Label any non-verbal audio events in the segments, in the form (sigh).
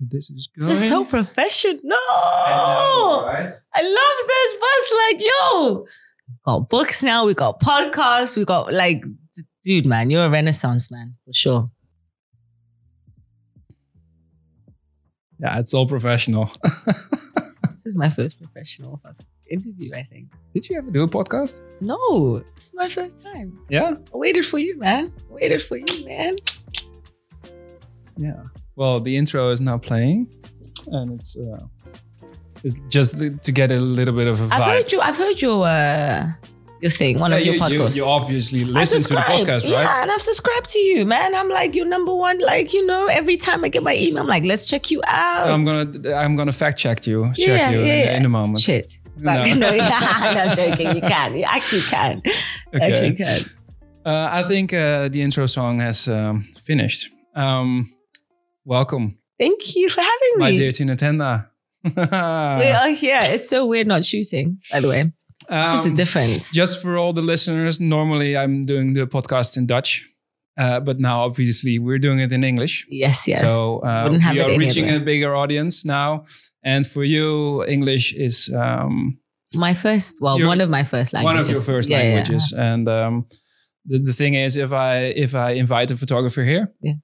This is going. This is so professional. I know, right? I love this bus. Like, yo, we got books now. We got podcasts. We got like, d- dude, man, you're a renaissance man for sure. Yeah, it's all professional. (laughs) This is my first professional interview. I think. Did you ever do a podcast? No, this is my first time. Yeah. I waited for you, man. I waited for you, man. Yeah. Well, the intro is now playing, and it's uh, it's just to, get a little bit of a vibe. I've heard you. I've heard your uh, your thing. One Yeah, of your you, you, podcasts. you obviously listen to the podcast, Yeah, right? and I've subscribed to you, man. I'm like your number one. Like you know, every time I get my email, I'm like, let's check you out. I'm gonna I'm gonna fact check you, check Yeah, you yeah, in, in a moment. Shit. No. But, (laughs) no, (laughs) yeah, I'm joking. You can. You actually can. Okay. Actually can. Uh, I think uh, the intro song has um, finished. Um, welcome, Thank you for having me. my dear Tinotenda. We (laughs) are here. It's so weird not shooting. By the way, this is a Um, difference. Just for all the listeners, normally I'm doing the podcast in Dutch, uh, but now obviously we're doing it in English. Yes, yes. So uh, we are reaching a bigger audience now, and for you, English is um, my first, well, one of my first languages. one of your first Yeah, languages. yeah. And um, the the thing is, if I if I invite a photographer here, Yeah.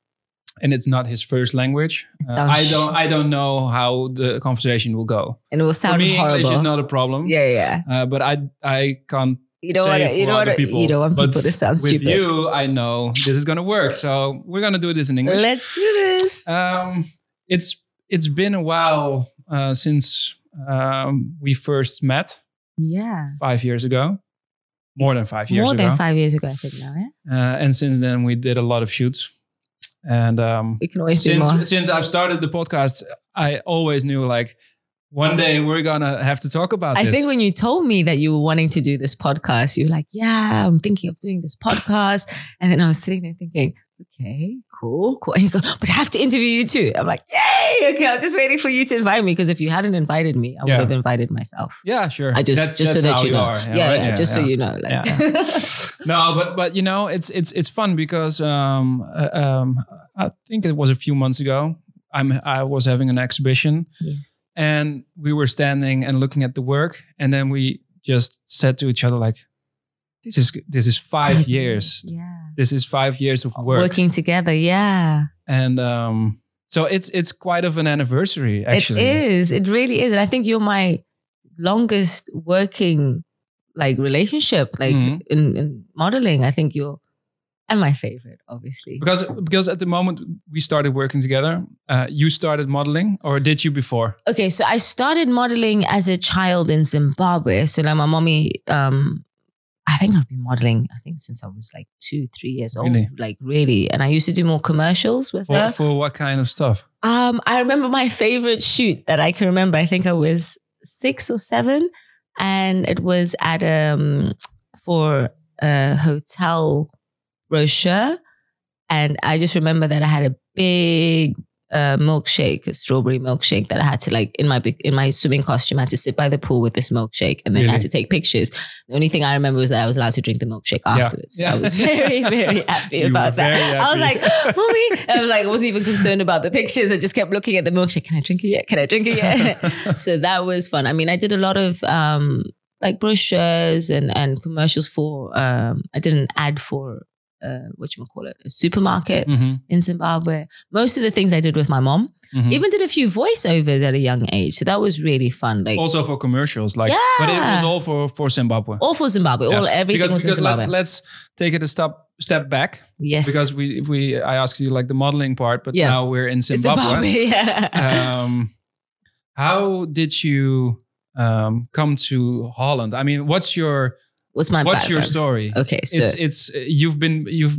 And it's not his first language, uh, I don't I don't know how the conversation will go. And it will For sound me, horrible. English is not a problem. yeah, yeah. Uh, but I I can't You don't want to. You don't wanna, people. You don't want people to sound with stupid. you, I know this is gonna work. So we're gonna do this in English. Let's do this. Um, it's it's been a while uh, since um, we first met yeah. five years ago, more than five It's years More ago. than five years ago, I think now. Yeah. Uh, and since then, we did a lot of shoots. And um, We can always do more. since since I've started the podcast, I always knew like one day we're gonna have to talk about I this. think when you told me that you were wanting to do this podcast, you were like, "Yeah, I'm thinking of doing this podcast." And then I was sitting there thinking, "Okay, cool, cool." And you go, "But I have to interview you too." I'm like, "Yay!" Okay, I'm just waiting for you to invite me because if you hadn't invited me, I would Yeah. have invited myself. yeah, sure. I just That's- just so that you know, are. yeah, yeah, right? just so you know, like, (laughs) no, but but you know, it's it's it's fun because um, uh, um, I think it was a few months ago. I'm I was having an exhibition yes, and we were standing and looking at the work, and then we just said to each other like, "This is this is five (laughs) years. yeah, This is five years of work." working together, yeah. and um, so it's it's quite of an anniversary actually. It is. It really is. And I think you're my longest working like relationship, like Mhm. in, in modeling. I think you're and my favorite, obviously. Because because at the moment we started working together, uh, you started modeling, or did you before? Okay, so I started modeling as a child in Zimbabwe. So like my mommy, um, I think I've been modeling, I think since I was like two, three years old. Really? Like really. And I used to do more commercials with For her. for what kind of stuff? Um, I remember my favorite shoot that I can remember. I think I was six or seven, and it was at um for a hotel brochure, and I just remember that I had a big uh, milkshake, a strawberry milkshake that I had to like in my in my swimming costume. I had to sit by the pool with this milkshake, and then I had to take pictures. The only thing I remember was that I was allowed to drink the milkshake afterwards. So Yeah. I was very very (laughs) happy You about that. very I was like, mommy. I was like, I wasn't even concerned about the pictures. I just kept looking at the milkshake. Can I drink it yet? Can I drink it yet? (laughs) so that was fun. I mean, I did a lot of um like brochures and and commercials for um I did an ad for uh what you call it, a supermarket Mhm, in Zimbabwe. Most of the things I did with my mom. mhm. Even did a few voiceovers at a young age. So that was really fun. Like also for commercials, like, yeah. but it was all for for Zimbabwe. all for Zimbabwe. All everything because was in because let's let's take it a step step back yes. because we we I asked you like the modeling part, but Yeah. now we're in Zimbabwe. Zimbabwe. (laughs) yeah. um, how did you um, come to Holland? I mean, what's your What's my what's your story? Okay, so it's it's uh, you've been you've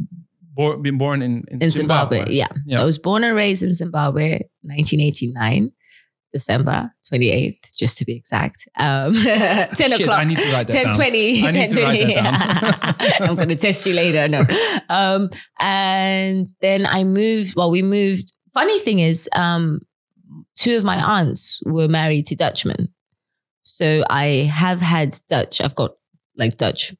bor- been born in in, in Zimbabwe. Yeah. Yeah. So I was born and raised in Zimbabwe, 1989, December 28th, just to be exact. Um, (laughs) 10 Shit, o'clock. I need to write that 10 down. 20. I 10 20. that (laughs) I'm going to test you later. No. Um, and then I moved, well, we moved. Funny thing is, um, two of my aunts were married to Dutchmen. So I have had Dutch, I've got like Dutch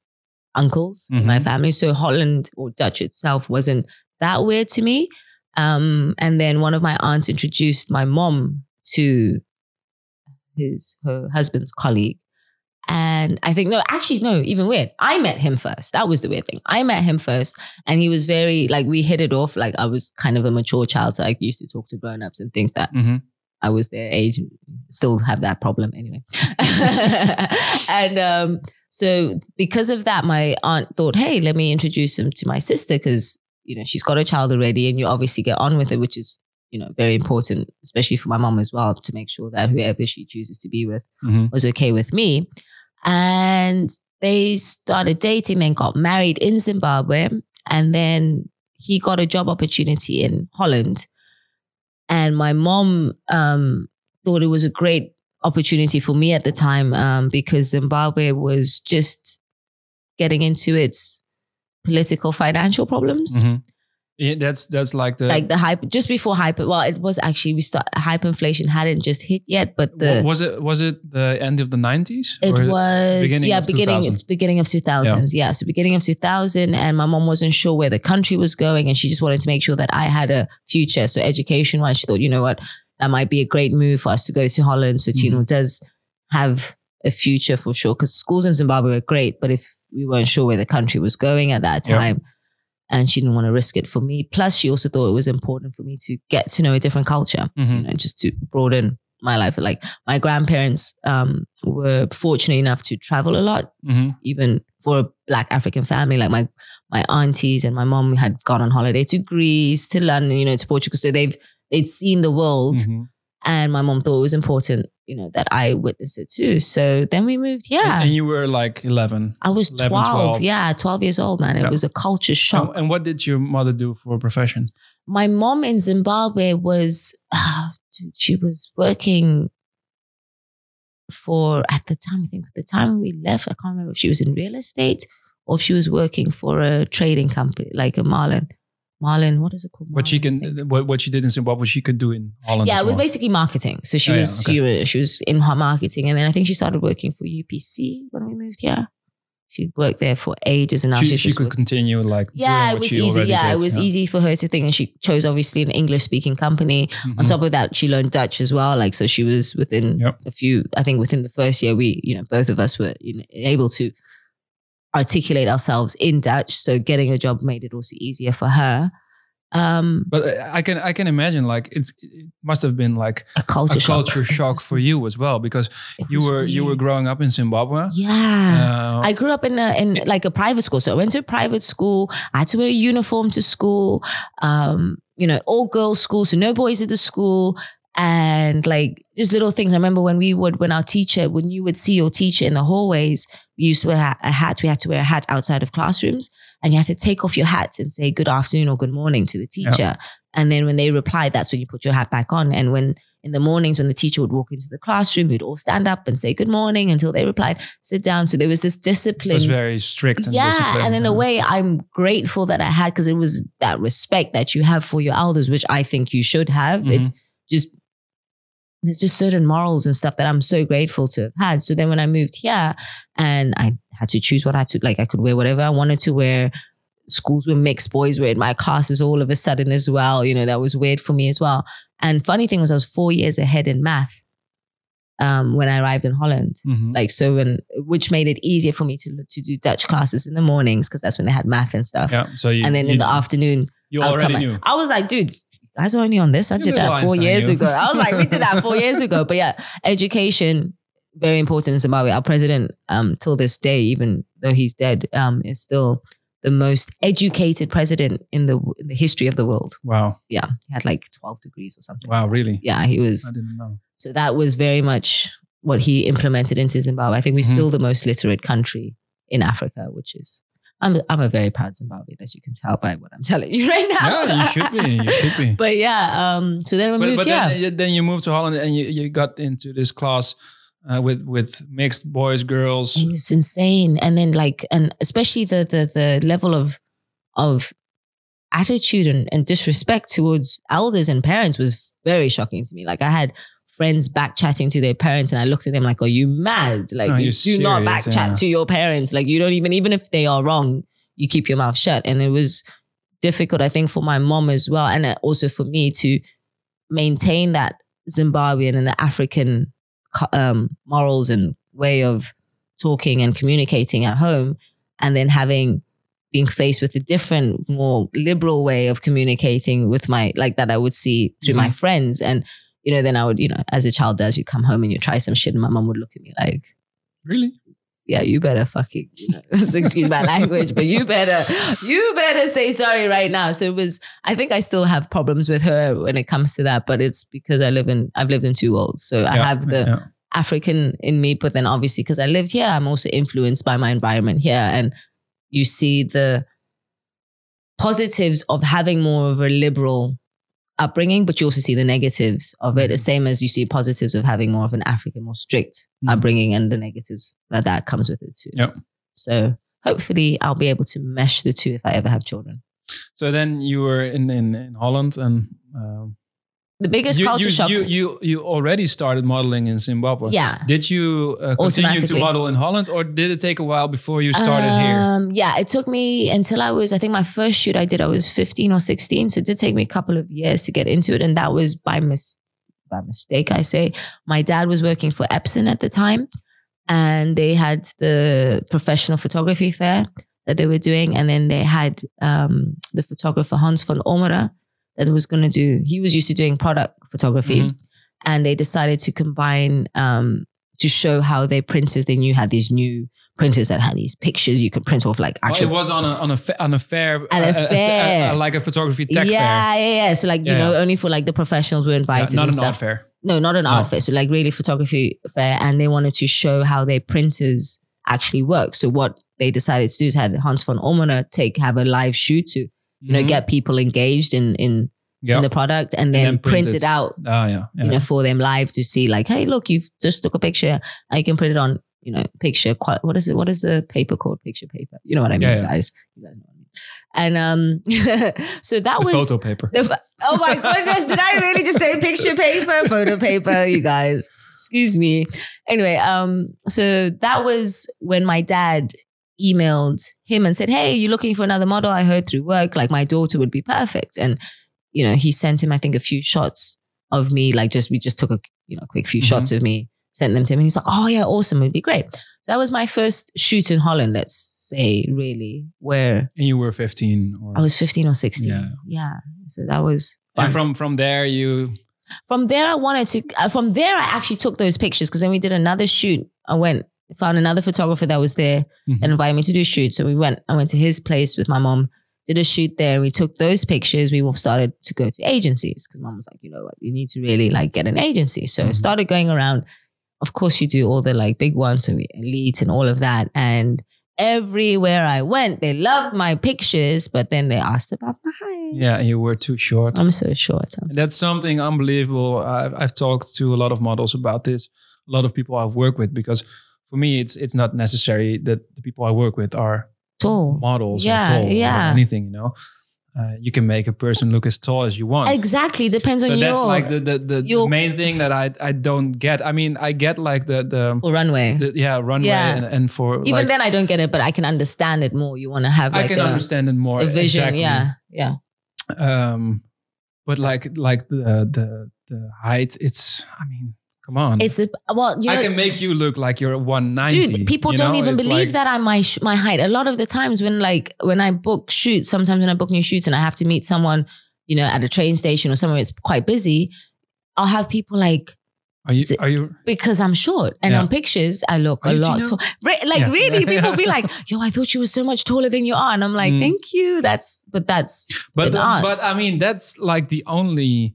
uncles in my Mhm. family. So Holland or Dutch itself wasn't that weird to me. Um, and then one of my aunts introduced my mom to his her husband's colleague. And I think no, actually no, even weird. I met him first. That was the weird thing. I met him first, and he was very like we hit it off. Like I was kind of a mature child, so I used to talk to grown ups and think that Mhm. I was their age and still have that problem anyway. (laughs) and um, so because of that, my aunt thought, hey, let me introduce him to my sister because you know she's got a child already, and you obviously get on with it, which is you know very important, especially for my mom as well, to make sure that whoever she chooses to be with Mhm. was okay with me. And they started dating, then got married in Zimbabwe. And then he got a job opportunity in Holland. And my mom um, thought it was a great opportunity for me at the time um, because Zimbabwe was just getting into its political financial problems. Mhm. Yeah, that's that's like the Like the hype, just before hyper. Well, it was actually we start hyperinflation hadn't just hit yet, but the was it was it the end of the nineties? It was beginning yeah, of beginning 2000? it's beginning of two thousands. Yeah. so beginning of two thousand, and my mom wasn't sure where the country was going, and she just wanted to make sure that I had a future. So education wise, she thought, you know what, that might be a great move for us to go to Holland. So Tino Mm-hmm. does have a future for sure, because schools in Zimbabwe were great, but if we weren't sure where the country was going at that time. And she didn't want to risk it for me. Plus, she also thought it was important for me to get to know a different culture Mhm. you know, just to broaden my life. Like my grandparents um, were fortunate enough to travel a lot, Mhm. even for a Black African family. Like my my aunties and my mom had gone on holiday to Greece, to London, you know, to Portugal. So they've they'd seen the world, Mhm. and my mom thought it was important, you know, that I witness it too. So then we moved. Yeah. And, and you were like eleven. I was 11, 12. 12. Yeah, 12 years old, man. It Yeah. was a culture shock. And, and what did your mother do for a profession? my mom in Zimbabwe was, dude, she was working for, at the time, I think at the time we left, I can't remember if she was in real estate or if she was working for a trading company, like a Marlin. Marlin, what is it called? What she can, what, what she did in Zimbabwe, what she could do in Holland. Yeah, it was well. basically marketing. So she Oh, yeah, was okay. she was she was in her marketing, and then I think she started working for UPC when we moved here. She worked there for ages, and now She, she could working- continue like yeah, it was easy. Yeah, did, it was easy for her to think, and she chose obviously an English speaking company. On Mhm. top of that, she learned Dutch as well. Like, so she was within Yep. a few, I think within the first year, we, you know, both of us were you know, able to articulate ourselves in Dutch. So getting a job made it also easier for her. Um, But I can I can imagine like it's it must have been like a culture a shock. culture shock for you as well because you were you were growing up in Zimbabwe. Yeah. Uh, I grew up in a, in like a private school, so I went to a private school. I had to wear a uniform to school. Um, you know, all girls school, so no boys at the school, and like just little things. I remember when we would, when our teacher, when you would see your teacher in the hallways, we used to wear a hat. We had to wear a hat outside of classrooms, and you had to take off your hat and say good afternoon or good morning to the teacher. And then when they replied, that's when you put your hat back on. And when in the mornings when the teacher would walk into the classroom, we'd all stand up and say good morning until they replied, sit down. So there was this it discipline. was very strict and yeah. disciplined. And in a way, I'm grateful that I had because it was that respect that you have for your elders, which I think you should have. It Mhm. just, there's just certain morals and stuff that I'm so grateful to have had. So then when I moved here and I had to choose what I took, like I could wear whatever I wanted to wear. Schools were mixed, boys were in my classes all of a sudden as well. You know, that was weird for me as well. And funny thing was I was four years ahead in math um, when I arrived in Holland. Mhm. Like so, when which made it easier for me to to do Dutch classes in the mornings because that's when they had math and stuff. yeah. So you And then you, in the afternoon, you I already knew. I was like, dude, are only on this. I did that four years ago. I was like, we did that four years ago. But yeah, (laughs) education very important in Zimbabwe. Our president, um, till this day, even though he's dead, um, is still the most educated president in the in the history of the world. Wow. Yeah, he had like twelve degrees or something. Wow. Really? Yeah, he was. I didn't know. So that was very much what he implemented into Zimbabwe. I think we're Mhm. still the most literate country in Africa, which is I'm I'm a very proud Zimbabwean, as you can tell by what I'm telling you (laughs) right now. Yeah, you should be. You should be. (laughs) but yeah, um, so then we but, moved. but yeah, then, you- then you moved to Holland and you, you got into this class uh, with with mixed boys, girls. it was insane. And then like, and especially the the the level of of attitude and, and disrespect towards elders and parents was very shocking to me. Like I had friends back chatting to their parents and I looked at them like, are you mad? Like Are you do not back chat Yeah. to your parents. Like you don't even, even if they are wrong, you keep your mouth shut. And it was difficult, I think, for my mom as well, and also for me to maintain that Zimbabwean and the African um, morals and way of talking and communicating at home, and then having being faced with a different, more liberal way of communicating with my like that I would see through my friends, and you know, then I would, you know, as a child does, you come home and you try some shit, and my mom would look at me like, Really? yeah, you better fucking, you know, (laughs) excuse my language, but you better, you better say sorry right now. So it was, I think I still have problems with her when it comes to that, but it's because I live in, I've lived in two worlds. So I have the yeah. African in me, but then obviously because I lived here, I'm also influenced by my environment here. And you see the positives of having more of a liberal upbringing, but you also see the negatives of it, the Mhm. same as you see positives of having more of an African, more strict Mhm. upbringing and the negatives that that comes with it too. Yep. So hopefully I'll be able to mesh the two if I ever have children. So then you were in in, in Holland and um, The biggest you, culture you, shock. you you you already started modeling in Zimbabwe. yeah. Did you uh, continue to model in Holland, or did it take a while before you started here? Um, yeah, it took me until I was, I think my first shoot I did, I was 15 or 16. So it did take me a couple of years to get into it. And that was by mis- by mistake, I say. My dad was working for Epson at the time and they had the professional photography fair that they were doing. And then they had um, the photographer Hans van Omeren that was going to do, he was used to doing product photography. Mhm. And they decided to combine um, to show how their printers, they knew had these new printers that had these pictures you could print off like Well, it was on a on a fa- on a fair, At a uh, uh, fair. uh, like a photography tech yeah, fair. yeah, yeah. So like you know, yeah. only for like the professionals were Yeah, invited not and an stuff. art fair. No, not an No. art fair. So like really photography fair, and they wanted to show how their printers actually work. So what they decided to do is had Hans van Omeren take have a live shoot to you know Mhm. get people engaged in in, yeah. in the product, and then, then print, print it out Oh yeah, yeah. you know, for them live to see like, hey, look, you've just took a picture I can put it on, you know, picture. What is it? What is the paper called? Picture paper. You know what I mean, yeah. guys? You guys know what I mean. And um, (laughs) so that the was photo paper. the oh my goodness, did I really just say picture paper, photo paper? You guys, excuse me. Anyway, um, so that was when my dad emailed him and said, "Hey, you're looking for another model? I heard through work like my daughter would be perfect." And you know, he sent him, I think, a few shots of me. Like, just we just took a you know quick few Mhm. shots of me, sent them to him. And he's like, "Oh yeah, awesome, it'd be great." So that was my first shoot in Holland. Let's say, really, where and you were 15 or I was fifteen or sixteen. Yeah. yeah. So that was fun and from from there you from there i wanted to uh, from there i actually took those pictures because then we did another shoot i went found another photographer that was there Mhm. and invited me to do a shoot so we went i went to his place with my mom did a shoot there we took those pictures we started to go to agencies because mom was like you know what you need to really like get an agency so I Mhm. started going around of course you do all the like big ones so we elite and all of that and everywhere i went they loved my pictures but then they asked about my height yeah you were too short. i'm so short I'm that's something unbelievable. I've, I've talked to a lot of models about this. A lot of people I've worked with because for me, it's it's not necessary that the people I work with are tall models Yeah, or tall yeah. or anything. You know, uh, you can make a person look as tall as you want. Exactly. Depends on So your that's like the the, the, your- main thing that I I don't get. I mean, I get like the the, runway. the yeah runway Yeah. and, and for Even like, then, I don't get it, but I can understand it more. You want to have like I can a, understand it more. a vision. exactly. Yeah, yeah. Um, but like like the the the height, it's. I mean, come on. It's a well, you know, I can make you look like you're 190. dude. People you don't know? even It's believe like- that I'm my sh- my height. A lot of the times when like when I book shoots, sometimes when I book new shoots and I have to meet someone, you know, at a train station or somewhere it's quite busy, I'll have people like Are you? Are you? because I'm short and Yeah. on pictures I look Are a you lot Gino? tall. Like Yeah. really, people be like, (laughs) "Yo, I thought you were so much taller than you are," and I'm like, Mm. "Thank you." That's but that's But but I mean, that's like the only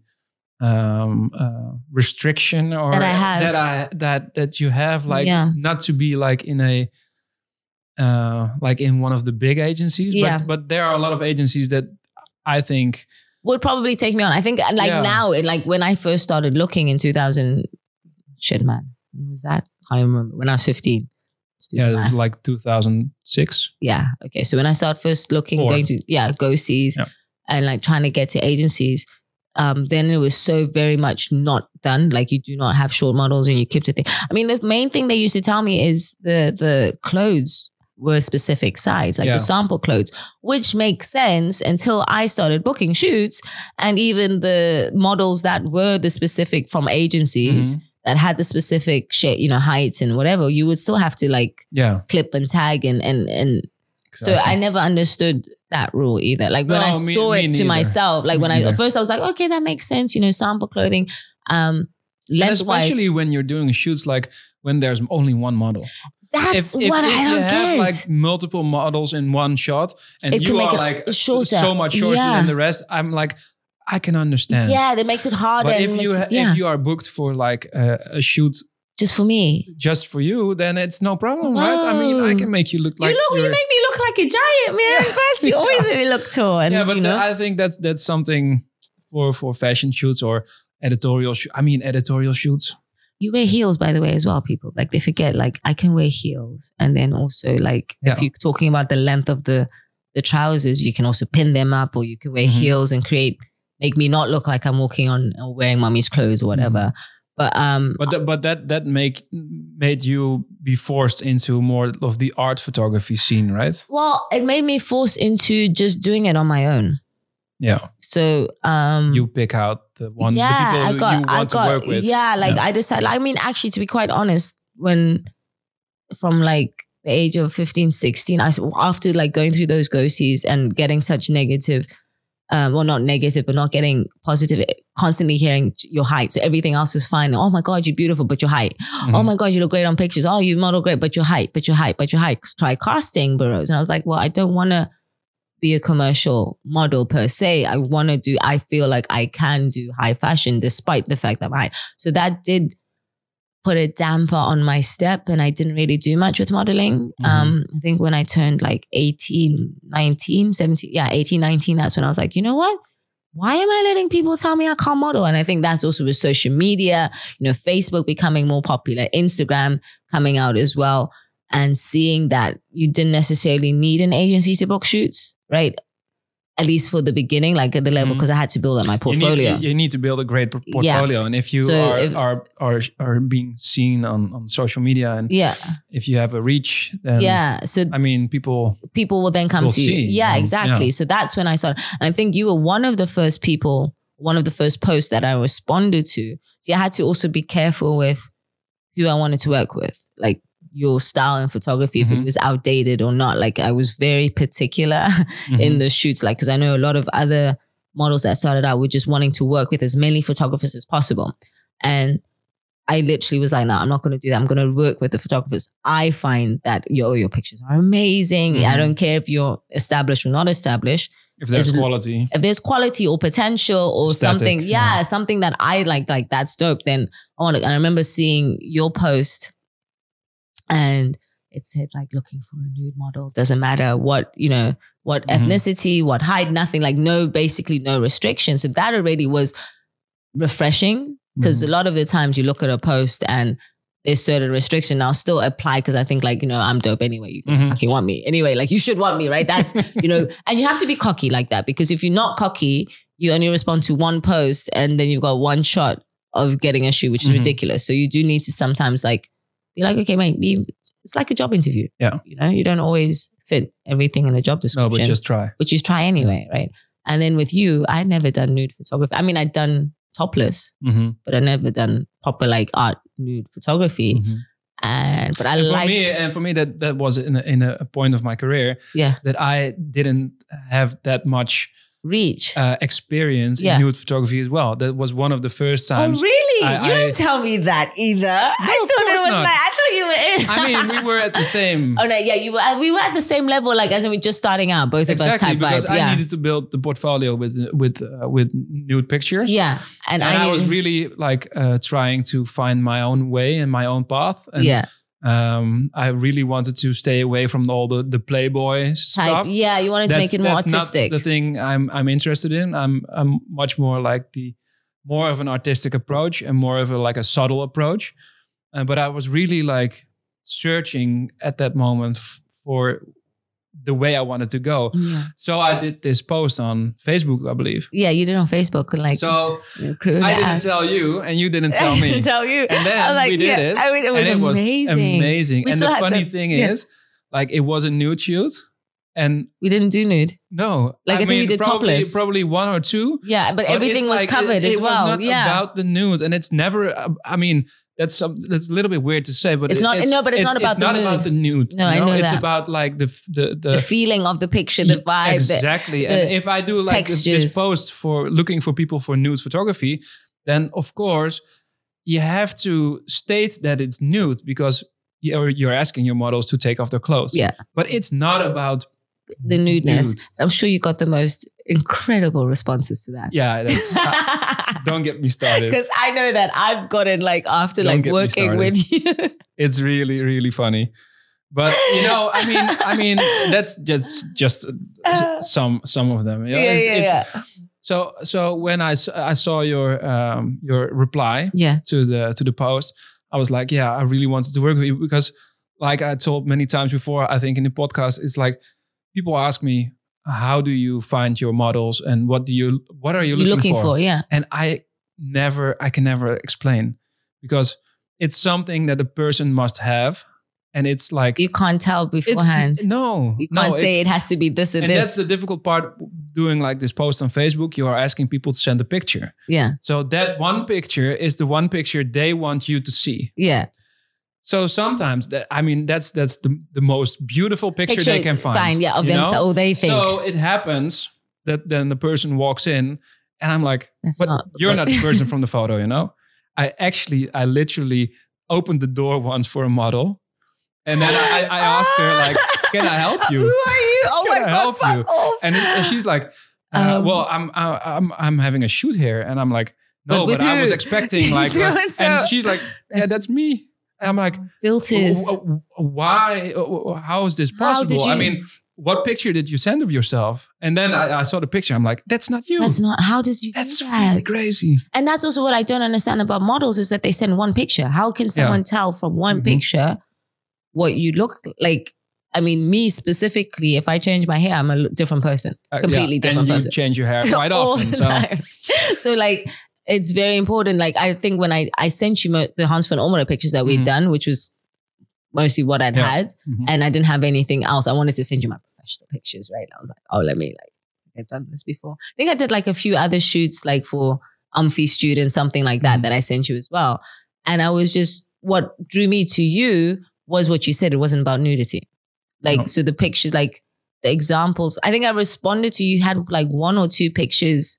um uh restriction or That I have. that I that that you have like Yeah. not to be like in a uh like in one of the big agencies Yeah. but but there are a lot of agencies that I think would probably take me on. I think like Yeah. now, like when I first started looking in 2000, shit, man, when was that? Can't even remember. When I was 15. Yeah the it was like 2006 yeah. Okay. So when I started first looking, Four. going to, yeah, go sees Yeah. and like trying to get to agencies, um, then it was so very much not done. Like you do not have short models and you keep the thing. I mean, the main thing they used to tell me is the, the clothes were specific size, like Yeah. the sample clothes, which makes sense until I started booking shoots. And even the models that were the specific from agencies Mhm. that had the specific shape, you know, heights and whatever, you would still have to like Yeah. clip and tag and and and so. I never understood that rule either. Like when I me- saw me it to myself, like Me when I neither. at first I was like, okay, that makes sense, you know, sample clothing. Um lengthwise. especially when you're doing shoots like when there's only one model. That's if, if, what if I you don't have get. like multiple models in one shot and It you are like shorter. so much shorter Yeah. than the rest, I'm like, I can understand. yeah, that makes it harder. But if you makes ha- it- yeah, if you are booked for like a, a shoot just for me. just for you, then it's no problem, right? I mean, I can make you look like you look, you you're- make me look like a giant, man. First, you always make me look tall. And, yeah, but you know, I think that's that's something for for fashion shoots or editorial. Sh- I mean, editorial shoots. you wear heels, by the way, as well. People like they forget. Like I can wear heels, and then also like if you're talking about the length of the the trousers, you can also pin them up, or you can wear Mhm. heels and create make me not look like I'm walking on or wearing mommy's clothes or whatever. But um, But that, but that that make made you be forced into more of the art photography scene, right? well, it made me forced into just doing it on my own. Yeah, So um, you pick out the one yeah, the people I got, you I got, to work with. yeah, like Yeah. I decided. I mean, actually, to be quite honest, when from like the age of 15, 16, I s- after like going through those go-sees and getting such negative, um, well, not negative, but not getting positive, constantly hearing your height. So everything else is fine. Oh my God, you're beautiful, but your height. Mhm. Oh my God, you look great on pictures. Oh, you model great, but your height, but your height, but your height. Try casting bureaus. And I was like, well, I don't want to be a commercial model per se. I want to do, I feel like I can do high fashion despite the fact that I'm high. So that did put a damper on my step and I didn't really do much with modeling. Mhm. Um, I think when I turned like 18, 19, 17, yeah, 18, 19, that's when I was like, you know what? Why am I letting people tell me I can't model? And I think that's also with social media, you know, Facebook becoming more popular, Instagram coming out as well, and seeing that you didn't necessarily need an agency to book shoots, right? At least for the beginning, like at the level, because I had to build up my You portfolio. need, you need to build a great por- portfolio, and if you So are, if- are are are being seen on on social media, and yeah, if you have a reach, then yeah. So I mean, people. people will then come Will to you. see, Yeah, um, exactly. yeah. So that's when I started. And I think you were one of the first people, one of the first posts that I responded to. See, I had to also be careful with who I wanted to work with, like your style and photography, if it Mhm. was outdated or not. Like I was very particular (laughs) in Mhm. the shoots, like because I know a lot of other models that started out were just wanting to work with as many photographers as possible, and. I literally was like, no, I'm not going to do that. I'm going to work with the photographers. I find that your your pictures are amazing. I Mhm. don't care if you're established or not established. if there's quality, If there's quality or potential or something, yeah, yeah. something that I like, like that's dope. Then I want to. I remember seeing your post, and it said like looking for a nude model. Doesn't matter what you know, what Mhm. ethnicity, what height, nothing. Like no, basically no restriction So that already was refreshing because Mhm. a lot of the times you look at a post and there's certain restriction i'll still apply because I think like you know I'm dope anyway. You Mhm. fucking want me anyway. Like you should want me, right? That's you know, (laughs) and you have to be cocky like that because if you're not cocky, you only respond to one post and then you've got one shot of getting a shoot, which is Mhm. ridiculous. So you do need to sometimes like be like, okay, mate, be, it's like a job interview. Yeah. you know, you don't always fit everything in a job description. no, but just try. which you try anyway, right? And then with you, I'd never done nude photography. I mean, I'd done topless, Mhm. but I never done proper like art nude photography. Mhm. And but I And for me, and for me, that that was in a, in a point of my career yeah, that I didn't have that much reach. uh, experience Yeah. in nude photography as well. That was one of the first times. oh, times. really? I- you I- didn't tell me that either. I of thought it was not. like I thought you were. In. I mean, we were at the same. (laughs) oh no, yeah, you were. We were at the same level, like as in we just starting out, both of us exactly type because vibe. I yeah, needed to build the portfolio with with uh, with nude pictures. yeah, and, and, I, needed- was really like uh, trying to find my own way and my own path. And, yeah, Um, I really wanted to stay away from all the the Playboy type. stuff. Yeah, you wanted to make it more that's artistic. The thing I'm I'm interested in. I'm I'm much more like the more of an artistic approach and more of a like a subtle approach. Uh, but I was really like searching at that moment f- for the way I wanted to go. yeah. So I did this post on Facebook, I believe. yeah, you did on Facebook, like So I didn't tell you, and you didn't tell (laughs) me. tell you. And then was like, we did yeah, it. I mean, it was and it amazing. was amazing. We and the funny the- thing yeah. is, like it was a nude shoot, and We didn't do nude. no, Like, I think we did probably topless. probably one or two. Yeah, but, But everything was like, covered it, as it well. was not yeah. about the nude, and it's never. uh, I mean, that's some, that's a little bit weird to say, but It's it- not- no, but it's not about it's the not nude. about the nude. No, you I know It's that. about like the the the, the feeling of the picture, the vibe. the- exactly. and the if I do like this, this post for looking for people for nude photography, then of course you have to state that it's nude because you're you're asking your models to take off their clothes. Yeah. but it's not about the nudeness. nude. I'm sure you got the most incredible responses to that. Yeah, that's. I- (laughs) don't get me started. Because I know that I've gotten like after Don't like working with you. it's really really funny but you know i mean i mean that's just just uh, some some of them you know? yeah, It's- yeah, it's- yeah. so so when I, I saw your um your reply Yeah. to the to the post i was like yeah i really wanted to work with you because like i told many times before i think in the podcast it's like people ask me how do you find your models and what do you what are you looking, looking for, yeah. and i never i can never explain because it's something that a person must have and it's like You can't tell it's beforehand. no you can't it's- say it has to be this and, and that's the difficult part doing like this post on facebook you are asking people to send a picture yeah. so that one picture is the one picture they want you to see Yeah. So sometimes that i mean that's that's the, the most beautiful picture, they can find yeah, of themselves. Oh, they think. so it happens that then the person walks in and i'm like That's but not- you're not the person from the (laughs) photo, you know. I actually, I literally opened the door once for a model, and then I, I asked her like, (laughs) "Can I help you?" Who are you? Oh Can my I god! help fuck you? off. And, and she's like, uh, Um, "Well, I'm, I, I'm, I'm having a shoot here," and I'm like, "No, But but, I was expecting (laughs) like," So and so. and she's like, "Yeah, That's- that's me." I'm like, filters. "W- w- "Why? uh, How is this possible?" I mean. What picture did you send of yourself? And then I, I saw the picture. I'm like, "That's not you. That's not. How did you That's that? crazy." And that's also what I don't understand about models is that they send one picture. How can someone tell from one Mhm. picture what you look like? I mean, me specifically, if I change my hair, I'm a different person, Uh, completely yeah, different and person. you change your hair (laughs) quite often. So (laughs) so like, it's very important. Like, I think when I I sent you the Hans van Omeren pictures that we'd Mhm. done, which was mostly what I'd Yeah. had, Mhm. and I didn't have anything else. I wanted to send you my professional pictures, right? I was like, oh, let me like, I've done this before. I think I did like a few other shoots, like for Umphy students, something like that, Mhm. that I sent you as well. And I was just, what drew me to you was what you said. It wasn't about nudity. Like, No. so the pictures, like the examples, I think I responded to you had like one or two pictures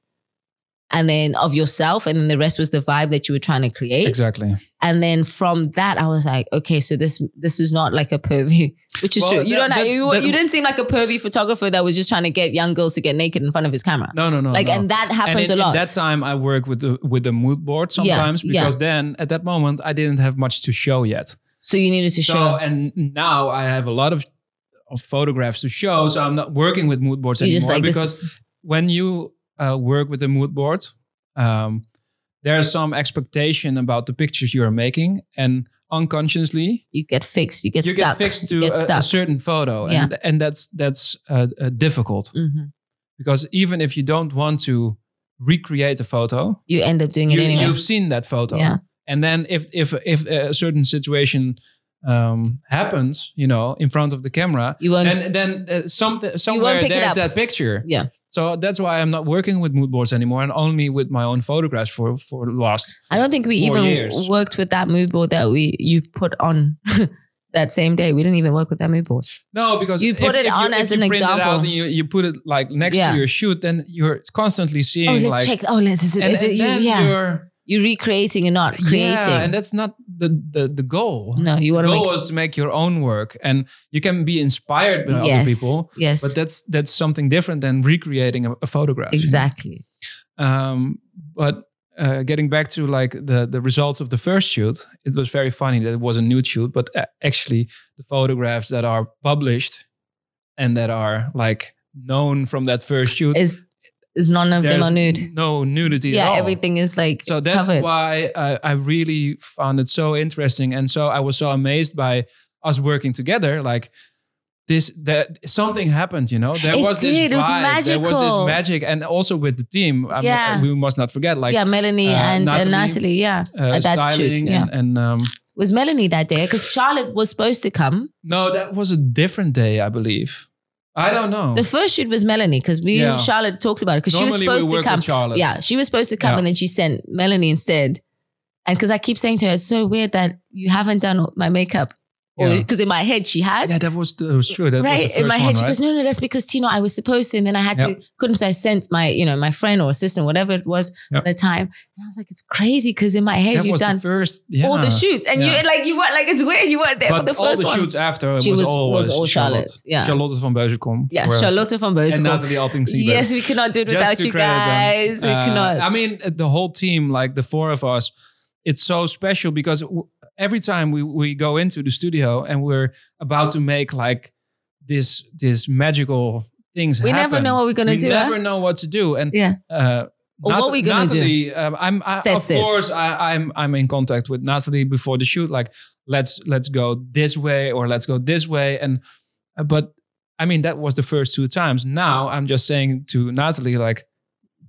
and then of yourself, and then the rest was the vibe that you were trying to create. exactly. And then from that, I was like, okay, so this this is not like a pervy, which is Well, true. You that- don't that- you, that- you didn't seem like a pervy photographer that was just trying to get young girls to get naked in front of his camera. No, no, no. like, no. and that And happens in, a lot. in that time, I work with the with the mood board sometimes yeah. because then at that moment I didn't have much to show yet. so you needed to so show. and now I have a lot of, of photographs to show. So I'm not working with mood boards You anymore just like because when you uh, work with a mood board, um, there's some expectation about the pictures you are making, and unconsciously you get fixed. You get you stuck. get fixed to get a, a certain photo, Yeah. and and that's that's uh, uh, difficult Mhm. because even if you don't want to recreate a photo, You end up doing it you, anyway. you've seen that photo, Yeah. and then if if if a certain situation um, happens, you know, in front of the camera, You won't. and then uh, something somewhere there's that picture. Yeah. So that's why I'm not working with mood boards anymore, and only with my own photographs for for the last. I don't think we even years. worked with that mood board that we you put on (laughs) that same day. We didn't even work with that mood board. No, because You put it if on if as you an example. and you, you put it like next Yeah. to your shoot, then you're constantly oh, seeing Oh, let's like check. Oh, let's. Is it, and, is it you? Yeah. You're recreating and not creating. Yeah, and that's not the the, the goal. no, you want the to goal make. is to make your own work, and you can be inspired by other people, Yes. but that's that's something different than recreating a, a photograph. you know? exactly. Um, but uh, getting back to like the the results of the first shoot, it was very funny that it was a nude shoot, but uh, actually the photographs that are published and that are like known from that first shoot, Is is none of them are nude? no nudity Yeah, all. everything is like So that's covered. why I, I really found it so interesting, and so I was so amazed by us working together. Like this, that something happened. You know, there It was this did, it was vibe, there was this magic, and also with the team. I'm- Yeah. we must not forget, like yeah, Melanie uh, and, and Natalie, Natalie. Yeah, uh, at that shoot. Yeah, and, and um, Was Melanie that day? Because Charlotte was supposed to come. No, that was a different day, I believe. I don't know. The first shoot was Melanie because we Yeah. Charlotte talked about it because she was supposed to come. Yeah, she was supposed to come Yeah. and then she sent Melanie instead. And because I keep saying to her, it's so weird that you haven't done my makeup. Yeah. Because in my head she had. yeah, that was that was true. That right first in my head, one, she right? goes, "No, no, that's because Tino, I was supposed to, and then I had to couldn't." So I sent my, you know, my friend or assistant, whatever it was at the time, and I was like, "It's crazy," because in my head that you've done the first. Yeah. all the shoots, and Yeah. you like you weren't like it's weird you weren't there for But the all first the one. shoots after She was, was- always was all Charlotte. Charlotte, yeah. Charlotte van Beuzenkom. yeah, Charlotte van and Beuzenkom. Natalie Altingsie. but- Yes, we cannot do it without you them. guys. We Uh, cannot. I mean, uh, the whole team, like the four of us, it's so special because w- every time we we go into the studio and we're about to make like this this magical things we happen. never know what we're gonna we do. We never huh? know what to do, and Yeah. uh, Or what we gonna do. Natalie, Um, I'm I, of it. course I, I'm I'm in contact with Natalie before the shoot. Like let's let's go this way or let's go this way, and uh, but I mean that was the first two times. Now I'm just saying to Natalie like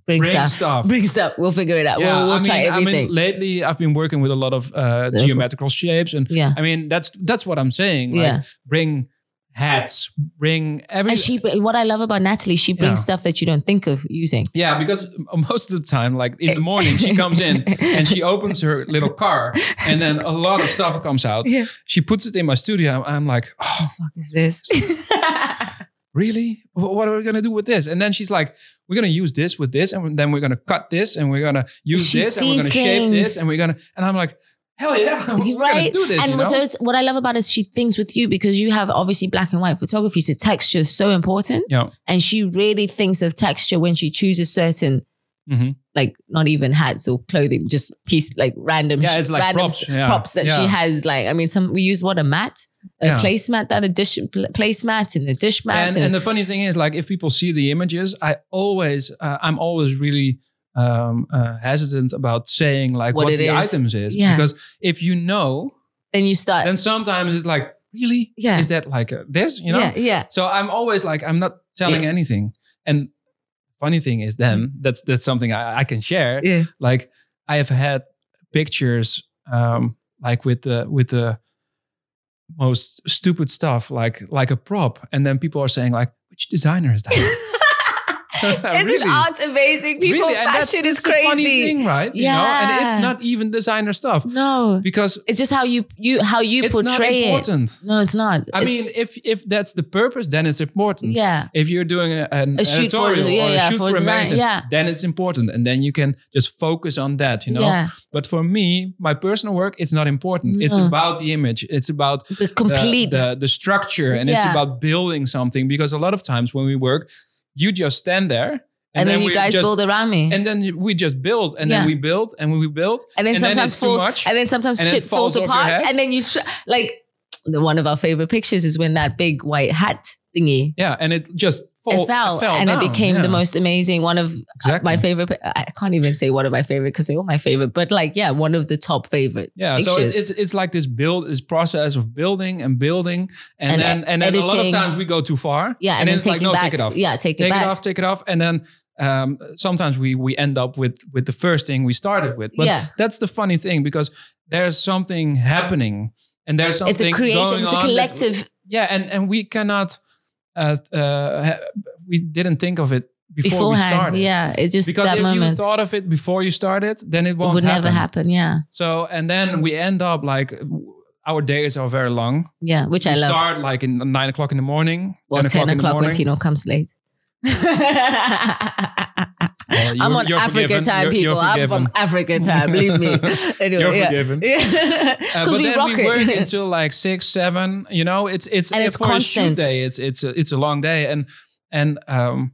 Bring, bring stuff. stuff. Bring stuff. We'll figure it out. we'll we'll I mean, try I everything. mean, lately I've been working with a lot of uh, geometrical shapes, and yeah. I mean that's that's what I'm saying. Like, Yeah. bring hats, bring every. And she, what I love about Natalie, she brings Yeah. stuff that you don't think of using. yeah, because most of the time, like in the morning, she comes in (laughs) and she opens her little car, and then a lot of stuff comes out. Yeah. She puts it in my studio. I'm like, oh, the fuck is this? (laughs) (laughs) really? What are we gonna do with this? And then she's like, we're gonna use this with this, and then we're gonna cut this, and we're gonna use She this, and we're gonna shape this, and we're gonna. And I'm like, hell yeah, (laughs) we're right? do this. and with those, what I love about it is she thinks with you because you have obviously black and white photography, so texture is so important. Yeah. And she really thinks of texture when she chooses certain, Mhm. Like not even hats or clothing, just piece like random, Yeah, it's like random props, yeah. props that she has. Like, I mean, some we use what a mat, a Yeah. placemat, that a dish placemat and a dish mat. and, and- and the funny thing is like if people see the images i always uh, i'm always really um, uh, hesitant about saying like What what, the is. items is Yeah. because if you know then you start, then sometimes it's like really Yeah. is that like uh, this you know yeah, yeah. so i'm always like i'm not telling anything and funny thing is then that's that's something I, I can share. Yeah. like i have had pictures um like with the with the most stupid stuff like like a prop and then people are saying like which designer is that (laughs) (laughs) Isn't Really? art amazing? People, really and that's, fashion is that's funny crazy. thing right you know and it's not even designer stuff No, because it's just how you you how you it's not portray it. important No, it's not. i It's- mean if if that's the purpose then it's important yeah, if you're doing a, an A shoot for- yeah, or a yeah, shoot for for, a magazine, yeah. then it's important, and then you can just focus on that, you know. yeah, But for me, my personal work, it's not important. It's about the image. It's about the the, complete. the the structure, and it's about building something. Because a lot of times when we work, you just stand there, and, then, you guys just, build around me, and, and then we just build, and Yeah. then we build, and we build, then and then sometimes it's too falls, much, and then sometimes and shit falls, falls apart, and then you sh- like the one of our favorite pictures is when that big white hat thingy yeah, and it just fall, it fell, and down, it became yeah. the most amazing one of Exactly. my favorite. I can't even say one of my favorite because they were my favorite, but like yeah, one of the top favorite. Yeah, pictures. so it's, it's it's like this build, this process of building and building, and, And then and then a lot of times we go too far. yeah, and, and, then it's like no, back, take it off, Yeah, take, take it back. it off, take it off, and then um, sometimes we we end up with with the first thing we started with. But Yeah. that's the funny thing because there's something happening, and there's something It's a creative, it's a that- collective yeah, and and we cannot. Uh, uh, we didn't think of it before we started. Yeah, it's just Because if moment. you thought of it before you started, then it it won't would happen. never happen. Yeah, So and then we end up like our days are very long. yeah, which we I love. start like in nine o'clock in the morning. well, 10 in the o'clock when. Tino comes late. (laughs) Well, I'm on you're Africa time, You're- you're people. I'm from. Africa time. Believe me. (laughs) Anyway, You're yeah. forgiven. (laughs) Yeah. Uh, but we then rock we work it. (laughs) until like six, seven. You know, it's it's And it's for a shoot constant. day. It's it's a, it's a long day, and and um,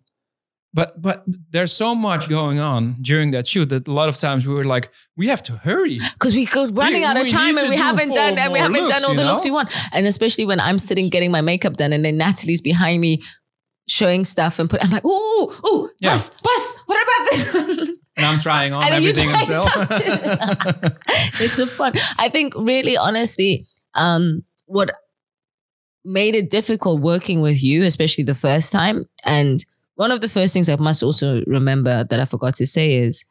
but but there's so much going on during that shoot that a lot of times we were like, we have to hurry. Because we go running We- out of time and we haven't done and we haven't looks, done all the looks we want. And especially when I'm sitting getting my makeup done and then Natalie's behind me showing stuff and put I'm like, oh, oh, Yeah. bus, bus, what about this? And I'm trying on And everything myself. (laughs) it's a fun. I think really honestly, um, what made it difficult working with you, especially the first time, and one of the first things I must also remember that I forgot to say is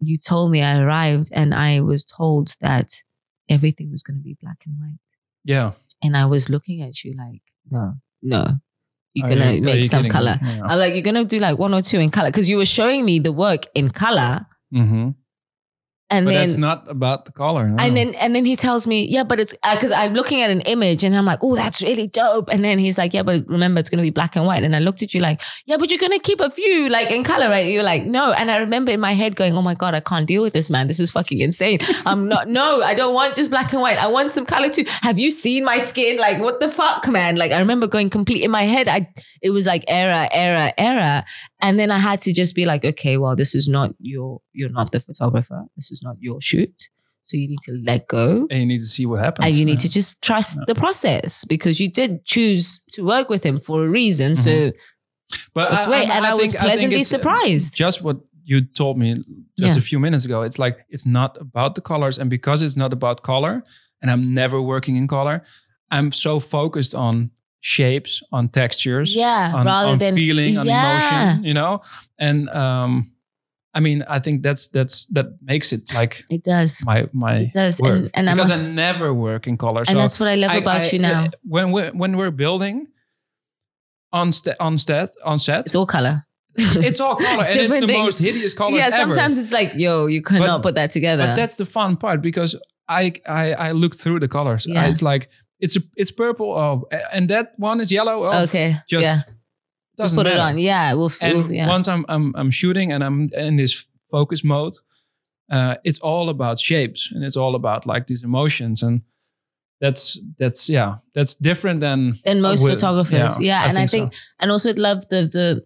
you told me I arrived and I was told that everything was going to be black and white. Yeah. And I was looking at you like, no, no, you're gonna you- make you some color. Yeah. I was like, you're gonna do like one or two in color because you were showing me the work in color, hmm and But then that's not about the color. no. and then and then he tells me, yeah, but it's uh, because I'm looking at an image and I'm like, oh, that's really dope. And then he's like, yeah, but remember, it's gonna be black and white. And I looked at you like, yeah, but you're gonna keep a few like in color, right? You're like, no. And I remember in my head going, oh my god, I can't deal with this man. This is fucking insane. I'm not. (laughs) No, I don't want just black and white. I want some color too. Have you seen my skin? Like, what the fuck, man? Like, I remember going complete in my head. I it was like error, error, error. And then I had to just be like, okay, well, this is not your, you're not the photographer. This is not your shoot. So you need to let go and you need to see what happens. and you need Yeah. to just trust the process because you did choose to work with him for a reason. So But it's way, and I, was think- think pleasantly uh, surprised. Just what you told me just Yeah. a few minutes ago. It's like it's not about the colors, and because it's not about color, and I'm never working in color, I'm so focused on shapes, on textures, Yeah, on, rather on than feeling, on yeah. emotion, you know. And um, I mean, I think that's that's that makes it like It does. my my It does. work. And, and I because must, I never work in color. and so that's what I love I- about I- you now. uh, When we when we're building on st- on set on set, it's all color. it's all (laughs) color and it's the things. most hideous colors yeah, ever. sometimes it's like, yo, you cannot But- put that together. but that's the fun part because I I I look through the colors. Yeah. It's like it's a, it's purple. Oh, and that one is yellow. Oh, okay. just yeah. Just put it on. Yeah. We'll, And we'll yeah. once I'm I'm I'm shooting and I'm in this focus mode, uh, it's all about shapes and it's all about like these emotions and that's that's yeah that's different than than most with- photographers. Yeah. and I so. think, and also love the, the,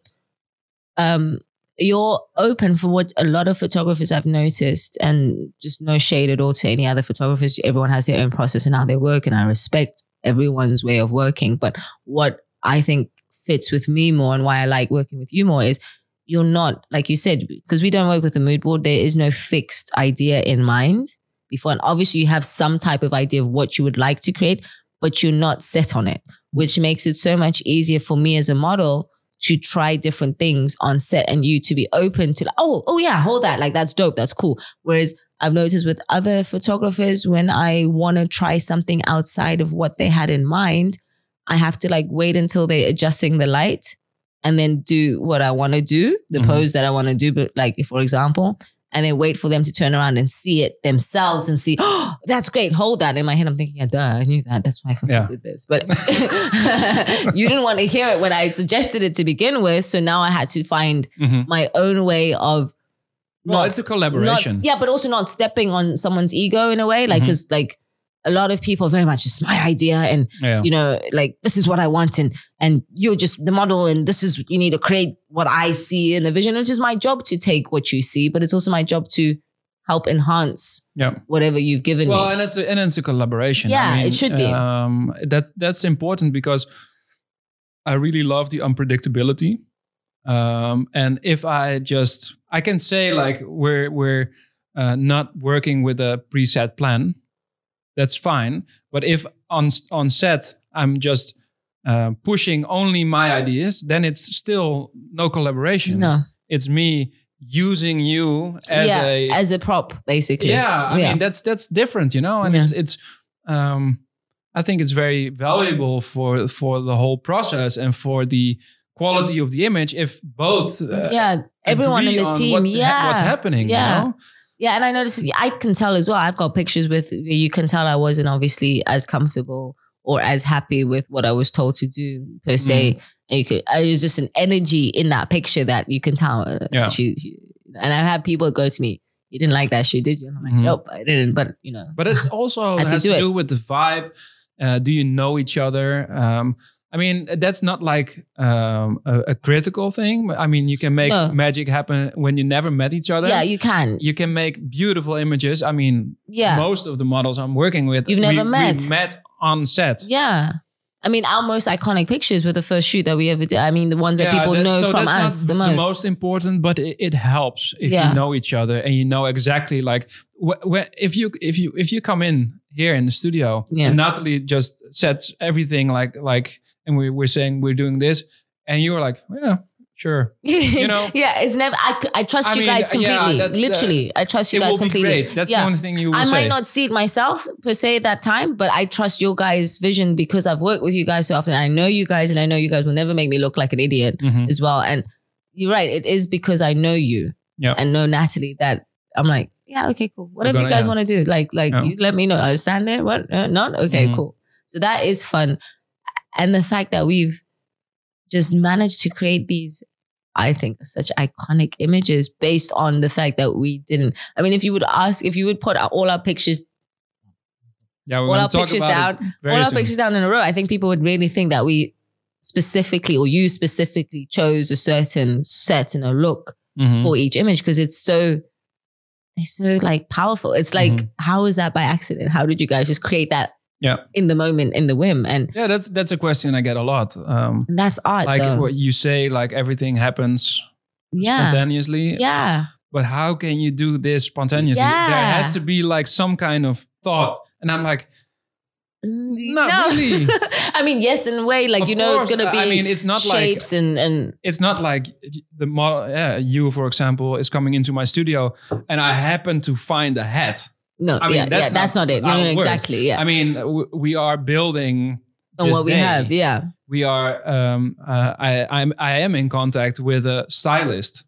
um, you're open for what a lot of photographers I've noticed, and just no shade at all to any other photographers. Everyone has their own process and how they work, and I respect everyone's way of working. But what I think fits with me more and why I like working with you more is you're not, like you said, because we don't work with a mood board, there is no fixed idea in mind before. And obviously, you have some type of idea of what you would like to create, but you're not set on it, which makes it so much easier for me as a model to try different things on set and you to be open to like, oh, oh yeah, hold that. Like that's dope. That's cool. Whereas I've noticed with other photographers, when I want to try something outside of what they had in mind, I have to like wait until they're adjusting the light and then do what I want to do, the Mhm. pose that I want to do. But like, for example, and then wait for them to turn around and see it themselves and see, oh, that's great. Hold that. In my head, I'm thinking, yeah, duh, I knew that. That's why I fucking Yeah. did this. But (laughs) you didn't want to hear it when I suggested it to begin with. So now I had to find Mhm. my own way of well not it's a not collaboration yeah, but also not stepping on someone's ego in a way. Like, because like a lot of people very much it's my idea and yeah. you know, like this is what I want and and you're just the model and this is you need to create what I see in the vision, which is my job to take what you see, but it's also my job to help enhance yeah. whatever you've given well me. and it's a, and it's a collaboration. Yeah, it should be. um that's that's important because i really love the unpredictability. Um and if i just i can say like we're we're uh, not working with a preset plan that's fine but if on on set i'm just uh, pushing only my ideas then it's still no collaboration no, it's me using you as yeah, a as a prop, basically. yeah i Yeah. mean that's that's different you know and Yeah. it's it's um i think it's very valuable for for the whole process and for the quality of the image if both uh, yeah, everyone in the team. what, yeah, what's happening Yeah. you know Yeah, and I noticed I can tell as well. I've got pictures with you can tell I wasn't obviously as comfortable or as happy with what I was told to do per se. Mm. And you could, uh, there's just an energy in that picture that you can tell. uh, Yeah. She, she- and I have had people go to me, "You didn't like that shit, did you?" And I'm like, Mhm. "Nope, I didn't." But you know, but it's also (laughs) Had to has do to do with the vibe uh, do you know each other um I mean, that's not like um, a, a critical thing. I mean, you can make No. magic happen when you never met each other. yeah, you can. you can make beautiful images. I mean, Yeah, most of the models I'm working with, You've never we, met. We met on set. yeah. I mean, our most iconic pictures were the first shoot that we ever did. I mean, the ones that people that- know so from us not the most. important, but it, it helps if Yeah. you know each other and you know exactly like wh- wh- if you if you if you come in here in the studio Yeah. and Natalie just sets everything like like and we we're saying we're doing this and you were like yeah sure. (laughs) You know? yeah, it's never. I, I trust I you mean, guys yeah, completely. uh, Literally, I trust you guys completely. great. That's yeah. the only thing you I say. might not see it myself per se at that time, but I trust your guys' vision because I've worked with you guys so often. I know you guys, and I know you guys will never make me look like an idiot Mhm. as well. And you're right; it is because I know you Yeah. and know Natalie that I'm like, yeah, okay, cool. Whatever gonna- you guys yeah. want to do, like, like Yeah. you let me know. I stand there. What? Uh, not okay, Mhm. cool. So that is fun, and the fact that we've just managed to create these. I think such iconic images based on the fact that we didn't. I mean, if you would ask, if you would put all our pictures Yeah, we're all our pictures about down, all our pictures down in a row, I think people would really think that we specifically or you specifically chose a certain set and a look Mhm. for each image because it's so it's so like powerful. It's like Mhm. how is that by accident? How did you guys just create that Yeah. in the moment, in the whim? And Yeah, that's that's a question I get a lot. Um, that's art. like though. what you say, like everything happens yeah. spontaneously. Yeah. But how can you do this spontaneously? There has to be like some kind of thought. And I'm like, No, really. (laughs) I mean, yes, in a way, like Of you know, it's gonna be I mean, it's not like shapes and and it's not like the model. Yeah, you, for example, is coming into my studio, and I happen to find a hat. No, I mean, yeah, that's yeah, that's not not, it. No, no, exactly. Yeah, I mean, w- we are building on what we have. Yeah, we are um uh, I I'm I am in contact with a stylist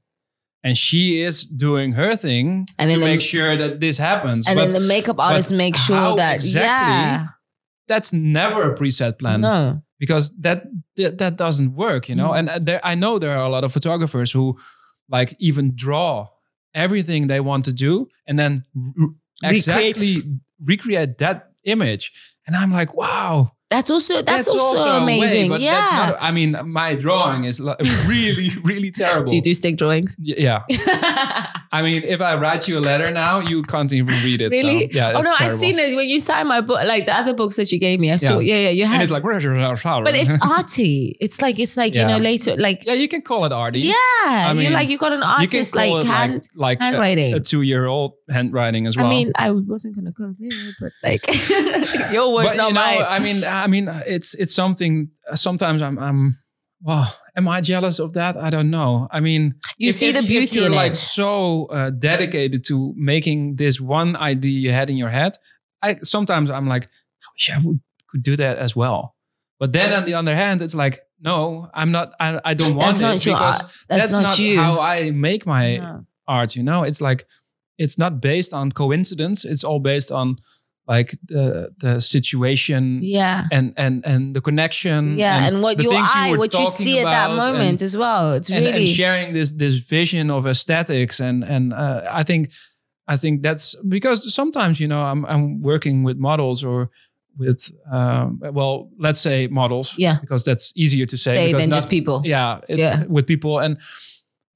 and she is doing her thing And to the- make sure that this happens and but then the makeup artist makes sure that exactly yeah, that's never a preset plan no, because that, that that doesn't work you know Mm. and uh, there I know there are a lot of photographers who like even draw everything they want to do and then r- Recreate. exactly recreate that image and I'm like wow that's also that's, also, a way, amazing. but yeah. that's not, I mean, my drawing is like (laughs) really, really terrible. (laughs) Do you do stick drawings? Y- Yeah. (laughs) I mean, if I write you a letter now, you can't even read it. so, really? yeah. oh no, I've seen it when you signed my book, like the other books that you gave me. I saw. Yeah, yeah, you And it's like, where's your but it's (laughs) arty. It's like it's like Yeah. you know later like yeah, you can call it arty. yeah. mean, you're like you got an artist like hand. like, like handwriting. a two-year-old handwriting as well. I mean, I wasn't gonna go there, but like (laughs) your words, but not you know, mine. I mean, I mean, it's it's something. Sometimes I'm, I'm. Well, am I jealous of that? I don't know. I mean, You if- see if- the if beauty you're in like it. so uh, dedicated to making this one idea you had in your head. I sometimes I'm like, I wish I would could do that as well. But then on the other hand, it's like, no, I'm not. I, I don't want That's it not because. That's that's, not you. how I make my No. art. You know, it's like it's not based on coincidence. It's all based on like the the situation Yeah. and and and the connection. Yeah, and, what your things you eye, what you see at that moment and- as well. It's and, really and sharing this this vision of aesthetics and and uh, I think I think that's because sometimes you know I'm I'm working with models or with um, well let's say models Yeah. because that's easier to say, say than not- just people. yeah it- Yeah. with people and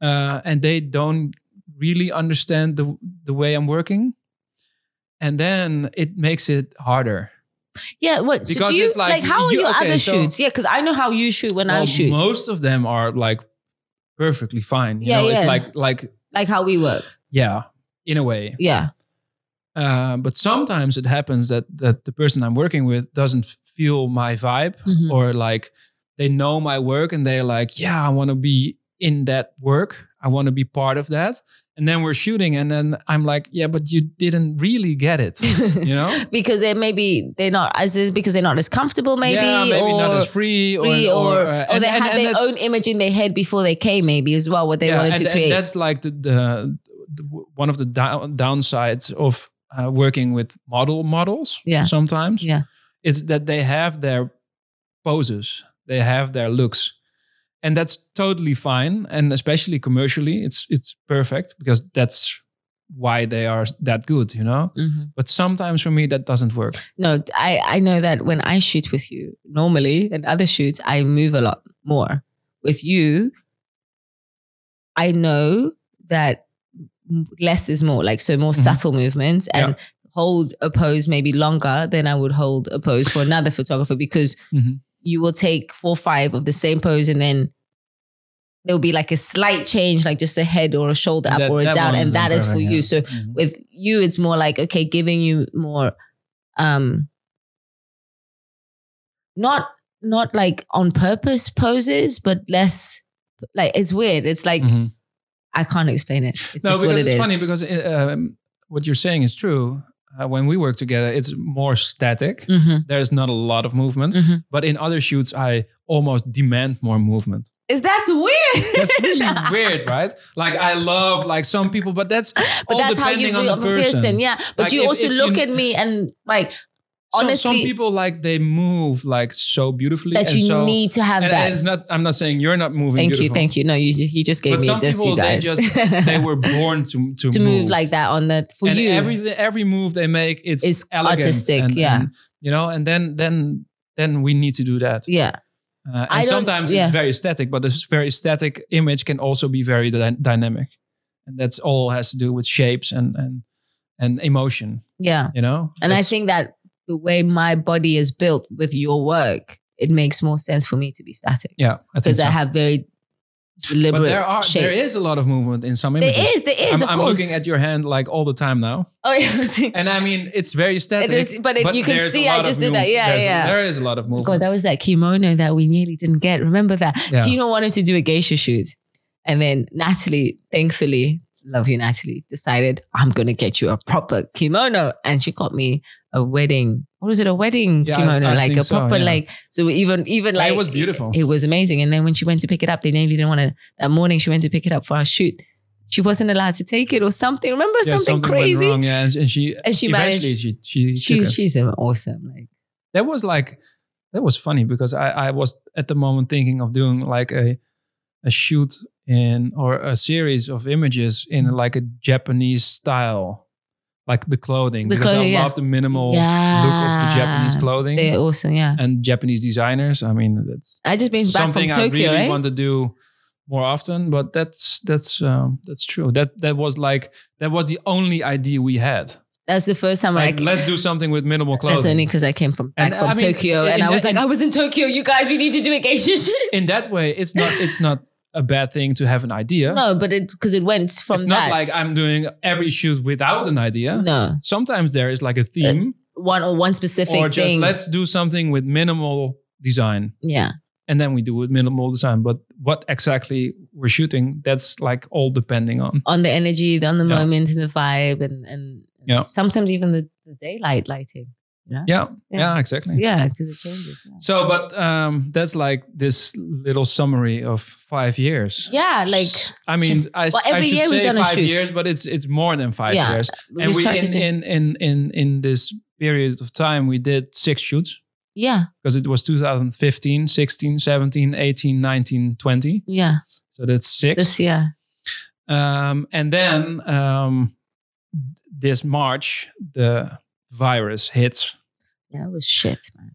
uh, and they don't really understand the the way I'm working and then it makes it harder Yeah, what? so Because do you, it's like, like, how are you- your okay, other so- shoots? Yeah, because I know how you shoot when I shoot, most of them are like perfectly fine you Yeah, know it's like like like how we work. yeah in a way Yeah, Uh, but sometimes it happens that that the person I'm working with doesn't feel my vibe, Mhm. or like they know my work and they're like, "Yeah, I want to be in that work. I want to be part of that." And then we're shooting, and then I'm like, "Yeah, but you didn't really get it," you know? (laughs) because they maybe they're not as because they're not as comfortable, maybe, yeah, maybe or not as free, free, or or or, uh, and- they and- had and their own image in their head before they came, maybe as well, what they yeah, wanted to and create. that's like the, the, the one of the down, downsides of uh, working with model models. Yeah. sometimes. Yeah. is that they have their poses, they have their looks, and that's totally fine. And especially commercially, it's it's perfect because that's why they are that good, you know. Mhm. But sometimes for me, that doesn't work. No, I, I know that when I shoot with you, normally and other shoots, I move a lot more. With you, I know that less is more, like so more Mhm. subtle movements and hold a pose maybe longer than I would hold a pose for another photographer because Mhm. you will take four or five of the same pose and then there'll be like a slight change, like just a head or a shoulder up That- or a down, and that is for imperfect, you. yeah. So Mhm. with you it's more like okay giving you more um not not like on purpose poses but less like it's weird. It's like Mhm. I can't explain it. It's No, just because what it it's is. funny because uh, um, what you're saying is true. Uh, when we work together, it's more static. Mhm, There's not a lot of movement. mhm. But in other shoots, I almost demand more movement. Is that's weird? That's really (laughs) weird, right? Like I love like some people, but that's but that's how you depending view on the person. person. Yeah. But Like, you if- also if look you- at me and like Some- honestly some people like they move like so beautifully that you so, need to have and, that. and it's not. I'm not saying you're not moving. Thank you, thank you. No, you you just gave But me some this, people you they just they were (laughs) born to to, to move. like that on the for and you. every every move they make it's it's elegant artistic, and- yeah. and, you know and then then then we need to do that yeah, uh, and sometimes yeah. it's very static but this very static image can also be very dy- dynamic and that's all has to do with shapes and and and emotion yeah. you know And I think that the way my body is built with your work, it makes more sense for me to be static yeah i think because so. I have very deliberate but there are shape. there is a lot of movement in some images There is, there is, I'm, of I'm course. looking at your hand like all the time now oh, yeah. and i mean it's very static It is, but, it, you can see I just did that. move- Yeah, there's- yeah. there is a lot of movement God, that was that kimono that we nearly didn't get. Remember that? Yeah. Tino wanted to do a geisha shoot. And then Natalie, thankfully, love you, Natalie, decided, I'm going to get you a proper kimono. And she got me a wedding. What was it? A wedding Yeah, kimono? I like think a so, proper, yeah. like, so even, even like, it was beautiful. It, was amazing. And then when she went to pick it up, they nearly didn't want to, that morning she went to pick it up for our shoot. She wasn't allowed to take it or something. Remember Yeah, something, went crazy? wrong, yeah, and, and she And she managed- she she, She, it. she's awesome. Like, that was like that was funny because I I was at the moment thinking of doing like a a shoot in or a series of images in Mm-hmm. like a Japanese style, like the clothing The because clothing, I yeah. love the minimal look of the Japanese clothing they're awesome. Yeah. and Japanese designers. I mean that's I just been back from something I Tokyo, really right? want to do more often. But that's that's um, that's true. That that was like that was the only idea we had. That's the first time Like I. let's do something with minimal clothing. That's only because I came from back And, from I mean, Tokyo, and I was like, I was in Tokyo. You guys, we need to do a geisha in that way, it's not it's not (laughs) a bad thing to have an idea. No, but it because it went from it's that. not like I'm doing every shoot without an idea. no Sometimes there is like a uh, theme, one or one specific or just thing. let's do something with minimal design, yeah, and then we do with minimal design. But what exactly we're shooting, that's like all depending on. on the energy, on the Yeah. moment, and the vibe, and and Yeah. sometimes even the, the daylight lighting. Yeah, yeah, Yeah. exactly. Yeah, because it changes. Yeah. So, but um, that's like this little summary of five years. Yeah, like I mean, I, Well, I every should year we've say done a five shoot. years, but it's it's more than five Yeah, years. we and we tried to in, do- in in in in this period of time we did six shoots yeah, because it was 2015 16 17 18 19 20 yeah. so that's six This year, um, and then um, this march the virus hits yeah, it was shit, man.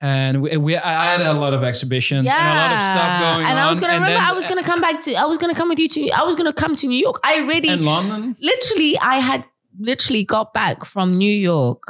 and we, we I had a lot of exhibitions and a lot of stuff going and on I was gonna remember. then- I was gonna come back to. I was gonna come with you to. I was gonna come to New York. I already, and london literally, I had literally got back from New York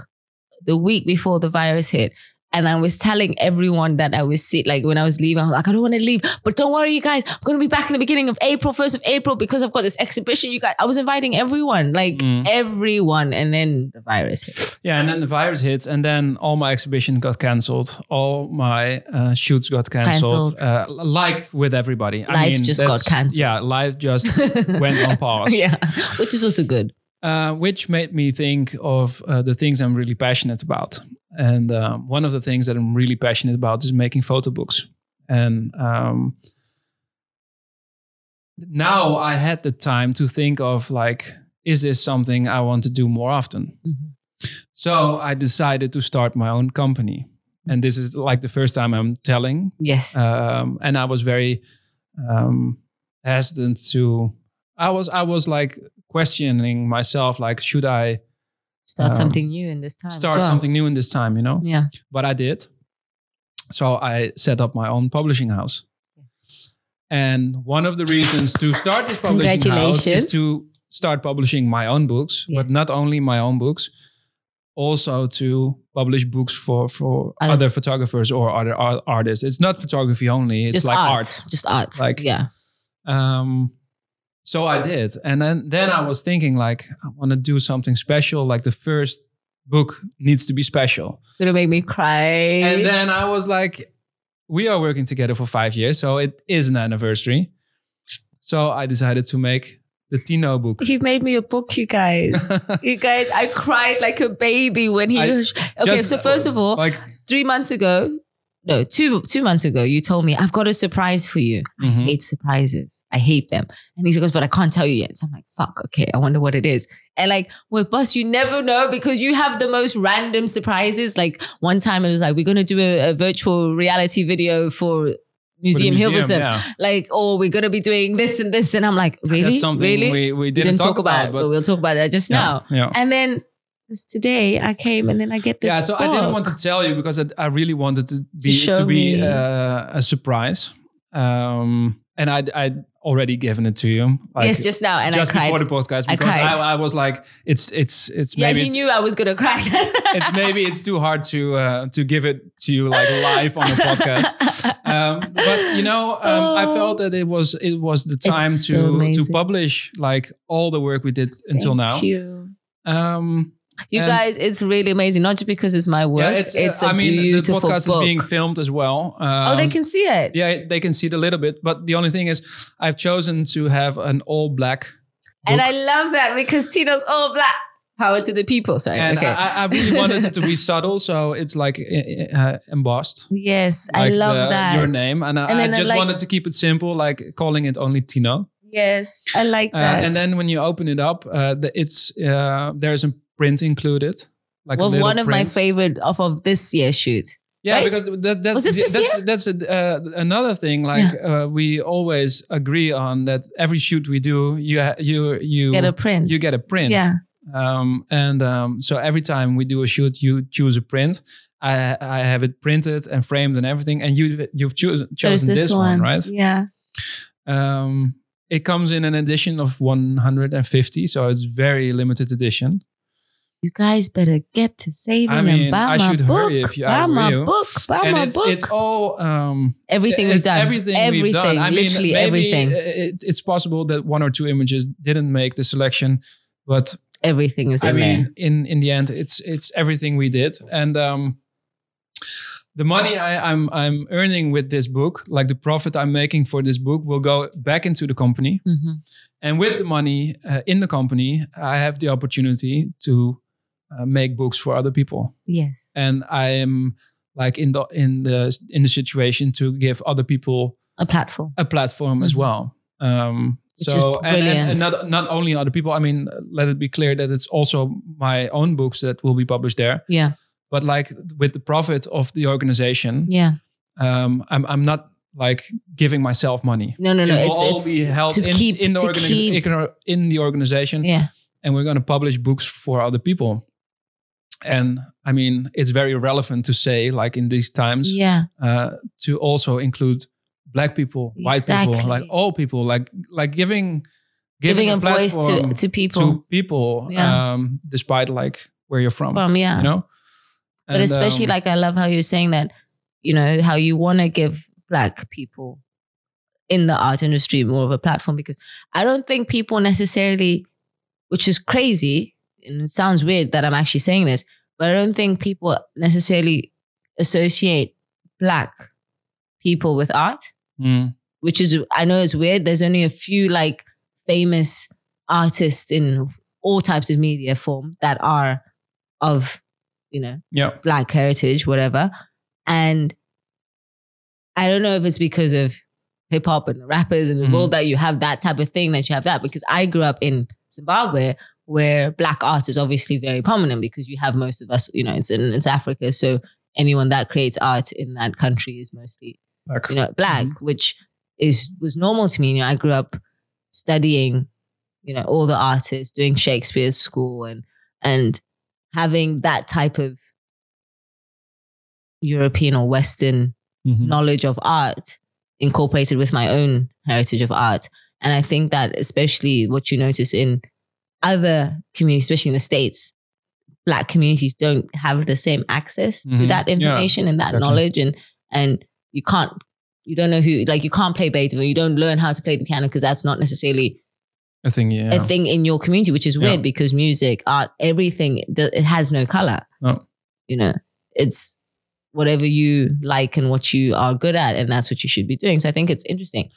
the week before the virus hit. And I was telling everyone that I was sick. Like when I was leaving, I was like, I don't want to leave. But don't worry, you guys. I'm going to be back in the beginning of April, 1st of April, because I've got this exhibition. You guys, I was inviting everyone, like Mm. everyone. And then the virus hit. Yeah, and then the virus hits, and then all my exhibitions got cancelled. All my uh, shoots got cancelled. Cancelled. Uh, like with everybody, I Life mean, just got cancelled. Yeah, life just (laughs) went on pause. yeah. Which is also good. uh, which made me think of uh, the things I'm really passionate about. And um, one of the things that I'm really passionate about is making photo books. And um, now I had the time to think of like, is this something I want to do more often? Mhm. So I decided to start my own company. And this is like the first time I'm telling. Yes. Um, and I was very um, hesitant to. I was I was like questioning myself, like should I Start um, something new in this time. start well. something new in this time? You know, Yeah. but I did. So I set up my own publishing house. And one of the reasons to start this publishing house is to start publishing my own books, but not only my own books, also to publish books for for Other- other photographers or other ar- artists. It's not photography only; it's like art. art. Just art. Like- yeah. Um, so I did, and then then I was thinking like I want to do something special. Like the first book needs to be special. Gonna make me cry. And then I was like, we are working together for five years, so it is an anniversary. So I decided to make the Tino book. He made me a book, you guys. (laughs) you guys, I cried like a baby when he. I- okay, Just, so first of all, like three months ago, no, two two months ago, you told me I've got a surprise for you. I Mhm. hate surprises. I hate them. And he goes, but I can't tell you yet. So I'm like, fuck, okay, I wonder what it is. And like with Bus, you never know because you have the most random surprises. Like one time it was like, we're gonna do a, a virtual reality video for the Museum, Hilversum. yeah. Like, oh, we're gonna be doing this and this. And I'm like, really? That's something really? we, we We didn't, talk, about, but, but we'll talk about that just yeah, now. Yeah. And then this today I came and then I get this. yeah, so I didn't want to tell you because I, I really wanted to be show to be uh, a surprise. Um, and I I already given it to you. Like, yes, just now, and just I cried. before the podcast because I, cried. I, was like, it's it's it's yeah, maybe he knew I was gonna cry. (laughs) it's maybe it's too hard to uh, to give it to you like live on a podcast. (laughs) Um, but you know, um, I Oh. felt that it was it was the time so to to publish like all the work we did until now. Thank you. Um, You And- guys, it's really amazing. Not just because it's my work. yeah, it's, it's, a I mean, the beautiful podcast book. is being filmed as well. oh, they Um, can see it. Yeah, they can see it a little bit, but the only thing is, I've chosen to have an all black. And. I love that because Tino's all black. Power to the people. Sorry. and okay. I, I really wanted it to be subtle, so it's like uh, uh, embossed. yes, I love the- that. Your name, and, I- And I just like- wanted to keep it simple, like calling it only Tino. Yes, I like Uh, that. and then when you open it up, uh, the, it's uh, there's a print included, like one of my favorite off of this year's shoot. Yeah, right? because that, that's this this that's that's a, uh, another thing. Like uh, we always agree on that every shoot we do, you you you Get a print. you get a print. Yeah. Um, and um, so every time we do a shoot, you choose a print. I I have it printed and framed and everything, and you you've chosen There's chosen this, one, right? Yeah. Um, it comes in an edition of 150, so it's very limited edition. You guys better get to saving I mean, and buy I my should book. hurry if you- buy my you. book. Buy and my it's book. it's all um, everything we've done. Everything, everything. we've done. I mean, literally maybe everything. It, it's possible that one or two images didn't make the selection, but everything is I in mean, there. in in the end, it's it's everything we did, and um, the money I, I'm I'm earning with this book, like the profit I'm making for this book, will go back into the company, Mhm. and with the money uh, in the company, I have the opportunity to uh, make books for other people, Yes. and I am like in the in the in the situation to give other people A platform. a platform as Mhm. well. Um, Which so and, and, and not not only other people. I mean, let it be clear that it's also my own books that will be published there. Yeah. But like with the profit of the organization, Yeah. um, I'm I'm not like giving myself money. No, no, no. it It's all it's be held to in, keep in the to organization keep. in the organization, Yeah. and we're going to publish books for other people. And I mean, it's very relevant to say, like in these times, Yeah. uh, to also include black people, white people, like all people, like like giving Giving, a, voice to to people. to people, Yeah. um, despite like where you're from, from yeah. you know. but especially um, like I love how you're saying that, you know, how you want to give black people in the art industry more of a platform because I don't think people necessarily, which is crazy, and it sounds weird that I'm actually saying this, but I don't think people necessarily associate black people with art, mm, which is I know it's weird. There's only a few like famous artists in all types of media form that are of, you know, yeah, black heritage, whatever. And I don't know if it's because of hip hop and the rappers and the Mhm. world that you have that type of thing that you have that. Because I grew up in Zimbabwe where black art is obviously very prominent because you have most of us, you know, it's in it's Africa. So anyone that creates art in that country is mostly like, you know, black, which is was normal to me. You know, I grew up studying, you know, all the artists, doing Shakespeare school and and having that type of European or Western mhm. knowledge of art incorporated with my own heritage of art. And I think that especially what you notice in other communities, especially in the States, black communities don't have the same access to Mhm. that Yeah, information and that exactly. knowledge. And and you can't you don't know who like you can't play Beethoven, you don't learn how to play the piano because that's not necessarily I think yeah, a thing in your community, which is weird Yeah. because music, art, everything, it has no color. No. You know, it's whatever you like and what you are good at, and that's what you should be doing. So I think it's interesting.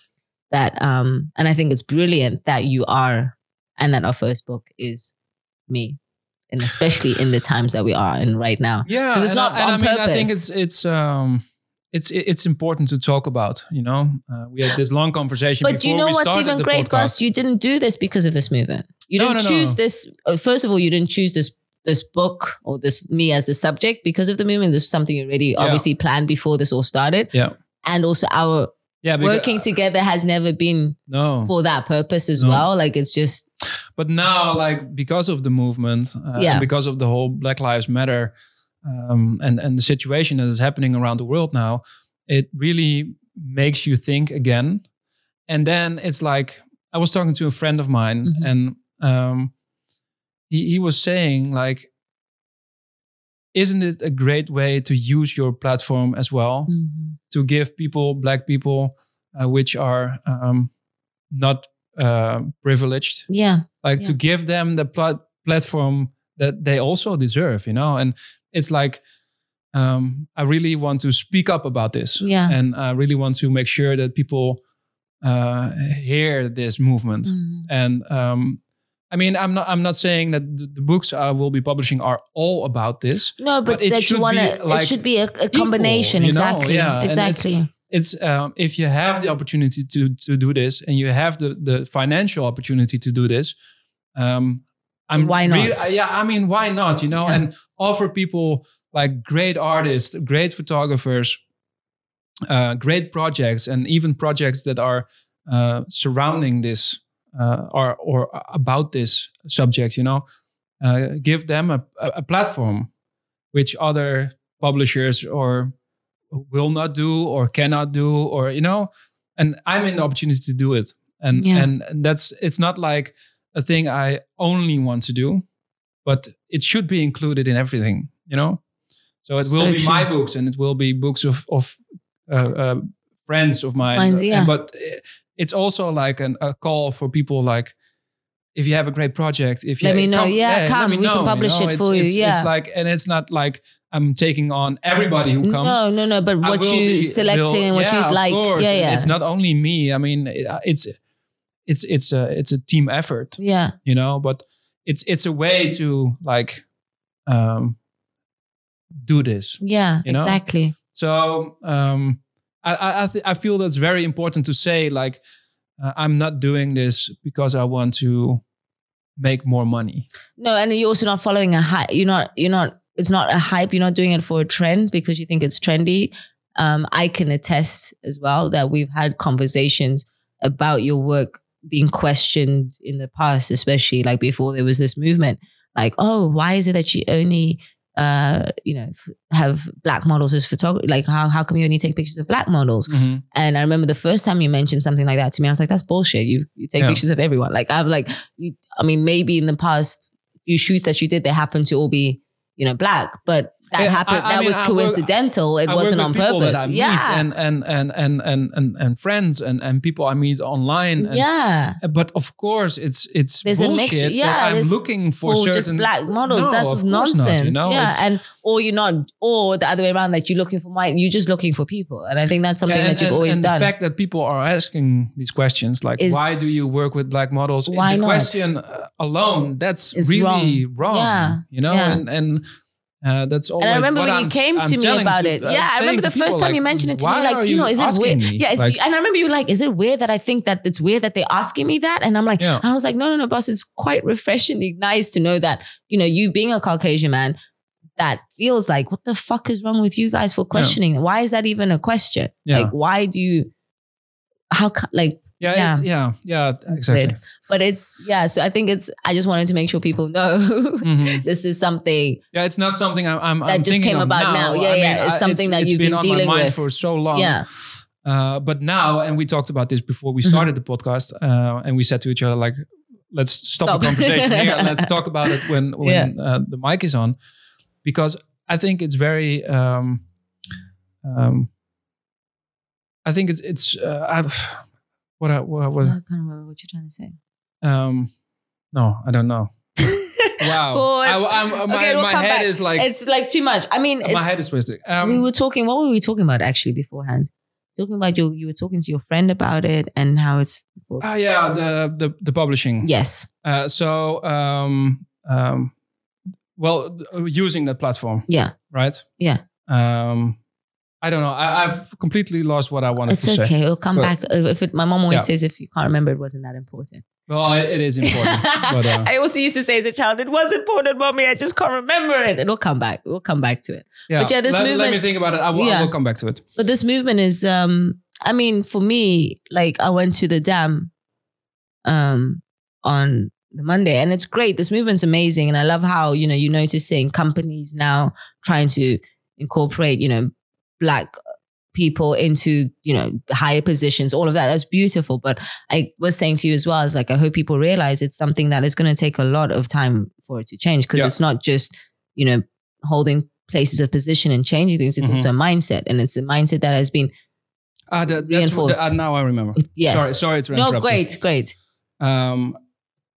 that um and I think it's brilliant that you are and that our first book is me. And especially in the times that we are in right now. Yeah, it's not I, and on I mean, I think it's it's um it's it's important to talk about. You know, uh, we had this long conversation. But you know what's even great. Gus? You didn't do this because of this movement. You No, didn't no, no. choose this. uh, First of all, you didn't choose this this book or this me as a subject because of the movement. This is something you already Yeah. obviously planned before this all started. Yeah. And also our Yeah, because, working together has never been no, for that purpose as No. well. Like it's just but now like because of the movement uh, Yeah. because of the whole black lives matter um, and and the situation that is happening around the world now it really makes you think again and then it's like i was talking to a friend of mine Mhm. and um, he, he was saying like isn't it a great way to use your platform as well to give people, black people, uh, which are um, not uh, privileged, yeah, like to give them the plat- platform that they also deserve, you know? And it's like, um, I really want to speak up about this. Yeah. And I really want to make sure that people uh, hear this movement. Mhm. And um, I mean, I'm not. I'm not saying that the, the books I will be publishing are all about this. no, but, But it that should you want be, to. like, it should be a, a combination. you know? exactly. Yeah, and it's- exactly. it's um, if you have the opportunity to to do this and you have the the financial opportunity to do this um i'm Why not? really- uh, yeah i mean why not you know Yeah. and offer people like great artists great photographers uh great projects and even projects that are uh surrounding this uh or or about this subject you know uh, give them a, a platform which other publishers or will not do or cannot do or you know and i'm in the opportunity to do it and Yeah. and, and that's it's not like a thing i only want to do but it should be included in everything you know so it will So be true. my books and it will be books of of uh, uh, friends of mine Mine's, yeah. But it's also like an, a call for people like if you have a great project if you Let me know. Yeah, let come, me we can know, you publish know? it It's- for you, it's, it's yeah. like and it's not like i'm taking on everybody who comes No, no, no. But what you be- selecting and what yeah, you like. course. Yeah, yeah. It's not only me. I mean, it- it's it's it's a it's a team effort, yeah. you know. But it's it's a way to like um do this. Yeah. You know? exactly. So um, I I th- I feel that's very important to say. Like uh, I'm not doing this because I want to make more money. No, and you're also not following a hype. You're not. You're not. It's not a hype. You're not doing it for a trend because you think it's trendy. Um, I can attest as well that we've had conversations about your work being questioned in the past, especially like before there was this movement. Like, oh, why is it that you only, uh, you know, have black models as photography? Like, how how come you only take pictures of black models? Mhm. And I remember the first time you mentioned something like that to me, I was like, that's bullshit. You you take Yeah. pictures of everyone. Like I'm like, you, I mean, maybe in the past few shoots that you did, they happened to all be, you know, black, but that Yeah, happened. I- I that mean, was I work- coincidental. it wasn't on purpose. Yeah. and, and, and, and, and, and, and friends and, and people I meet online. And, yeah. But of course, it's it's There's a bullshit mixture- that yeah, I'm looking for, For just black models, No, that's course not, nonsense. you know? yeah, It's- and or you're not, or the other way around, that you're looking for white, you're just looking for people, and I think that's something Yeah, and, that you've always and done. The fact that people are asking these questions, like Is- why do you work with black models? Why the not? question uh, alone, that's really wrong. Yeah, You know, and and uh, that's always. And I remember when you I'm- came I'm to me about to- it. uh, yeah, I remember the first time like, you mentioned it to me, like, Tino, is it weird? me? Yeah, it's, Like, and I remember you were like, is it weird that I think that it's weird that they're asking me that? And I'm like, Yeah. I was like, no, no, no, boss, it's quite refreshingly nice to know that, you know, you being a Caucasian man, that feels like, what the fuck is wrong with you guys for questioning? Why is that even a question? Yeah. Like, why do you, how, like, yeah, Yeah. It's, yeah, yeah, That's exactly. weird. but it's, yeah, so I think it's, I just wanted to make sure people know Mhm. (laughs) this is something Yeah, it's not something I'm. I'm That I'm just came about now. Yeah, yeah, it's I- something that it's you've been, been dealing with. for so long. Yeah. Uh, but now, and we talked about this before we Mhm. started the podcast, uh, and we said to each other like, "Let's stop, Stop. the conversation here. Let's (laughs) talk about it when when Yeah. uh, the mic is on," because I think it's very. Um, um, I think it's it's. Uh, I've, what I, what, I what can't remember what you're trying to say. um, no, I don't know. (laughs) Wow. I, I'm, my, Okay, we'll my head back. is like it's like too much. I mean, my head is twisted. Um, we were talking. What were we talking about actually beforehand? talking about you. You were talking to your friend about it and how it's. Ah, yeah, the the the publishing. Yes. Uh, so, um, um, well, using that platform. Yeah. Right. Yeah. Um, I don't know. I, have completely lost what I wanted it's to okay. say. It's okay. It'll come But- back. Uh, If it, my mom always Yeah. says, if you can't remember, it wasn't that important. Well, it, it is important. (laughs) but, uh, I also used to say as a child, it was important, mommy. I just can't remember it. It'll come back. We'll come back to it. yeah. But yeah, this let, let me think about it. I will, I will come back to it. But this movement is, um, I mean, for me, like I went to the dam, um, on the Monday, and it's great. This movement's amazing, and I love how you know you're noticing companies now trying to incorporate, you know, black people into you know higher positions all of that that's beautiful but i was saying to you as well is like i hope people realize it's something that is going to take a lot of time for it to change because Yeah. it's not just you know holding places of position and changing things it's Mhm. also a mindset and it's a mindset that has been Ah, that, that's what, Reinforced. uh, now I remember. yes Sorry, sorry to no great great Um,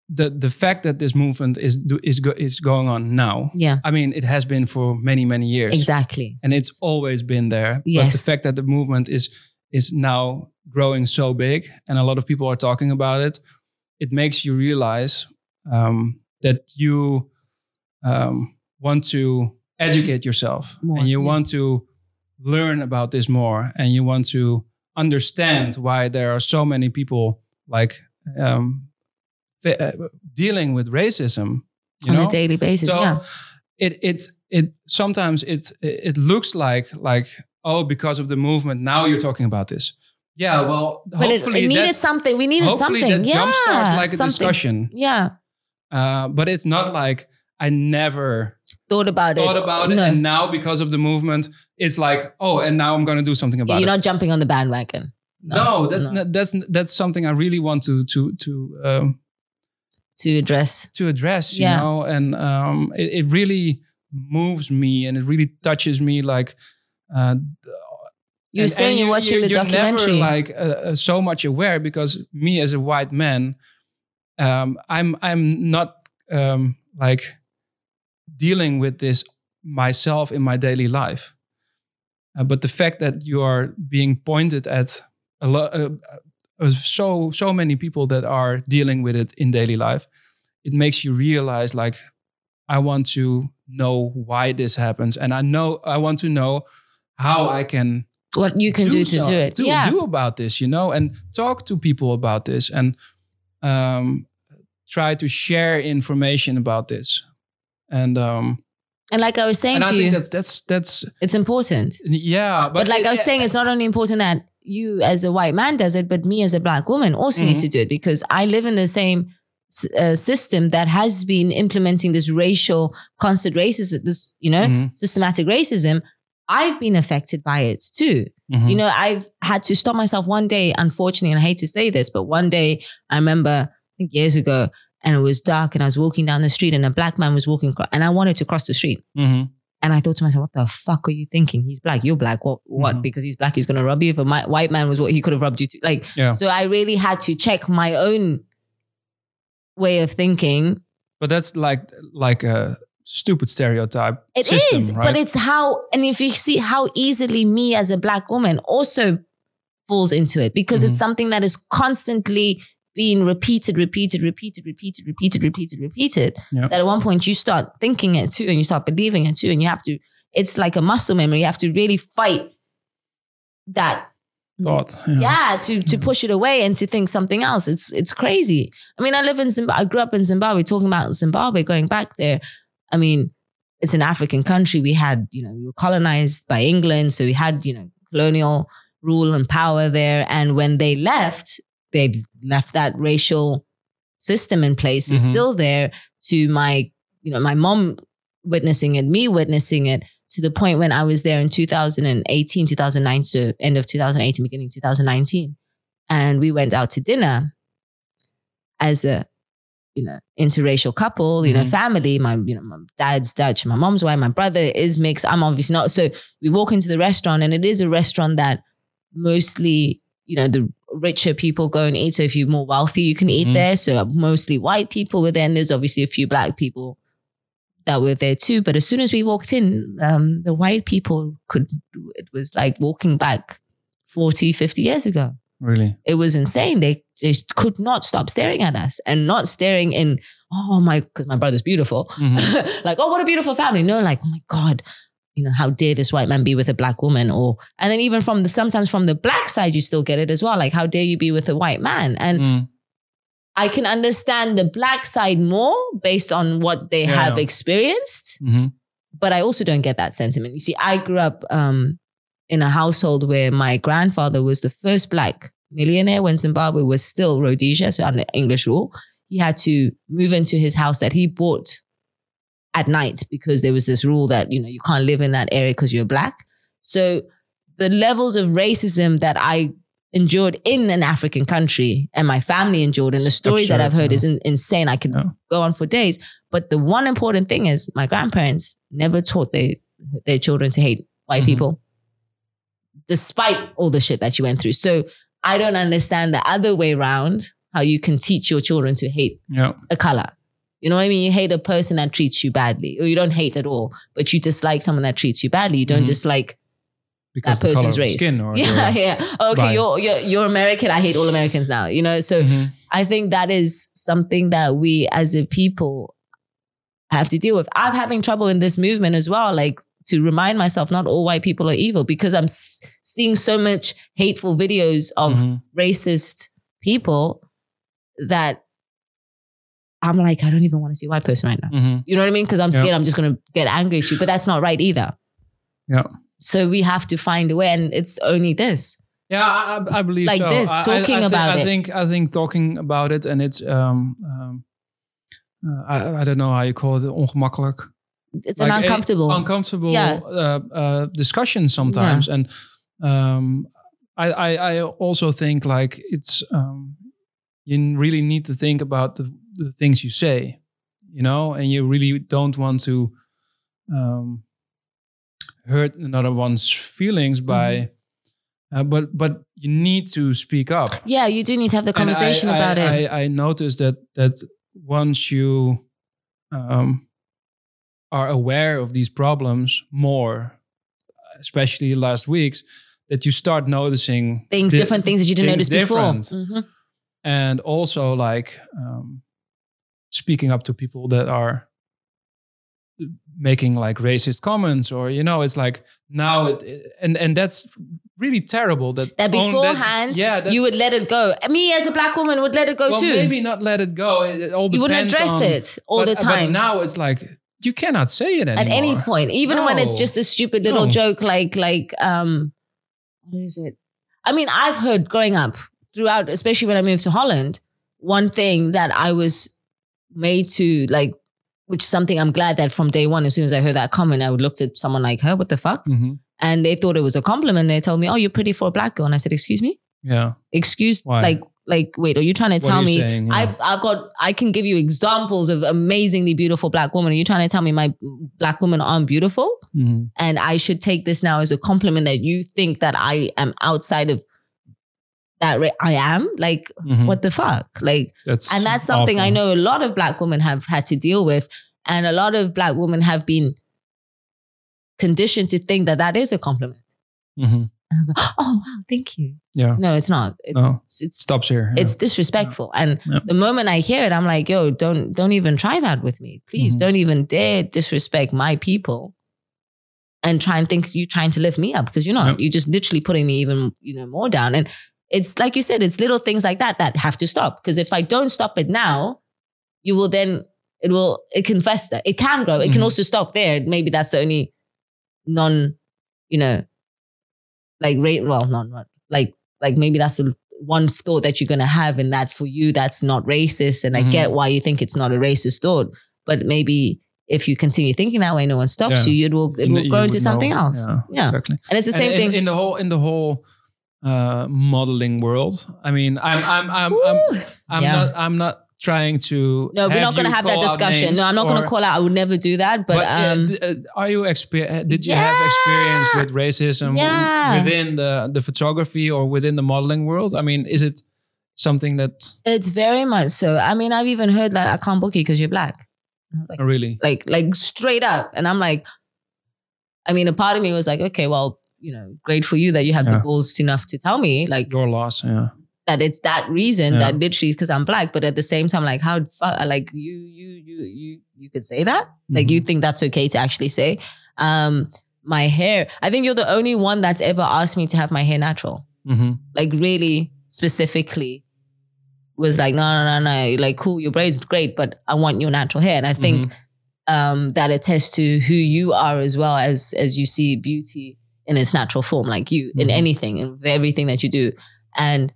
the the fact that this movement is is is going on now. yeah I mean, it has been for many many years. exactly and it's always been there. But the fact that the movement is is now growing so big, and a lot of people are talking about it, it makes you realize um, that you um, want to educate yourself, More, and you yeah. want to learn about this more, and you want to understand why there are so many people like um, dealing with racism. You on know? a daily basis so yeah it it's it sometimes it it looks like like oh because of the movement now you're talking about this yeah well but it, hopefully it needed something we needed something that yeah jumpstarts like a something. discussion yeah uh, but it's not like I never thought about thought it about it and now because of the movement it's like oh and now I'm going to do something about it. you're it not jumping on the bandwagon no, that's no. not that's that's something I really want to to to um, to address. To address you Yeah. know and um it, it really moves me and it really touches me like uh you're and- saying and you're watching the you're documentary. never like uh, uh, so much aware because me as a white man um i'm i'm not um like dealing with this myself in my daily life. Uh, but the fact that you are being pointed at a lot uh, so so many people that are dealing with it in daily life it makes you realize like i want to know why this happens and i know i want to know how i can what you can do, to so- do it. do, yeah. do about this you know and talk to people about this and um try to share information about this. And um and like i was saying and i to think you that's that's that's it's important. Yeah but, like it- i was saying it's not only important that you as a white man does it but me as a black woman also needs Mm-hmm. to do it because i live in the same uh, system that has been implementing this racial constant racism this you know Mhm, systematic racism i've been affected by it too mhm. You know, I've had to stop myself one day, unfortunately, and I hate to say this, but one day I remember, I think years ago, and it was dark and I was walking down the street and a black man was walking and I wanted to cross the street. And I thought to myself, what the fuck are you thinking? He's black. You're black. What? What? Mhm. Because he's black, he's going to rob you. If a mi- white man was what he could have robbed you too. Like, Yeah. so I really had to check my own way of thinking. but that's like like a stupid stereotype It is, system, right? but it's how, and if you see how easily me as a black woman also falls into it because it's Mhm. something that is constantly being repeated, repeated, repeated, repeated, repeated, repeated, repeated. Yeah. That at one point you start thinking it too and you start believing it too. And you have to, it's like a muscle memory. You have to really fight that thought yeah to to mm. push it away and to think something else it's it's crazy i mean i live in zimbabwe i grew up in zimbabwe talking about zimbabwe going back there i mean it's an african country we had you know we were colonized by england so we had you know colonial rule and power there and when they left they left that racial system in place so Mhm. still there to my you know my mom witnessing it me witnessing it to the point when I was there in 2018, 2009, so end of 2018, beginning 2019. And we went out to dinner as a, you know, interracial couple, you know, Mhm. family. My, you know, my dad's Dutch, my mom's white, my brother is mixed. I'm obviously not. So we walk into the restaurant and it is a restaurant that mostly, you know, the richer people go and eat. So if you're more wealthy, you can eat Mhm. there. So mostly white people were there. And there's obviously a few black people that were there too. But as soon as we walked in, um, the white people could, it was like walking back 40, 50 years ago. Really? It was insane. They, they could not stop staring at us and not staring in, oh my, because my brother's beautiful. Mhm. (laughs) like, oh, what a beautiful family. No, like, oh my God, you know, how dare this white man be with a black woman? Or, and then even from the, sometimes from the black side, you still get it as well. Like, how dare you be with a white man? And Mm. I can understand the black side more based on what they Yeah. have experienced, Mhm. but I also don't get that sentiment. You see, I grew up um, in a household where my grandfather was the first black millionaire when Zimbabwe was still Rhodesia, so under English rule. He had to move into his house that he bought at night because there was this rule that you know you can't live in that area because you're black. So the levels of racism that I endured in an African country and my family endured and the stories that I've heard yeah. is in, insane. I could Yeah. go on for days. But the one important thing is my grandparents never taught their, their children to hate white Mhm. people, despite all the shit that you went through. So I don't understand the other way around how you can teach your children to hate Yeah. a color. You know what I mean? You hate a person that treats you badly, or you don't hate at all, but you dislike someone that treats you badly. You don't Mhm. dislike Because that person's of race. skin or (laughs) yeah, yeah. Okay, you're, you're you're American. I hate all Americans now. You know, so Mhm. I think that is something that we as a people have to deal with. I'm having trouble in this movement as well, like to remind myself not all white people are evil because I'm s- seeing so much hateful videos of Mhm. racist people that I'm like, I don't even want to see a white person right now. Mhm. You know what I mean? Because I'm Yeah. scared I'm just going to get angry at you, but that's not right either. Yeah. So we have to find a way, and it's only this. Yeah, I, I- I believe Like so. this, I- I- talking I, thi- about I it. think I think talking about it, and it's um, um uh, I, I don't know how you call it, ongemakkelijk, It's Like, an uncomfortable. uncomfortable Yeah. uh, uh, discussion sometimes, and um, I, I I also think like it's um, you really need to think about the, the things you say, you know, and you really don't want to um, hurt another one's feelings by. Mm-hmm. Uh, but but you need to speak up. yeah, you do need to have the I- conversation I, about it. I, I noticed that that once you um, are aware of these problems more, especially last weeks, that you start noticing things, di- different things that you didn't notice before. Mhm. and also like um, speaking up to people that are making like racist comments or you know it's like now it, and and that's really terrible that That beforehand, yeah that, you would let it go. Me as a black woman would let it go well, too. maybe not let it go. It, it all you wouldn't address on- it all but- the But now it's like you cannot say it anymore. at any point, even when it's just a stupid little No. joke, like like um, what is it? I mean, I've heard growing up throughout, especially when I moved to Holland, one thing that I was made to like, which is something I'm glad that from day one, as soon as I heard that comment, I would look at someone like her, what the fuck? Mhm. And they thought it was a compliment. They told me, "Oh, you're pretty for a black girl," and I said, "Excuse me, Yeah. excuse, Why? like." Like, wait, are you trying to What tell me? Yeah. I've, I've got, I can give you examples of amazingly beautiful black women. Are you trying to tell me my black women aren't beautiful? Mhm. And I should take this now as a compliment that you think that I am outside of that. Ra- I am like, Mhm. what the fuck? Like, That's and that's something I know a lot of black women have had to deal with. And a lot of black women have been conditioned to think that that is a compliment. Mhm. And I go, oh, wow, thank you. Yeah. No, it's not. It's, No. it's, it's Stops here. yeah. it's disrespectful. And Yeah. the moment I hear it, I'm like, yo, don't don't even try that with me. Please Mhm. don't even dare disrespect my people and try and think you're trying to lift me up because you're not. Yeah. You're just literally putting me even, you know, more down. And it's like you said, it's little things like that that have to stop. Because if I don't stop it now, you will then it will it can fester. It can grow. It can Mhm. also stop there. Maybe that's the only non, you know, like rate well, non like like maybe that's the one thought that you're gonna have, and that for you that's not racist. And I Mhm. get why you think it's not a racist thought, but maybe if you continue thinking that way, no one stops Yeah. you. It will it will grow into something know. else. Yeah, Yeah. exactly. And it's the same And in, thing. in the whole in the whole uh, modeling world. I mean, I'm I'm I'm I'm, Woo! I'm Yeah. not I'm not trying to. no, we're not going to have that discussion. No, I'm not going to call out. I would never do that. But, uh, um, uh, are you exper- Did you have experience with racism Yeah. within the the photography or within the modeling world? I mean, is it something that it's very much so. I mean, I've even heard that I can't book you because you're black. And I Like, really? like like straight up and i'm like i mean a part of me was like okay well you know, great for you that you have the balls enough to tell me like Your loss. Yeah. that it's that reason Yeah. that literally because I'm black, but at the same time, like how like you you you you you could say that like Mm-hmm. you think that's okay to actually say. Um, my hair. I think you're the only one that's ever asked me to have my hair natural. hmm Like really specifically was like no no no no like cool your braids great but I want your natural hair and I think um, that attests to who you are as well as as you see beauty in its natural form, like you in Mhm. anything in everything that you do, and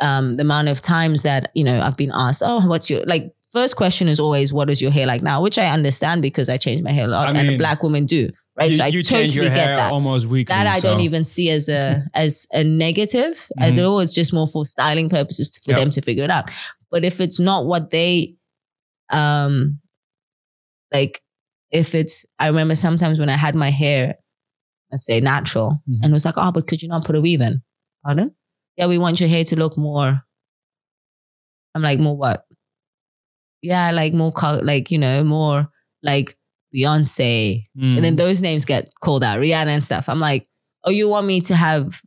um, the amount of times that you know I've been asked, oh, what's your like. First question is always, what is your hair like now? Which I understand because I change my hair a lot, I and mean, black women do, right? You, so I you totally get that. almost weekly. That I don't even see as a (laughs) as a negative at Mhm. all. It's just more for styling purposes for Yep. them to figure it out. But if it's not what they, um, like, if it's, I remember sometimes when I had my hair, let's say natural, Mhm. and it was like, oh, but could you not put a weave in? Pardon? Yeah, we want your hair to look more. I'm like, more what? Yeah, like more, like you know, more like Beyonce, Mm. and then those names get called out, Rihanna and stuff. I'm like, oh, you want me to have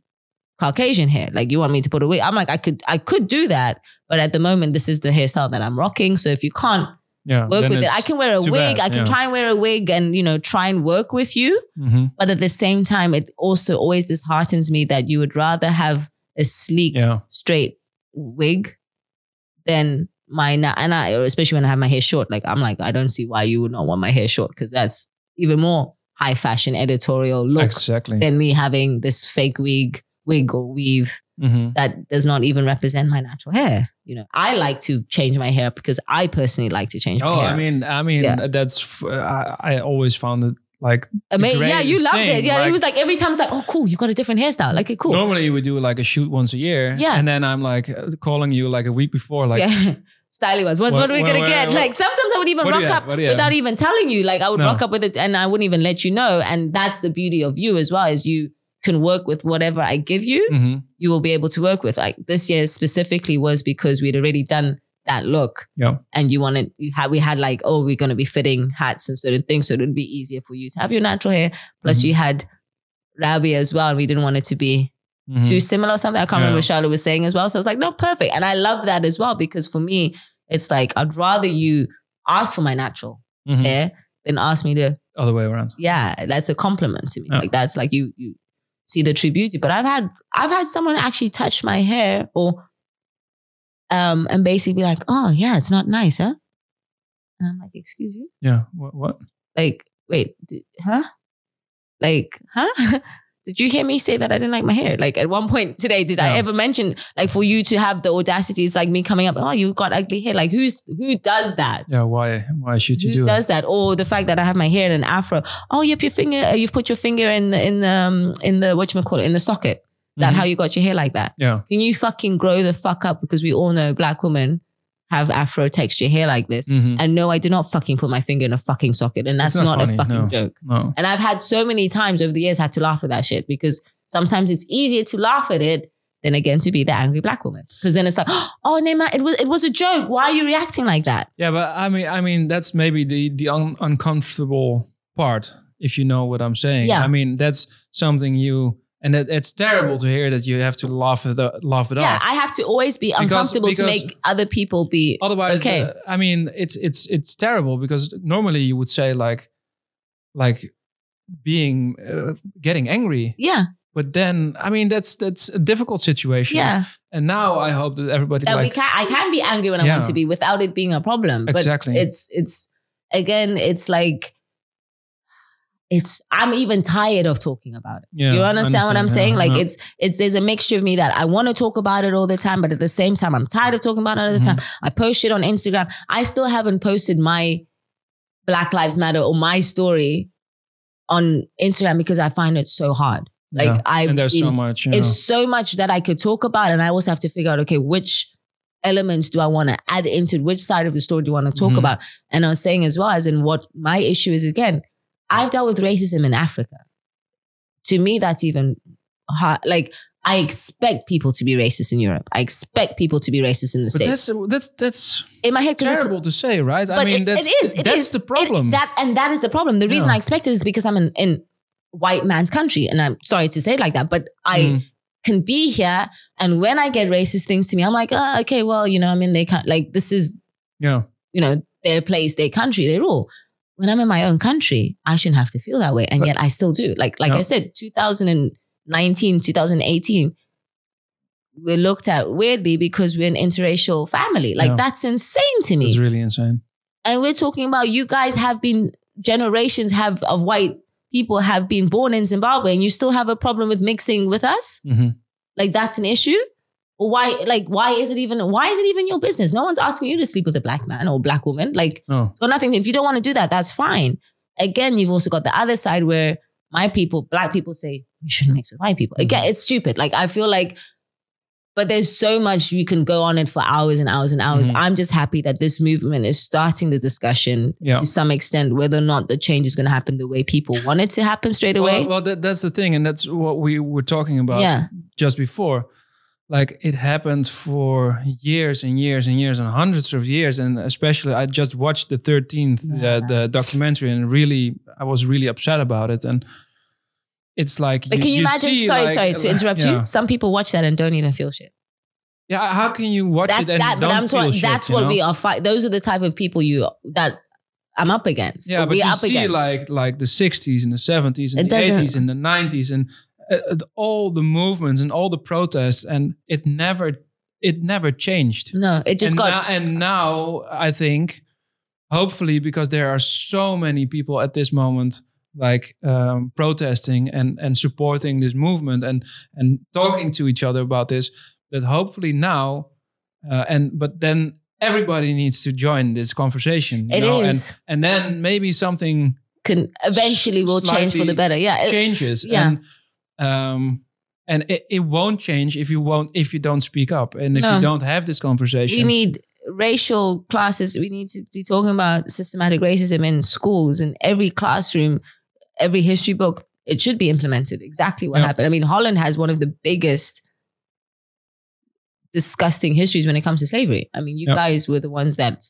Caucasian hair? Like you want me to put a wig? I'm like, I could, I could do that, but at the moment, this is the hairstyle that I'm rocking. So if you can't yeah, work with it, I can wear a wig. bad, I can yeah. try and wear a wig and you know try and work with you. Mhm. But at the same time, it also always disheartens me that you would rather have a sleek, Yeah. straight wig than my and I especially when I have my hair short. Like I'm like, I don't see why you would not want my hair short because that's even more high fashion editorial look Exactly. than me having this fake wig, wig or weave hmm that does not even represent my natural hair. You know, I like to change my hair because I personally like to change my Oh. I mean, I mean, Yeah. that's I always found it like amazing. yeah, you loved it. Yeah, like- it was like every time it's like, oh, cool, you got a different hairstyle. Like, cool. normally you would do like a shoot once a year. Yeah. and then I'm like uh, calling you like a week before, like, yeah. (laughs) Styling was, what, what, What- are we what- gonna what- get? like sometimes I would even rock up What do you have? without even telling you. Like I would No. rock up with it and I wouldn't even let you know. And that's the beauty of you as well, is you can work with whatever I give you, mhm, you will be able to work with. Like this year specifically was because we'd already done that look. yeah, and you wanted you had we had like oh we're going to be fitting hats and certain things so it would be easier for you to have your natural hair plus Mhm. you had Rabi as well and we didn't want it to be mhm. too similar or something I can't remember what Charlotte was saying as well so I was like no perfect and I love that as well because for me it's like I'd rather you ask for my natural Mhm. hair than ask me to other way around. yeah that's a compliment to me Yeah. like that's like you you see the true beauty but I've had I've had someone actually touch my hair or um and basically be like oh yeah it's not nice huh and I'm like excuse you Yeah, what? what? like wait d- huh like huh (laughs) did you hear me say that I didn't like my hair like at one point today did I ever mention like for you to have the audacity it's like me coming up oh you got ugly hair like who's who does that Yeah, why? Why should you do it? who do does that? Or the fact that I have my hair in an afro. Oh, yep, your finger. uh, You've put your finger in in um in the what you call it in the socket. Is that Mhm. how you got your hair like that? Yeah, Can you fucking grow the fuck up? Because we all know black women have afro texture hair like this. mhm. And no, I did not fucking put my finger in a fucking socket, and that's It's not not, a fucking no. joke. no, And I've had so many times over the years had to laugh at that shit because sometimes it's easier to laugh at it than again to be the angry black woman. Because then it's like, (gasps) oh, Neymar, it was it was a joke. Why are you reacting like that? yeah, but I mean, I mean, that's maybe the the un- uncomfortable part, if you know what I'm saying. Yeah. I mean, that's something you, and it, it's terrible to hear that you have to laugh it, laugh it Yeah, off. I have to always be Because- uncomfortable to make other people be Otherwise, Okay. uh, I mean, it's it's it's terrible because normally you would say like, like being uh, getting angry, yeah, but then I mean that's that's a difficult situation. yeah. And now I hope that everybody That we likes. can I can be angry when I want to be without it being a problem. But Exactly. it's it's again, it's like it's I'm even tired of talking about it. Yeah, you understand, what I'm understand, saying? yeah, Like yeah. it's it's there's a mixture of me that I want to talk about it all the time, but at the same time, I'm tired of talking about it all the Mm-hmm. time. I post shit on Instagram. I still haven't posted my Black Lives Matter or my story on Instagram because I find it so hard. Like and there's so been- much. You know. it's so much that I could talk about, and I also have to figure out okay, which elements do I want to add into which side of the story do I want to talk Mhm. about? And I was saying as well as in what my issue is again, I've dealt with racism in Africa. To me, that's even hard. Like I expect people to be racist in Europe. I expect people to be racist in the but states. that's that's that's in my head, terrible to say, right? I mean, it- that's it is. It that's is. the problem. It- that and that is the problem. The reason Yeah. I expect it is because I'm in, in white man's country. And I'm sorry to say it like that, but I Mm. can be here. And when I get racist things to me, I'm like, oh, okay, well, you know, I mean, they can't, like, this is, Yeah. you know, their place, their country, they rule. When I'm in my own country, I shouldn't have to feel that way. And But- yet I still do. Like, like Yeah. I said, 2019, 2018, we're looked at weirdly because we're an interracial family. Like, Yeah. that's insane to me It's really insane. and we're talking about you guys have been generations have of white people have been born in Zimbabwe and you still have a problem with mixing with us hmm like that's an issue why like why is it even why is it even your business no one's asking you to sleep with a black man or black woman like it's nothing if you don't want to do that that's fine again you've also got the other side where my people black people say you shouldn't mix with white people again Mm-hmm. it's stupid like i feel like but there's so much you can go on it for hours and hours and hours. Mhm. I'm just happy that this movement is starting the discussion Yeah. to some extent, whether or not the change is going to happen the way people want it to happen straight away. Well, well that, that's the thing, and that's what we were talking about yeah, just before. Like it happened for years and years and years and hundreds of years, and especially I just watched the thirteenth, Yeah. uh, the documentary, and really I was really upset about it. And it's like, but can you, imagine? see, Sorry, like- sorry to interrupt you. Some people watch that and don't even feel shit. Yeah, how can you watch That's it and that. But I'm feel talking. shit, That's what know? we are fight. Those are the type of people you that I'm up against. Yeah, but we're you up see, against. like like the '60s and the '70s and It the doesn't- '80s and the '90s and uh, uh, all the movements and all the protests, and it never it never changed. no, it just and got. now, and now I think, hopefully, because there are so many people at this moment like um, protesting and and supporting this movement and and talking to each other about this, that hopefully now, uh, and but then everybody needs to join this conversation. you It know, is. and and then maybe something can eventually will change for the better. Yeah, it- changes yeah. and um and it, it won't change if you won't if you don't speak up and if No. you don't have this conversation we need racial classes. We need to be talking about systematic racism in schools in every classroom, every history book. It should be implemented. Exactly what Yeah. happened. I mean, Holland has one of the biggest disgusting histories when it comes to slavery. I mean, you Yeah. guys were the ones that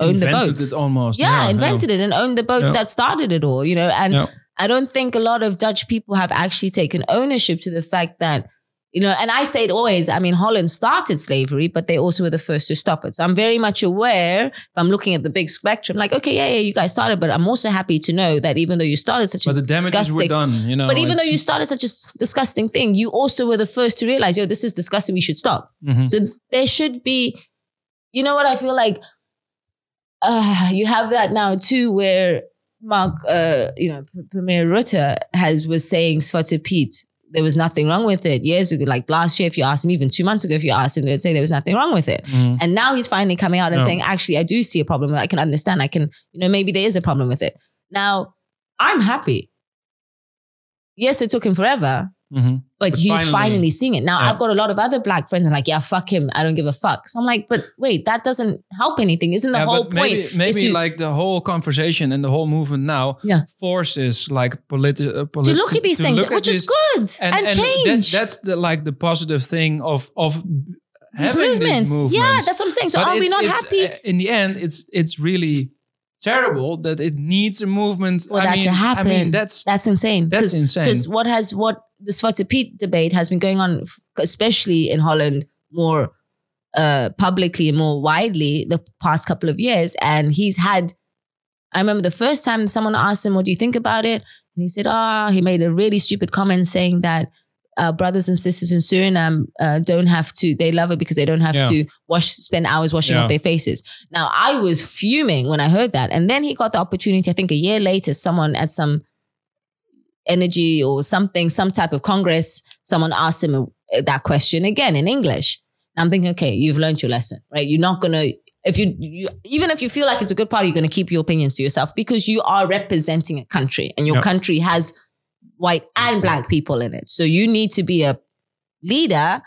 owned the boats. it almost yeah, invented it and owned the boats Yeah. that started it all, you know. And Yeah. I don't think a lot of Dutch people have actually taken ownership to the fact that, you know, and I say it always, I mean, Holland started slavery, but they also were the first to stop it. So I'm very much aware, if I'm looking at the big spectrum, like, okay, yeah, yeah, you guys started, but I'm also happy to know that even though you started such but a the damages were disgusting done you know but even though you started such a disgusting thing, you also were the first to realize, yo, this is disgusting. We should stop. Mhm. So there should be, you know what I feel like? Uh, you have that now too, where Mark, uh, you know, Premier Rutte has was saying Zwarte Piet, there was nothing wrong with it years ago. Like last year, if you asked him, even two months ago, if you asked him, they'd say there was nothing wrong with it. Mhm. And now he's finally coming out and No. saying, actually, I do see a problem. I can understand. I can, you know, maybe there is a problem with it. Now, I'm happy. Yes, it took him forever, Mhm. but, But he's finally- finally, seeing it. Now Yeah. I've got a lot of other black friends and like, yeah, fuck him. I don't give a fuck. So I'm like, but wait, that doesn't help anything. Isn't the Yeah, whole but point? maybe, is maybe to, like the whole conversation and the whole movement now Yeah. forces like politi- uh, to look at these things, which is good and, that- change. that's the like the positive thing of of these movements. these movements. Yeah, that's what I'm saying. So But are we not happy uh, in the end it's it's really terrible that it needs a movement for I that mean, to happen? I mean that's that's insane. that's 'Cause- insane. Because what has what the Zwarte Piet debate has been going on, especially in Holland, more uh, publicly and more widely the past couple of years. And he's had, I remember the first time someone asked him, "What do you think about it?" And he said, "Ah," he made a really stupid comment saying that. Uh, brothers and sisters in Suriname uh, don't have to. They love it because they don't have Yeah. to wash, spend hours washing Yeah. off their faces. Now, I was fuming when I heard that, and then he got the opportunity. I think a year later, someone at some energy or something, some type of congress, someone asked him uh, that question again in English. And I'm thinking, okay, you've learned your lesson, right? You're not gonna if you, you even if you feel like it's a good party, you're gonna keep your opinions to yourself because you are representing a country, and your Yeah. country has white and black people in it. So you need to be a leader.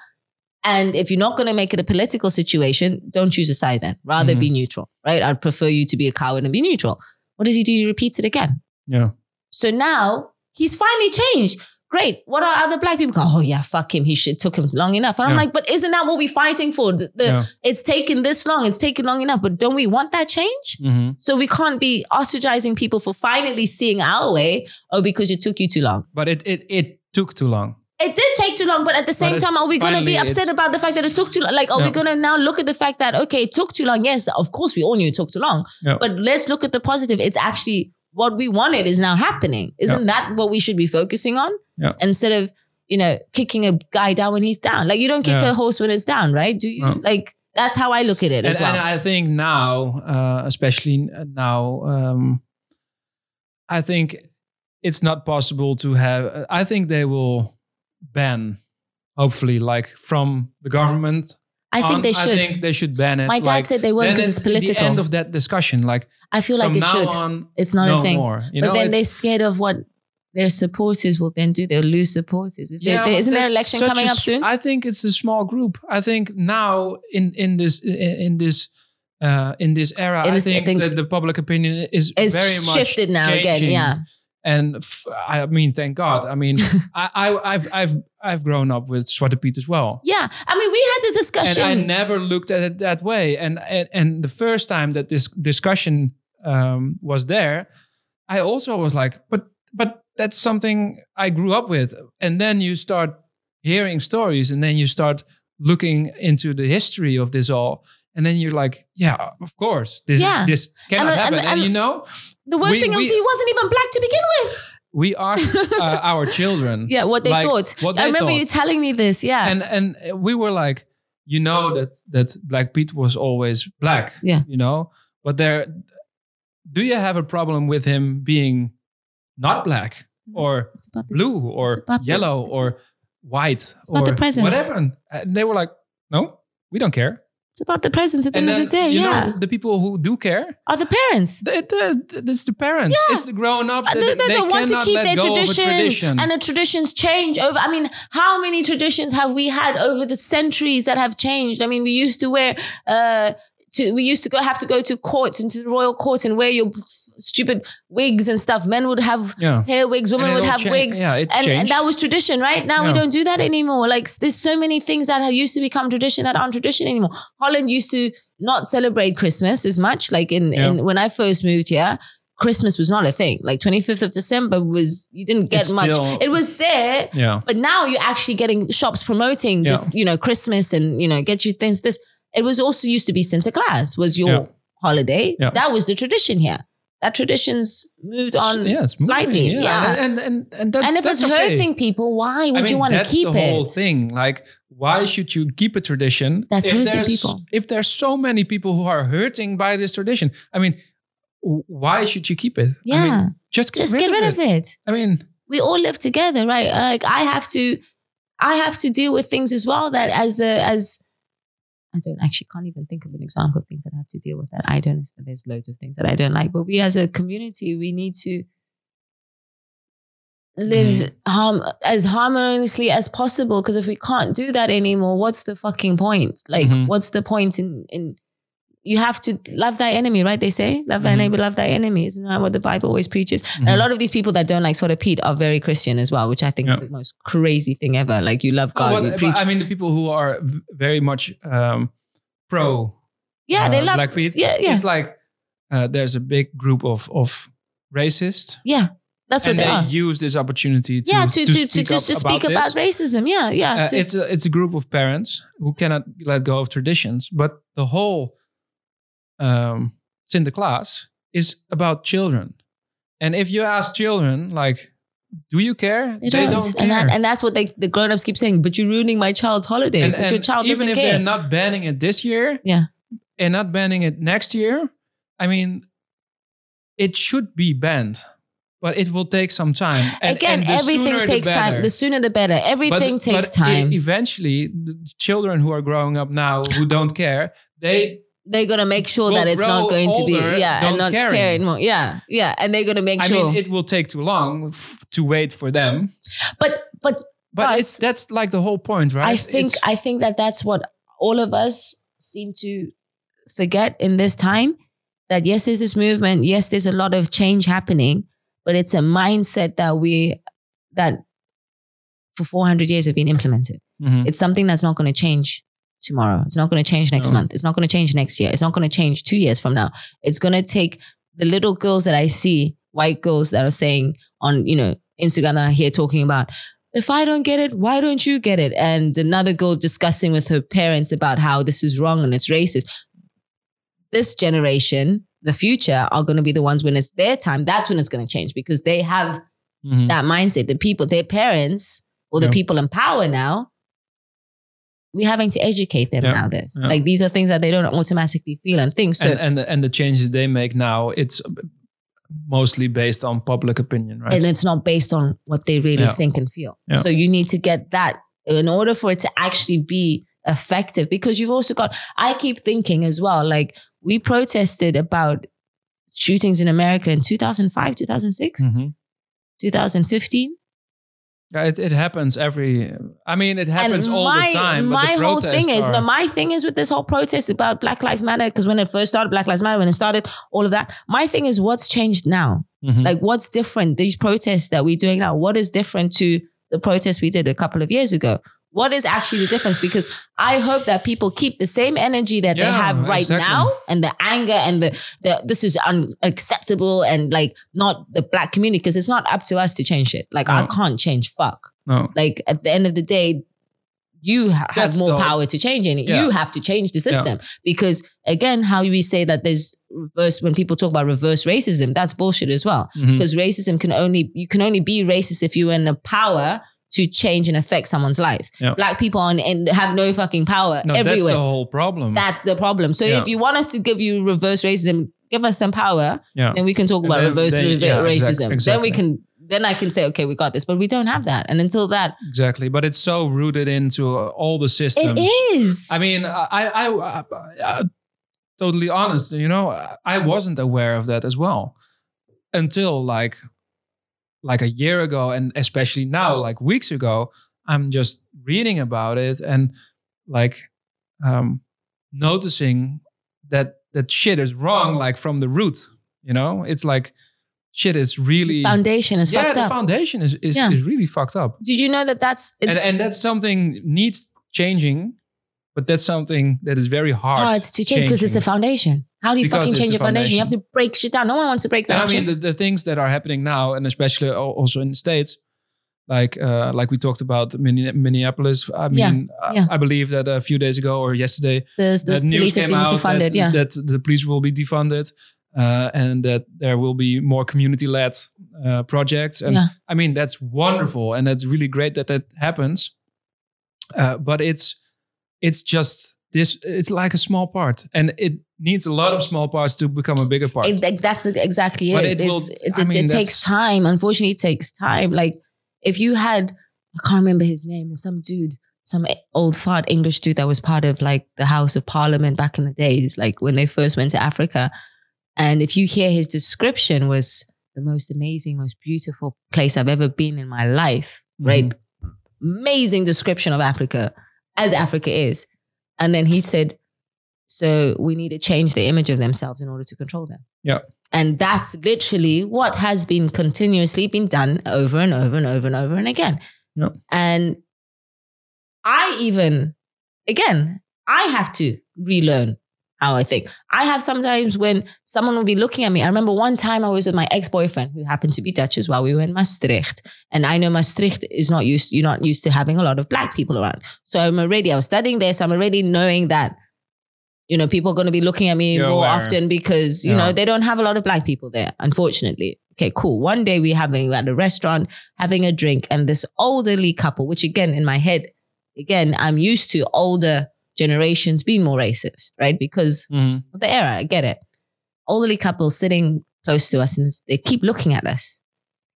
And if you're not going to make it a political situation, don't choose a side then. Rather Mhm. be neutral, right? I'd prefer you to be a coward and be neutral. What does he do? He repeats it again. yeah So now he's finally changed. Great. What are other black people? Oh yeah, fuck him. He should took him long enough. And I'm like, but isn't that what we're fighting for? The, the- Yeah. It's taken this long. It's taken long enough. But don't we want that change? Mhm. So we can't be ostracizing people for finally seeing our way. Oh, because it took you too long. But it it it took too long. It did take too long, but at the same time, are we going to be upset about the fact that it took too long? Like, are we going to now look at the fact that, okay, it took too long? Yes, of course, we all knew it took too long. Yeah. But let's look at the positive. It's actually what we wanted is now happening. Isn't that what we should be focusing on? Yeah. Instead of, you know, kicking a guy down when he's down. Like, you don't kick Yeah. a horse when it's down, right? Do you? No. Like, that's how I look at it And, as well. and I think now, uh, especially now, um, I think it's not possible to have. I think they will ban, hopefully, like from the government. I think on, they should. I think they should ban it. My dad like, said they won't because it's political. The end of that discussion. Like I feel like now should. on, it's not no a thing. more. You but know, then they're scared of what their supporters will then do. They'll lose supporters. Is there, but isn't there election coming a up soon? I think it's a small group. I think now in in this in, this uh, in this era, In I, this- I think think that the public opinion is It's very much shifted now again. Yeah. And f- I mean, thank God. I mean, (laughs) I, I I've I've I've grown up with Zwarte Piet as well. Yeah. I mean, we had the And discussion. I never looked at it that way. And and, and the first time that this discussion um, was there, I also was like, but but that's something I grew up with. And then you start hearing stories, and then you start looking into the history of this all. And then you're like, yeah, of course, this Yeah. this cannot And- and- happen. And, and- you know, the worst we- thing was he wasn't even black to begin with. (laughs) we asked uh, our children, (laughs) Yeah, what they like, thought. what I remember thought. you telling me this. Yeah. and and we were like you know that that black pete was always black Yeah. you know but there do you have a problem with him being not black or the, blue or the- yellow it's- or white or the whatever and they were like no we don't care it's about the presence at the and end then of the day. you Yeah. know the people who do care Are the parents. the, the, it's the parents Yeah. it's the grown up. Uh, that They, they, they, want to cannot keep their tradition, tradition and the traditions change over. I mean, how many traditions have we had over the centuries that have changed? I mean, we used to wear, uh, to we used to go have to go to courts into the royal courts and wear your stupid wigs and stuff. Men would have yeah hair wigs, women would have wigs. yeah And, and that was tradition, right? Now we don't do that anymore. Like there's so many things that have used to become tradition that aren't tradition anymore. Holland used to not celebrate Christmas as much. Like in, Yeah. in when I first moved here, Christmas was not a thing. Like 25th of December was you didn't get It's much. still- it was there, yeah but now you're actually getting shops promoting Yeah. this, you know, Christmas and you know, get you things. This it was also used to be Sinterklaas was your Yeah. holiday. Yeah. That was the tradition here. That tradition's moved on yeah, it's moving, slightly. Yeah. And, and and that's and if that's it's okay. hurting people, why would I mean, you want to keep it? that's the whole thing. Like, why should you keep a tradition? That's if hurting people. If there's so many people who are hurting by this tradition, I mean, why should you keep it? I Yeah. mean, just get Just rid, get of, rid it. of it. I mean, We all live together, right? Like I have to, I have to deal with things as well that as a as I don't actually can't even think of an example of things that I have to deal with that I don't. There's loads of things that I don't like, but we as a community we need to live Mm-hmm. harm as harmoniously as possible. Because if we can't do that anymore, what's the fucking point? Like, Mhm. what's the point in in you have to love thy enemy, right? They say, love thy Mhm. neighbor, love thy enemy. Isn't that what the Bible always preaches? And a Mhm. lot of these people that don't like Zwarte Piet are very Christian as well, which I think is the most crazy thing ever. Like you love God, what- you preach. I mean, the people who are very much um, pro yeah, they uh, love. Black Pete. Yeah, yeah, It's like uh, there's a big group of of racists, yeah. That's what and they, they are. use this opportunity to yeah, to to to, speak to, to speak about racism. Yeah, yeah. Uh, it's a it's a group of parents who cannot let go of traditions, but the whole um, Sinterklaas is about children. And if you ask children, like, do you care? they don't, and care. that, and that's what they the grown ups keep saying. But you're ruining my child's holiday. And- but your child even doesn't if care. they're not banning it this year, Yeah. and not banning it next year, I mean, it should be banned, but it will take some time. And, Again, and everything takes time. The sooner the better. Everything But- takes but e- time. eventually, the children who are growing up now who don't care, they they're gonna make sure that it's not going to be yeah and not care care anymore. Yeah, yeah, and they're gonna make sure I sure. mean, it will take too long f- to wait for them. but but But it's that's like the whole point, right? I think It's- I think that that's what all of us seem to forget in this time. That yes, there's this movement. Yes, there's a lot of change happening, but it's a mindset that we that for 400 years have been implemented. Mhm. It's something that's not going to change tomorrow. It's not going to change next No. month. It's not going to change next year. It's not going to change two years from now. It's going to take the little girls that I see, white girls that are saying on, you know, Instagram that I hear talking about, if I don't get it, why don't you get it? And another girl discussing with her parents about how this is wrong and it's racist. This generation, the future, are going to be the ones when it's their time. That's when it's going to change because they have Mhm. that mindset. The people, their parents or the Yeah. people in power now, we're having to educate them Yeah. now. This Yeah. like these are things that they don't automatically feel and think. So and and the, and the changes they make now, it's mostly based on public opinion, right? and it's not based on what they really Yeah. think and feel. So you need to get that in order for it to actually be effective because you've also got I keep thinking as well like we protested about shootings in America in 2005, 2006, Mhm. 2015 Yeah, it, it happens every. I mean, it happens and all my, the time. But My the whole thing is, are, no, my thing is with this whole protest about Black Lives Matter, because when it first started, Black Lives Matter, when it started, all of that, my thing is what's changed now? Mhm. Like, what's different? These protests that we're doing now, what is different to the protests we did a couple of years ago? What is actually the difference? Because I hope that people keep the same energy that they have right exactly. now and the anger and the, the this is unacceptable and like not the black community because it's not up to us to change it. Like I can't change fuck. no. Like at the end of the day, you ha- have That's more the- power to change it. Yeah. You have to change the system because again, how we say that there's reverse when people talk about reverse racism, that's bullshit as well. Mhm. Because racism can only you can only be racist if you're in the power to change and affect someone's life. Yeah. Black people on and have no fucking power No, that's the whole problem. That's the problem. So Yeah. if you want us to give you reverse racism, give us some power, yeah. then we can talk about then- reverse then- yeah, racism. exact- Then we can then I can say, okay, we got this. But we don't have that. And until that, exactly. But it's so rooted into uh, all the systems. it is. I mean, I, I, I, I, totally honest. You know, I wasn't aware of that as well until like, like a year ago, and especially now, like weeks ago. I'm just reading about it and like um, noticing that that shit is wrong, like from the root. You know, it's like shit is really foundation is fucked up. yeah. fucked The up. foundation is is, Yeah. is really fucked up, Did you know that that's it's and and that's something needs changing. But that's something that is very hard, hard to change because it's a foundation. How do you Because fucking change a a foundation? You have to break shit down. No one wants to break down I mean, the, the things that are happening now, and especially also in the states, like uh, like we talked about Minneapolis. I Yeah, mean, I- yeah. I believe that a few days ago or yesterday, The, the that news police came out defunded. that, yeah. that the police will be defunded, uh, and that there will be more community-led uh, projects. And Yeah. I mean, that's wonderful, and that's really great that that happens. Uh, but it's it's just this. It's like a small part, and it needs a lot of small parts to become a bigger part. It- that's exactly But it. it will- it, mean, it takes time. Unfortunately, it takes time. Like if you had, I can't remember his name. Some dude, some old fart English dude that was part of like the House of Parliament back in the days, like when they first went to Africa. And if you hear his description was the most amazing, most beautiful place I've ever been in my life, right? Mm-hmm. Amazing description of Africa as Africa is. And then he said, so we need to change the image of themselves in order to control them. Yeah. And that's literally what has been continuously been done over and over and over and over and again. Yeah. And I even, again, I have to relearn how I think. I have sometimes when someone will be looking at me. I remember one time I was with my ex-boyfriend who happened to be Dutch as well. We were in Maastricht. And I know Maastricht is not used, you're not used to having a lot of black people around. So I'm already, I was studying there. So I'm already knowing that, you know, people are going to be looking at me You're more aware. often because, you Yeah. know, they don't have a lot of black people there, unfortunately. Okay, cool. One day we're having at a restaurant, having a drink, and this elderly couple, which again, in my head, again, I'm used to older generations being more racist, right? Because Mhm. of the era, I get it. Elderly couple sitting close to us and they keep looking at us.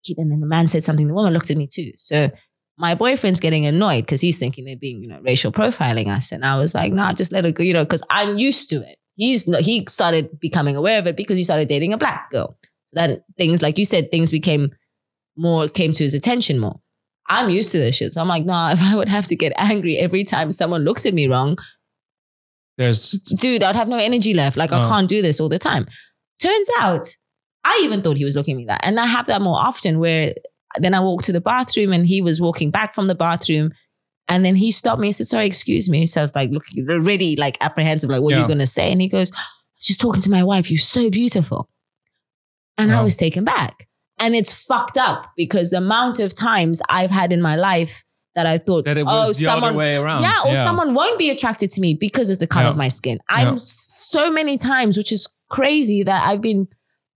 Keep and then the man said something, the woman looked at me too. So my boyfriend's getting annoyed because he's thinking they're being, you know, racial profiling us. And I was like, nah, just let it go, you know, because I'm used to it. He's not, he started becoming aware of it because he started dating a black girl. So then things, like you said, things became more, came to his attention more. I'm used to this shit. So I'm like, nah, (laughs) if I would have to get angry every time someone looks at me wrong, There's dude, I'd have no energy left. Like, I Oh. can't do this all the time. Turns out, I even thought he was looking at me that. And I have that more often where then I walked to the bathroom and he was walking back from the bathroom. And then he stopped me and said, sorry, excuse me. So I was like looking already like apprehensive, like, what are you going to say? And he goes, I was just talking to my wife. You're so beautiful. And I was taken back. And it's fucked up because the amount of times I've had in my life that I thought, That it oh, was the someone, other way around. yeah, or someone won't be attracted to me because of the color Yeah. of my skin. I'm Yeah. so many times, which is crazy, that I've been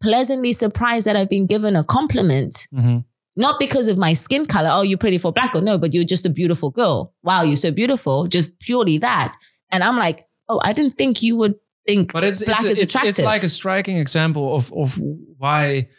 pleasantly surprised that I've been given a compliment, Mhm. not because of my skin color. Oh, you're pretty for black or No, but you're just a beautiful girl. Wow, you're so beautiful. Just purely that. And I'm like, oh, I didn't think you would think But it's black it's, is it's, it's like a striking example of of why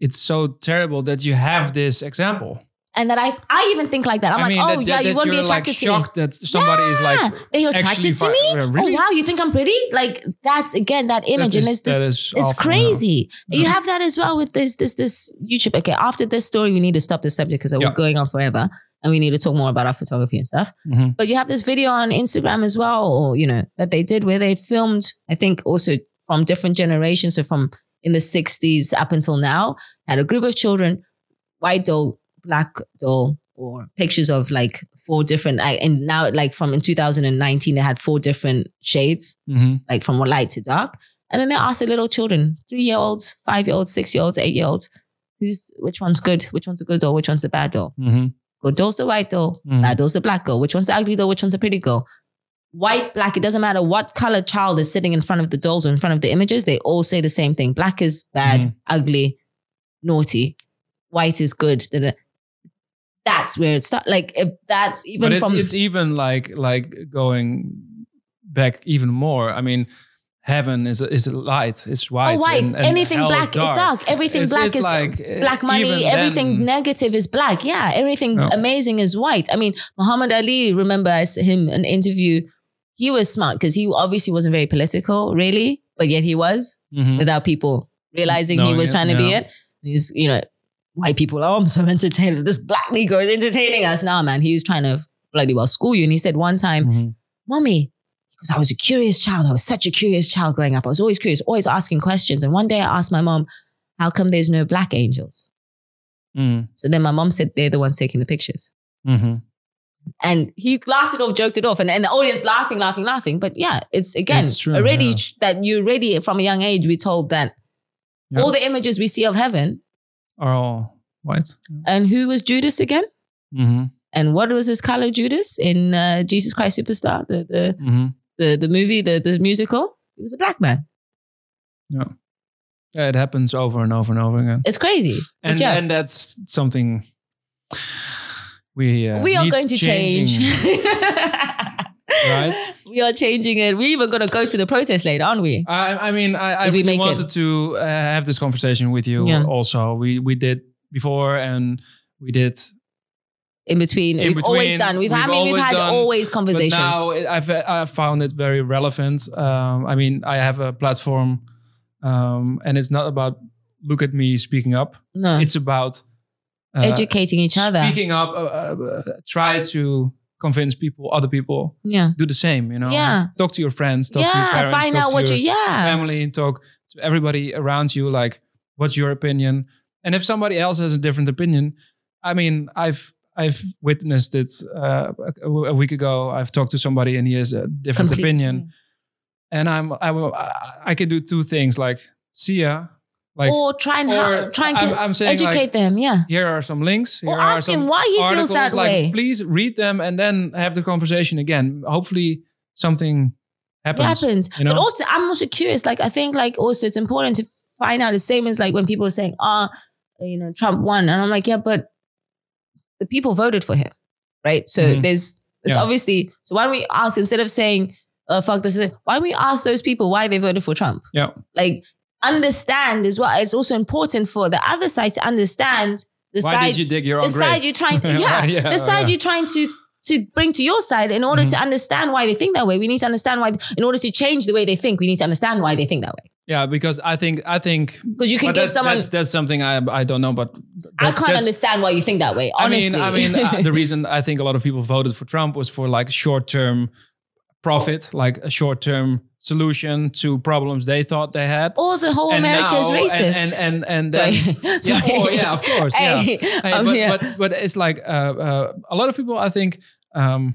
it's so terrible that you have this example. and that I, I even think like that. I'm I like, oh that, yeah, that, you that won't be you're like attracted to me. shocked that somebody is like Yeah, they're attracted to me. Yeah, really? Oh wow, you think I'm pretty? Like that's again that image, is- and it's this. that is It's awful, crazy. Yeah. You have that as well with this this this YouTube. Okay, after this story, we need to stop the subject because Yeah. we're going on forever, and we need to talk more about our photography and stuff. yeah. Mhm. But you have this video on Instagram as well, or you know that they did where they filmed. I think also from different generations, so from in the '60s up until now, had a group of children, white doll, black doll, or pictures of like four different. I- And now, like from in 2019, they had four different shades Mhm. like from light to dark. And then they asked the little children, three year olds, five year olds, six year olds, eight year olds, who's which one's good, which one's a good doll, which one's a bad doll. Mhm. Good doll's the white doll, Mhm. bad doll's the black girl. Which one's the ugly doll, which one's a pretty girl. White, black, it doesn't matter what color child is sitting in front of the dolls or in front of the images, they all say the same thing. Black is bad, Mhm. ugly, naughty. White is good. That's where it starts. Like if that's even But it's from it's even like like going back even more. I mean, heaven is is light, it's white. oh, white. and- and Anything black is dark. Everything It's- black it's is like, black money. Everything then- negative is black. Yeah, everything Yeah. amazing is white. I mean, Muhammad Ali. Remember, I saw him an interview. He was smart because he obviously wasn't very political, really, but yet he was Mhm. without people realizing he was it, trying to be it. He was, you know, white people. Oh, I'm so (laughs) entertained. This black Negro is entertaining us now, man. He was trying to bloody well school you, and he said one time Mhm. mommy, because I was a curious child. I was such a curious child growing up. I was always curious, always asking questions. And one day I asked my mom, how come there's no black angels? Mhm. So then my mom said they're the ones taking the pictures. Mhm. And he laughed it off, joked it off, and, and the audience laughing, laughing, laughing. But yeah, it's again It's true, already yeah. that you already from a young age we told that Yeah. all the images we see of heaven. Are all white. And who was Judas again? Mhm. And what was his color, Judas, in uh, Jesus Christ Superstar, the the Mhm. the, the movie, the the musical? He was a black man. Yeah. Yeah, it happens over and over and over again. It's crazy. And yeah. and that's something we uh, we are going to change. (laughs) right? We are changing it. We're even going to go to the protest later, aren't we? I, I mean, I, I we really make it. wanted to uh, have this conversation with you. Yeah. Also, we we did before, and we did. In between, In we've always done. We've, we've mean, we've had done, always conversations. now I've I found it very relevant. Um, I mean, I have a platform, um, and it's not about look at me speaking up. no, It's about educating each other. Speaking up, uh, uh, try to convince people, other people, yeah, do the same. You know, Yeah. Talk to your friends, talk to your parents, Find talk out to what your you. Yeah, family, and talk to everybody around you. Like, what's your opinion? And if somebody else has a different opinion, I mean, I've I've witnessed it uh, a, a week ago. I've talked to somebody and he has a different Complete- opinion, and I'm I will I, I can do two things like see ya, like or try and or try and I'm- I'm saying, like, educate them. Yeah, here are some links. Here or are ask him why he feels that like, way. Please read them and then have the conversation again. Hopefully, something It happens. happens. you know? But also, I'm also curious. Like, I think, like, also, it's important to find out the same as like when people are saying, "Ah, you know, Trump won," and I'm like, "Yeah, but the people voted for him, right?" So Mhm. there's, it's Yeah. obviously. So why don't we ask instead of saying, uh, "Fuck this," why don't we ask those people why they voted for Trump? Yeah. Like, understand is what It's also important for the other side to understand the Why side did you dig your the own side grave? you're trying (laughs) yeah, Yeah, the side yeah. you're trying to to bring to your side in order to Mhm. understand why they think that way we need to understand why in order to change the way they think we need to understand why they think that way Yeah, because I think I think because you can give someone that's that's something I I don't know, but I can't understand why you think that way honestly I mean, I mean, uh, the reason (laughs) I think a lot of people voted for Trump was for like short term profit, like a short term solution to problems they thought they had. Or the whole America is racist. And and and, and Sorry. then, yeah, (laughs) Sorry. oh, yeah, of course, yeah. Hey, Hey, um, but, yeah. but but it's like uh, uh, a lot of people, I think, um,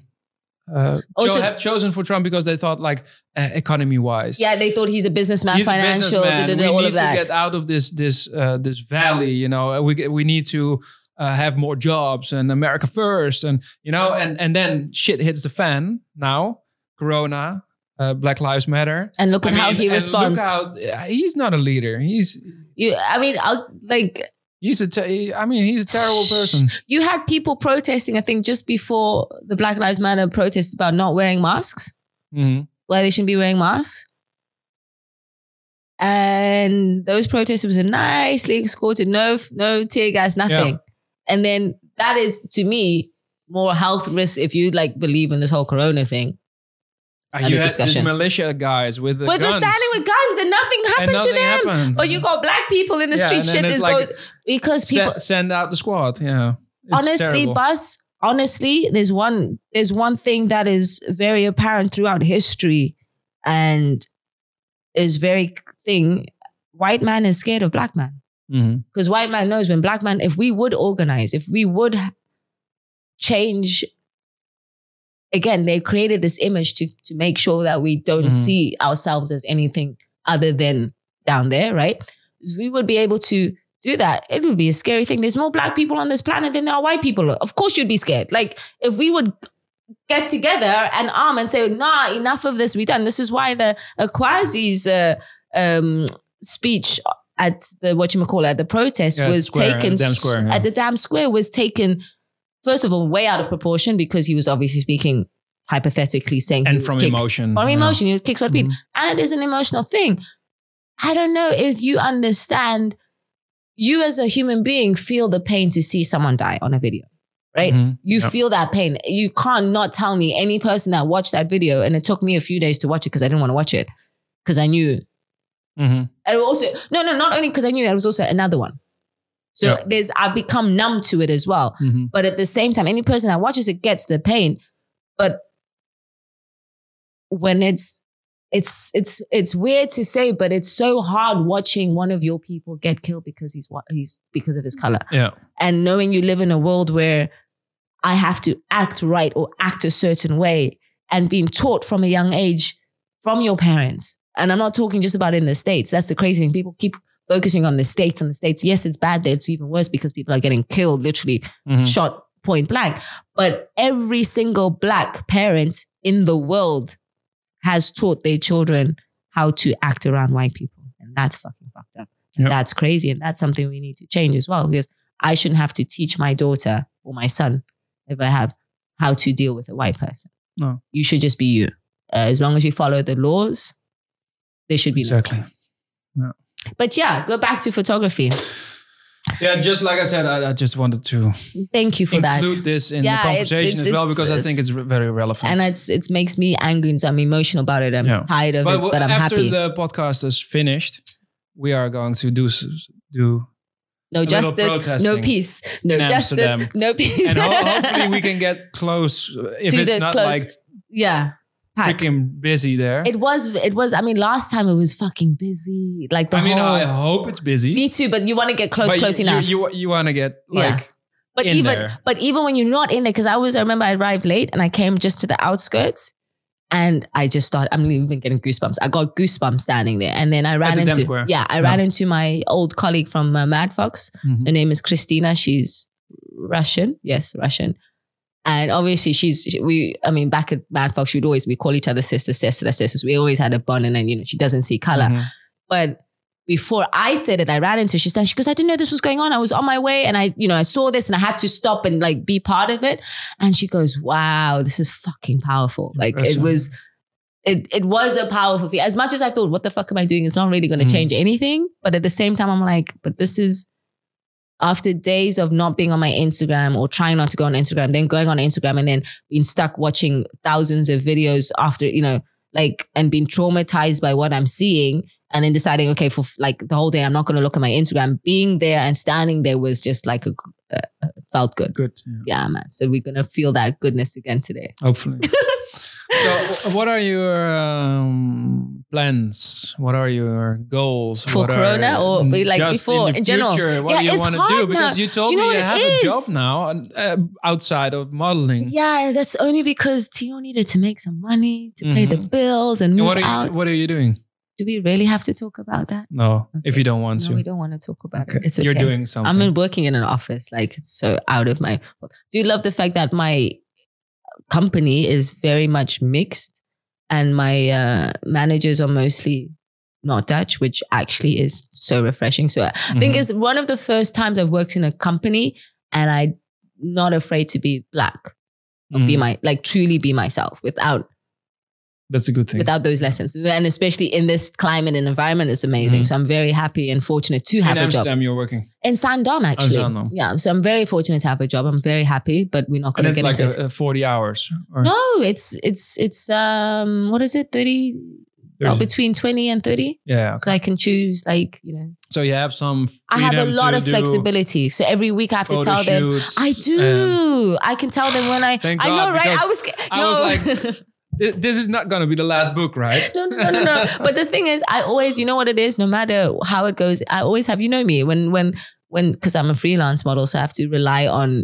uh, Also- have chosen for Trump because they thought like uh, economy wise. yeah, they thought he's a businessman, He's a financial, businessman. da, da, da, we all need of that. to get out of this this uh, this valley. You know, we get- we need to uh, have more jobs and America first, and you know, and and then shit hits the fan. Now, Corona, uh, Black Lives Matter. and look at I how mean, he responds. Look how he's not a leader. He's you, I mean, I'll, like he's a te- I mean, he's a terrible person. (laughs) you had people protesting. I think just before the Black Lives Matter protest about not wearing masks, Mhm. where they shouldn't be wearing masks. And those protesters were nicely escorted, no, no tear gas, nothing. And then that is to me more health risk if you like believe in this whole corona thing. It's And another you had these discussion. militia guys with the But they're standing with guns and nothing and happened nothing to them. happened. But you got black people in the Yeah, street. and then Shit is like- goes because people Se- send out the squad. Yeah. It's honestly, terrible. Buzz, honestly, there's one there's one thing that is very apparent throughout history and is very thing. White man is scared of black man. Mhm. Because white man knows when black man, if we would organize, if we would change again, they created this image to to make sure that we don't Mhm. see ourselves as anything other than down there, right? We would be able to do that, it would be a scary thing. There's more black people on this planet than there are white people. Of course, you'd be scared. Like if we would get together and arm and say, "Nah, enough of this. We done." This is why the Akwasi's uh, um, speech at the what you call it, at the protest Yeah, was square, taken Dam s- Square, yeah. at the Dam square was taken. First of all, way out of proportion because he was obviously speaking hypothetically, saying and from kick- emotion. from yeah. emotion. You kick what people, Mhm. and it is an emotional thing. I don't know if you understand. You as a human being feel the pain to see someone die on a video, right? Mhm. You Yep. feel that pain. You can't not tell me any person that watched that video, and it took me a few days to watch it because I didn't want to watch it because I knew. Mhm. And also, no, no, not only because I knew it was also another one. So Yeah. there's, I've become numb to it as well. Mhm. But at the same time, any person that watches it gets the pain. But when it's it's it's it's weird to say, but it's so hard watching one of your people get killed because he's what he's because of his color. Yeah. And knowing you live in a world where I have to act right or act a certain way and being taught from a young age from your parents. And I'm not talking just about in the States. That's the crazy thing. People keep focusing on the States and the States. Yes, it's bad there. It's even worse because people are getting killed literally Mhm. shot point blank. But every single black parent in the world has taught their children how to act around white people. And that's fucking fucked up. And Yep. That's crazy. And that's something we need to change as well. Because I shouldn't have to teach my daughter or my son if I have how to deal with a white person. No. You should just be you. Uh, as long as you follow the laws, there should be Exactly. no. But yeah, go back to photography. Yeah, just like I said, I, I just wanted to Thank you for that. include this in Yeah, the conversation it's- as well it's- because I think it's very relevant. and it's it makes me angry and so I'm emotional about it. I'm Yeah. tired of it, but I'm after happy. the podcast is finished, we are going to do do no justice, no peace, no justice, Amsterdam. no peace. and ho- hopefully we (laughs) can get close uh, if To it's not close like yeah, pack. freaking busy there. It was. It was. I mean, last time it was fucking busy. Like the I mean, whole. I hope it's busy. me too, but you want to get close, but close you, enough. You you, want to get Yeah. like but in even there. but even when you're not in there, because I was. I remember I arrived late and I came just to the outskirts, and I just started. I'm even getting goosebumps. I got goosebumps standing there, and then I ran the Dam into. Square. Yeah, I ran into my old colleague from uh, Mad Fox. Mhm. Her name is Christina. She's Russian. Yes, Russian. And obviously, she's she- we. I mean, back at Mad Fox, we'd always we call each other sisters, sisters, sisters. We always had a bond, and then you know she doesn't see color. Mhm. But before I said it, I ran into. her. She said, "She goes, I didn't know this was going on. I was on my way, and I, you know, I saw this, and I had to stop and like be part of it." And she goes, "Wow, this is fucking powerful. Like it was." It, it was a powerful feel. As much as I thought, what the fuck am I doing? It's not really going to Mm. change anything. But at the same time, I'm like, but this is after days of not being on my Instagram or trying not to go on Instagram, then going on Instagram and then being stuck watching thousands of videos after, you know, like, and being traumatized by what I'm seeing and then deciding, okay, for like the whole day, I'm not going to look at my Instagram. Being there and standing there was just like a, uh, felt good. Good. Yeah. Yeah, man. So we're going to feel that goodness again today. Hopefully. (laughs) So, what are your um, plans? What are your goals For What are- Corona or mm, like before, in, in general? future, What Yeah, do you want to do? hard Because you told you know me you have it a job now uh, outside of modeling. Yeah, that's only because Tio needed to make some money to pay the Mhm. bills and And move what are out. you, what are you doing? Do we really have to talk about that? No, if you don't want No, to. we don't want to talk about Okay. it. It's okay. You're doing something. I'm working in an office, like it's so out of my. Do you love the fact that my company is very much mixed, and my uh, managers are mostly not Dutch, which actually is so refreshing. So I think Mhm. it's one of the first times I've worked in a company, and I'm not afraid to be black, or be my like truly be myself without That's a good thing. without those lessons, and especially in this climate and environment, it's amazing. Mhm. So I'm very happy and fortunate to have in a job. Amsterdam, you're working. In Zaandam, actually. Zaandam. Yeah. So I'm very fortunate to have a job. I'm very happy, but we're not going to get like into it. a, a 40 hours. Or No, it's it's it's um what is it? 30 well, 30. between 20 and 30. Yeah. So I can choose like, you know. So you have some I have a lot of flexibility. So every week I have to tell them I do. I can tell them when I Thank I know, God, right? I was sca- I was like- Thi- (laughs) This is not going to be the last book, right? no, no, no, no. (laughs) But the thing is, I always, you know what it is. No matter how it goes, I always have. You know me when, when, when, because I'm a freelance model, so I have to rely on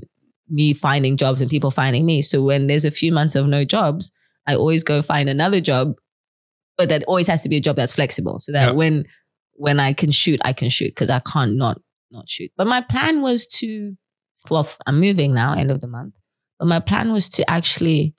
me finding jobs and people finding me. So when there's a few months of no jobs, I always go find another job, but that always has to be a job that's flexible, so that Yeah. when when I can shoot, I can shoot because I can't not not shoot. But my plan was to, well, I'm moving now, end of the month. But my plan was to actually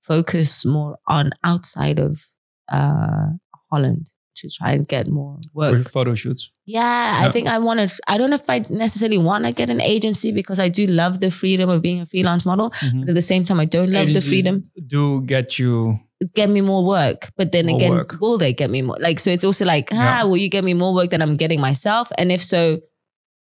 focus more on outside of uh, Holland to try and get more work. For photo shoots. Yeah, Yeah. I think I want to. I don't know if I necessarily want to get an agency because I do love the freedom of being a freelance model. Mhm. But at the same time, I don't love the freedom. Do get you. Get me more work, but then More again, work. will they get me more? Like, so it's also like, ah, Yeah. will you get me more work than I'm getting myself? And if so,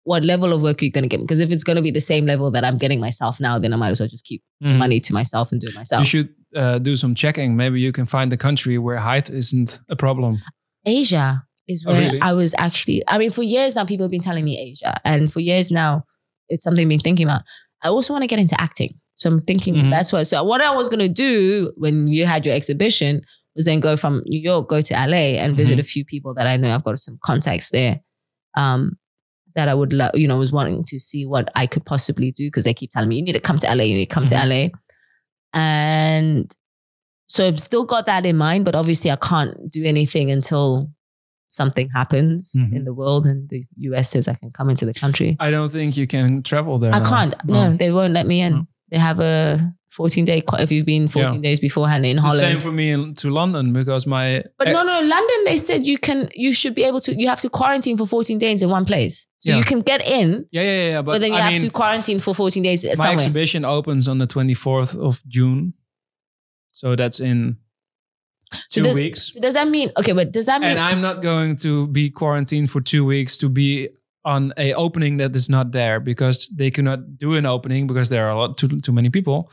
what level of work are you going to get me? Because if it's going to be the same level that I'm getting myself now, then I might as well just keep Mhm. money to myself and do it myself. You should uh, do some checking. Maybe you can find a country where height isn't a problem. Asia is Oh, where really? I was actually, I mean, for years now, people have been telling me Asia. And for years now, it's something I've been thinking about. I also want to get into acting. So I'm thinking Mhm. that's what, so what I was going to do when you had your exhibition was then go from New York, go to LA and visit Mhm. a few people that I know. I've got some contacts there. Um, that I would love, you know, was wanting to see what I could possibly do because they keep telling me, you need to come to LA, you need to come Mhm. to LA. And so I've still got that in mind, but obviously I can't do anything until something happens Mhm. in the world and the US says I can come into the country. I don't think you can travel there. I now. can't. No, they won't let me in. No. They have a 14 day, if you've been 14 days beforehand in It's the same Holland. for me in, to London because my. But eh, no, no, London, they said you can, you should be able to, you have to quarantine for 14 days in one place. So Yeah. you can get in, Yeah, yeah, yeah. But, but, then you I have mean, to quarantine for 14 days my somewhere. exhibition opens on the 24th of June. So that's in So two does- weeks. So does that mean, okay, but does that mean, And I'm not going to be quarantined for two weeks to be on a opening that is not there because they cannot do an opening because there are a lot too too many people.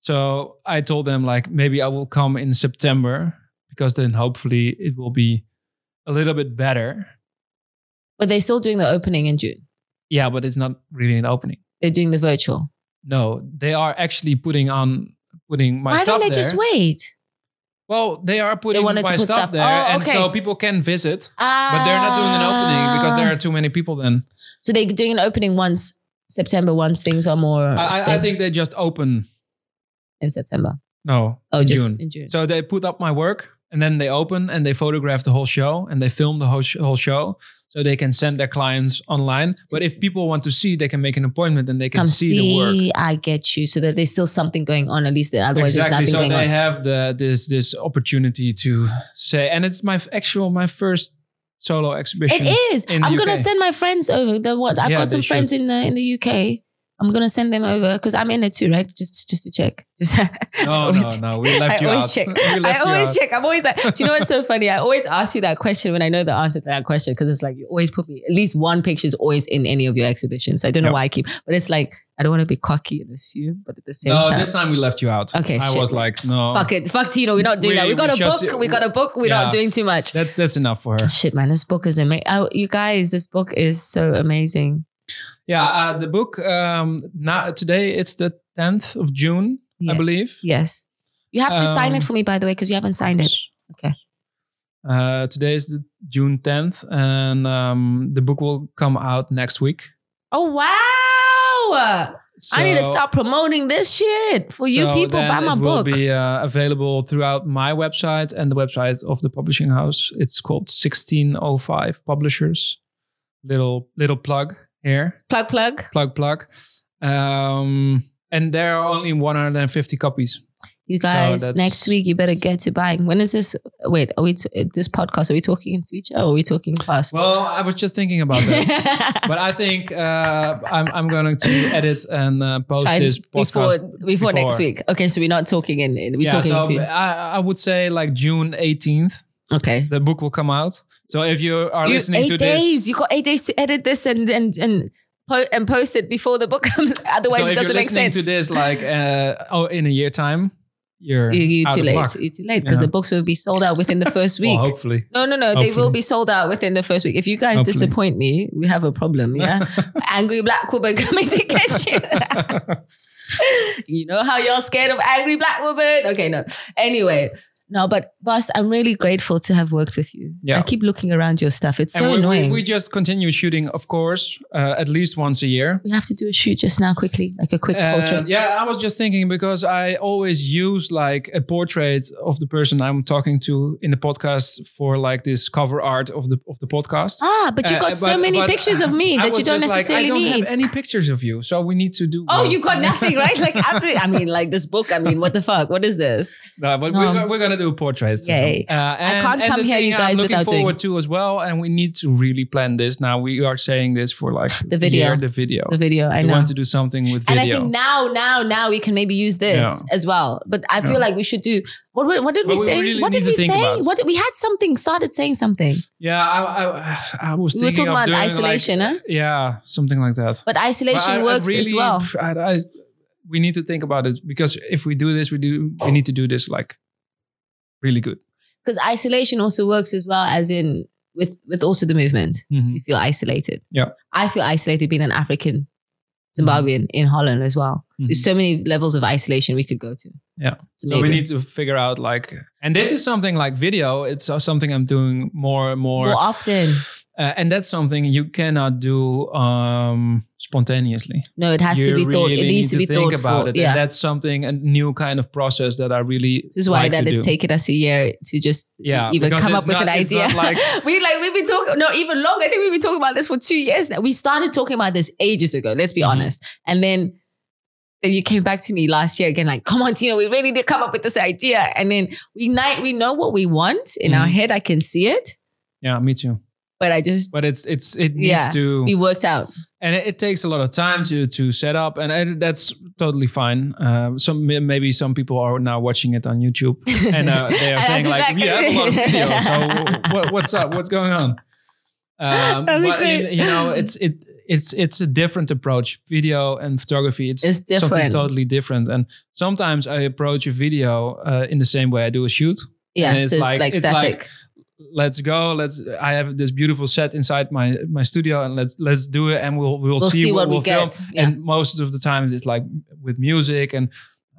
So I told them like maybe I will come in September because then hopefully it will be a little bit better. but they're still doing the opening in June? Yeah, but it's not really an opening. They're doing the virtual. No, they are actually putting on putting my Why stuff don't they there. just wait? Well, they are putting wanted my put stuff, stuff- there, Oh, and okay. so people can visit. But they're not doing an opening ah. because there are too many people. Then So they're doing an opening once September, once things are more I, I, think they just open. in September. No, Oh, in just June. in June. So they put up my work and then they open and they photograph the whole show and they film the whole, sh- whole show so they can send their clients online. But if people want to see, they can make an appointment and they can Come see, see, the work. I get you. So that there's still something going on. At least otherwise exactly. there's So nothing they on. have the this this opportunity to say, and it's my actual my first solo exhibition. It is. I'm gonna send my friends over. The what? I've Yeah, got some friends in the in the UK. I'm gonna send them over because I'm in it too, right? Just just to check. (laughs) Just No, no, no. We left I you always out. check. We I always out. check. I'm always like, do you know what's so funny? I always ask you that question when I know the answer to that question because it's like you always put me at least one picture is always in any of your exhibitions. So I don't know why I keep, but it's like I don't want to be cocky and assume, but at the same No, time, No, this time we left you out. Okay, I shit. was like, no. fuck it, fuck Tino, we're not doing We- that. We got we a book. you- we got a book. We're Yeah. not doing too much. That's that's enough for her. Shit, man, this book is amazing. Oh, you guys, this book is so amazing. Yeah, uh, the book um now today it's the 10th of June, I believe. Yes. You have to sign it Um, for me, by the way, because you haven't signed it. Okay. Uh, today is the June 10th, and um, the book will come out next week. Oh wow! I need to So- start promoting this shit for you people. Buy my it book. will be uh, available throughout my website and the website of the publishing house. It's called 1605 Publishers. Little little plug here, plug plug. plug plug. Um, and there are only 150 copies. You guys, that's- next week you better get to buying. When is this? Wait, are we t- this podcast? Are we talking in future or are we talking past? Well, I was just thinking about that. (laughs) but I think uh, I'm I'm going to edit and uh, post Try this before, podcast before next week. Okay, so we're not talking in. in we're yeah, talking so in future. I, I would say like June 18th, Okay. the book will come out. So if you are You- listening eight to days. this, You got eight days to edit this and and and po- and post it before the book comes. (laughs) Otherwise, so it if you're doesn't make listening sense. to this like uh, oh in a year time, you're you, you're too late. luck. You're too late because Yeah. the books will be sold out within the first (laughs) week. Well, hopefully. no, no, no. They will be sold out within the first week. If you guys Hopefully. disappoint me, we have a problem. Yeah, (laughs) angry black woman coming to get you. you know how you're scared of angry black woman? Okay, no. Anyway, no, but boss, I'm really grateful to have worked with you. Yeah. I keep looking around your stuff. It's so and we, we, annoying. we just continue shooting, of course, uh, at least once a year. we have to do a shoot just now quickly, like a quick And portrait. yeah, I was just thinking because I always use like a portrait of the person I'm talking to in the podcast for like this cover art of the of the podcast. Ah, but you Uh, got so but- many but pictures of me (laughs) I that you don't just like, necessarily I don't need. have any pictures of you, so we need to do. Oh, one. you got nothing, right? Like, absolutely. (laughs) I mean, like this book. I mean, what the fuck? What is this? No, but Um, we're, we're gonna do portraits. Yay. Uh, and, can't and come here, you guys, I'm looking without doing- forward to as well, and we need to really plan this. Now we are saying this for like The video. year, the video. The video. I we know. want to do something with video, and I think now, now, now we can maybe use this Yeah. as well. But I feel Yeah. like we should do. What, what, what did But we we say? really what did we say? about- What did, we had something. Started saying something. yeah, I, I, I was We were talking about doing isolation, like, huh? Yeah, something like that. But isolation But I- I works as well. I, I, we need to think about it because if we do this, we do. We need to do this like really good. Because isolation also works as well as in with with also the movement. Mhm. You feel isolated. Yeah. I feel isolated being an African Zimbabwean in Holland as well. Mhm. There's so many levels of isolation we could go to. Yeah. So, So we need to figure out like, and this is something like video. It's something I'm doing more and more, more often. Uh, and that's something you cannot do um, spontaneously. No, it has you to be thought. It needs to be think thoughtful. about it, Yeah. and that's something a new kind of process that I really. This is why like that it's do. taken us a year to just Yeah, even come up with not- an idea. like- (laughs) we like we've been talking no even long. I think we've been talking about this for two years now. We started talking about this ages ago. Let's be Mhm. honest. And then then you came back to me last year again, like, come on, Tina, we really need to come up with this idea. And then we night we know what we want in our Mhm. head. I can see it, Yeah, me too. But I just But it's it's it needs Yeah, to be worked out. and it, it takes a lot of time to to set up and, and that's totally fine. Uh, some maybe some people are now watching it on youtube (laughs) and uh, they are saying like we have a lot of videos so (laughs) what, what's up? What's going on? Um, but in- you know it's it it's it's a different approach. Video and photography it's, It's something totally different. And sometimes i approach a video uh, in the same way i do a shoot. Yeah, it's so it's like- like, it's static. like- let's go let's i have this beautiful set inside my my studio and let's let's do it and we'll we'll, we'll see, what, we'll we film get. Yeah. and most of the time it's like with music and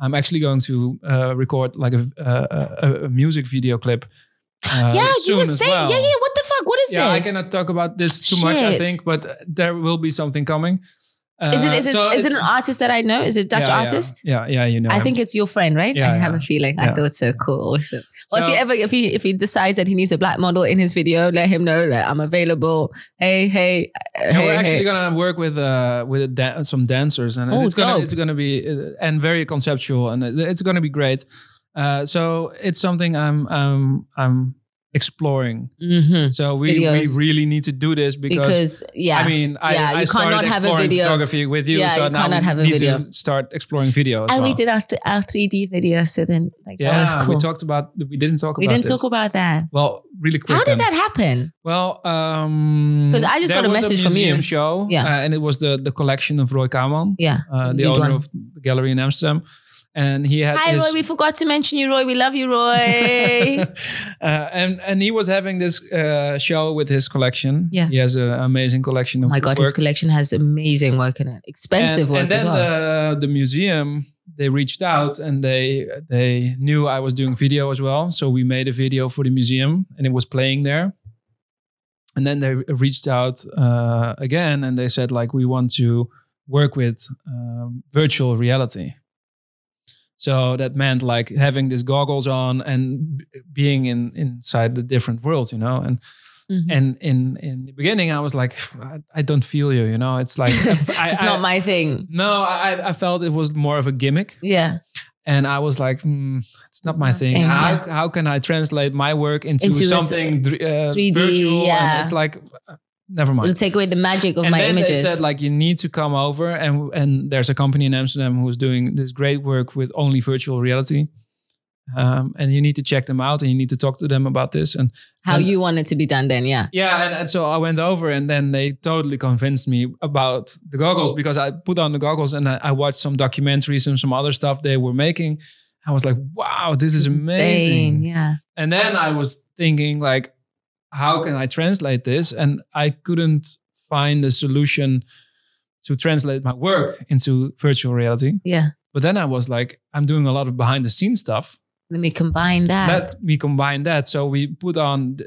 i'm actually going to uh, record like a, a, a music video clip uh, yeah, you were saying, well. yeah, yeah. What the fuck? What is yeah this? i cannot talk about this too much i think but there will be something coming uh, Is it is it so is it an artist that I know? Is it a Dutch yeah, yeah. artist? yeah yeah you know I him. think it's your friend, right? Yeah, I have a feeling. I thought so. Cool, awesome. Well, if So- he ever if he if he decides that he needs a black model in his video, let him know that I'm available. Hey, hey, uh, hey, we're actually hey. gonna work with uh, with a dan- some dancers, and Oh, it's gonna it's gonna be uh, and very conceptual, and it's gonna be great. Uh, so it's something I'm I'm I'm exploring. Mhm. So we, we really need to do this because, because yeah, I mean I, Yeah, I you started cannot have a exploring video. photography with you, Yeah, so you now cannot we have a need video. to start exploring video. As and well. we did our th- our 3D video, so then like that Yeah, was cool. we talked about we didn't talk We about didn't this. talk about that. well, really quick. How did that happen? Well, um, 'Cause I just got a message from you. show, Yeah. uh, and it was the the collection of Roy Kahmann. Yeah, uh, the owner one. of the gallery in Amsterdam, and he had Hi, his, Roy. We forgot to mention you, Roy. We love you, Roy. (laughs) uh, and and he was having this uh, show with his collection. Yeah. he has an amazing collection oh of my god, his collection has amazing work in it. Expensive and, work and then well. the the museum they reached out and they they knew I was doing video as well. So we made a video for the museum and it was playing there. And then they reached out uh, again and they said like we want to work with um, virtual reality. So that meant like having these goggles on and b- being in inside the different world, you know. And Mhm. and in in the beginning, I was like, I, I don't feel you, you know. It's like I, (laughs) it's I- not my thing. no, I I felt it was more of a gimmick, Yeah. and I was like, hmm, it's not my thing. How how can I translate my work into, Into something dr- uh, 3D, virtual? yeah. And it's like, uh, mind. It'll take away the magic of and my then images. they said like you need to come over and and there's a company in Amsterdam who's doing this great work with only virtual reality. Um, and you need to check them out and you need to talk to them about this and How and- you want it to be done then, yeah. yeah and, and so i went over and then they totally convinced me about the goggles because i put on the goggles and i, I watched some documentaries and some other stuff they were making i was like wow this is It's amazing insane, Yeah. and then i was thinking like how can i translate this and i couldn't find a solution to translate my work into virtual reality Yeah. but then i was like i'm doing a lot of behind the scenes stuff Let me combine that. let me combine that. So we put on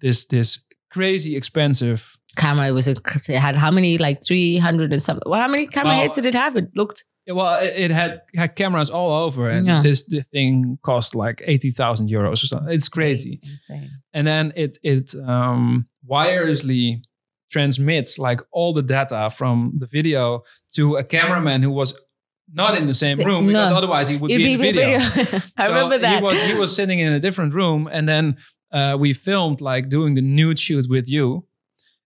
this this crazy expensive. camera it was a it had how many like 300 and something well how many camera Well, heads did it have it looked Well, it, had had cameras all over, and Yeah. this the thing cost like eighty thousand euros or something. It's crazy. insane And then it it um, wirelessly transmits like all the data from the video to a cameraman who was not in the same Sa- room because no. otherwise he would It'd be in the video. (laughs) I So remember that He was he was sitting in a different room, and then uh, we filmed like doing the nude shoot with you,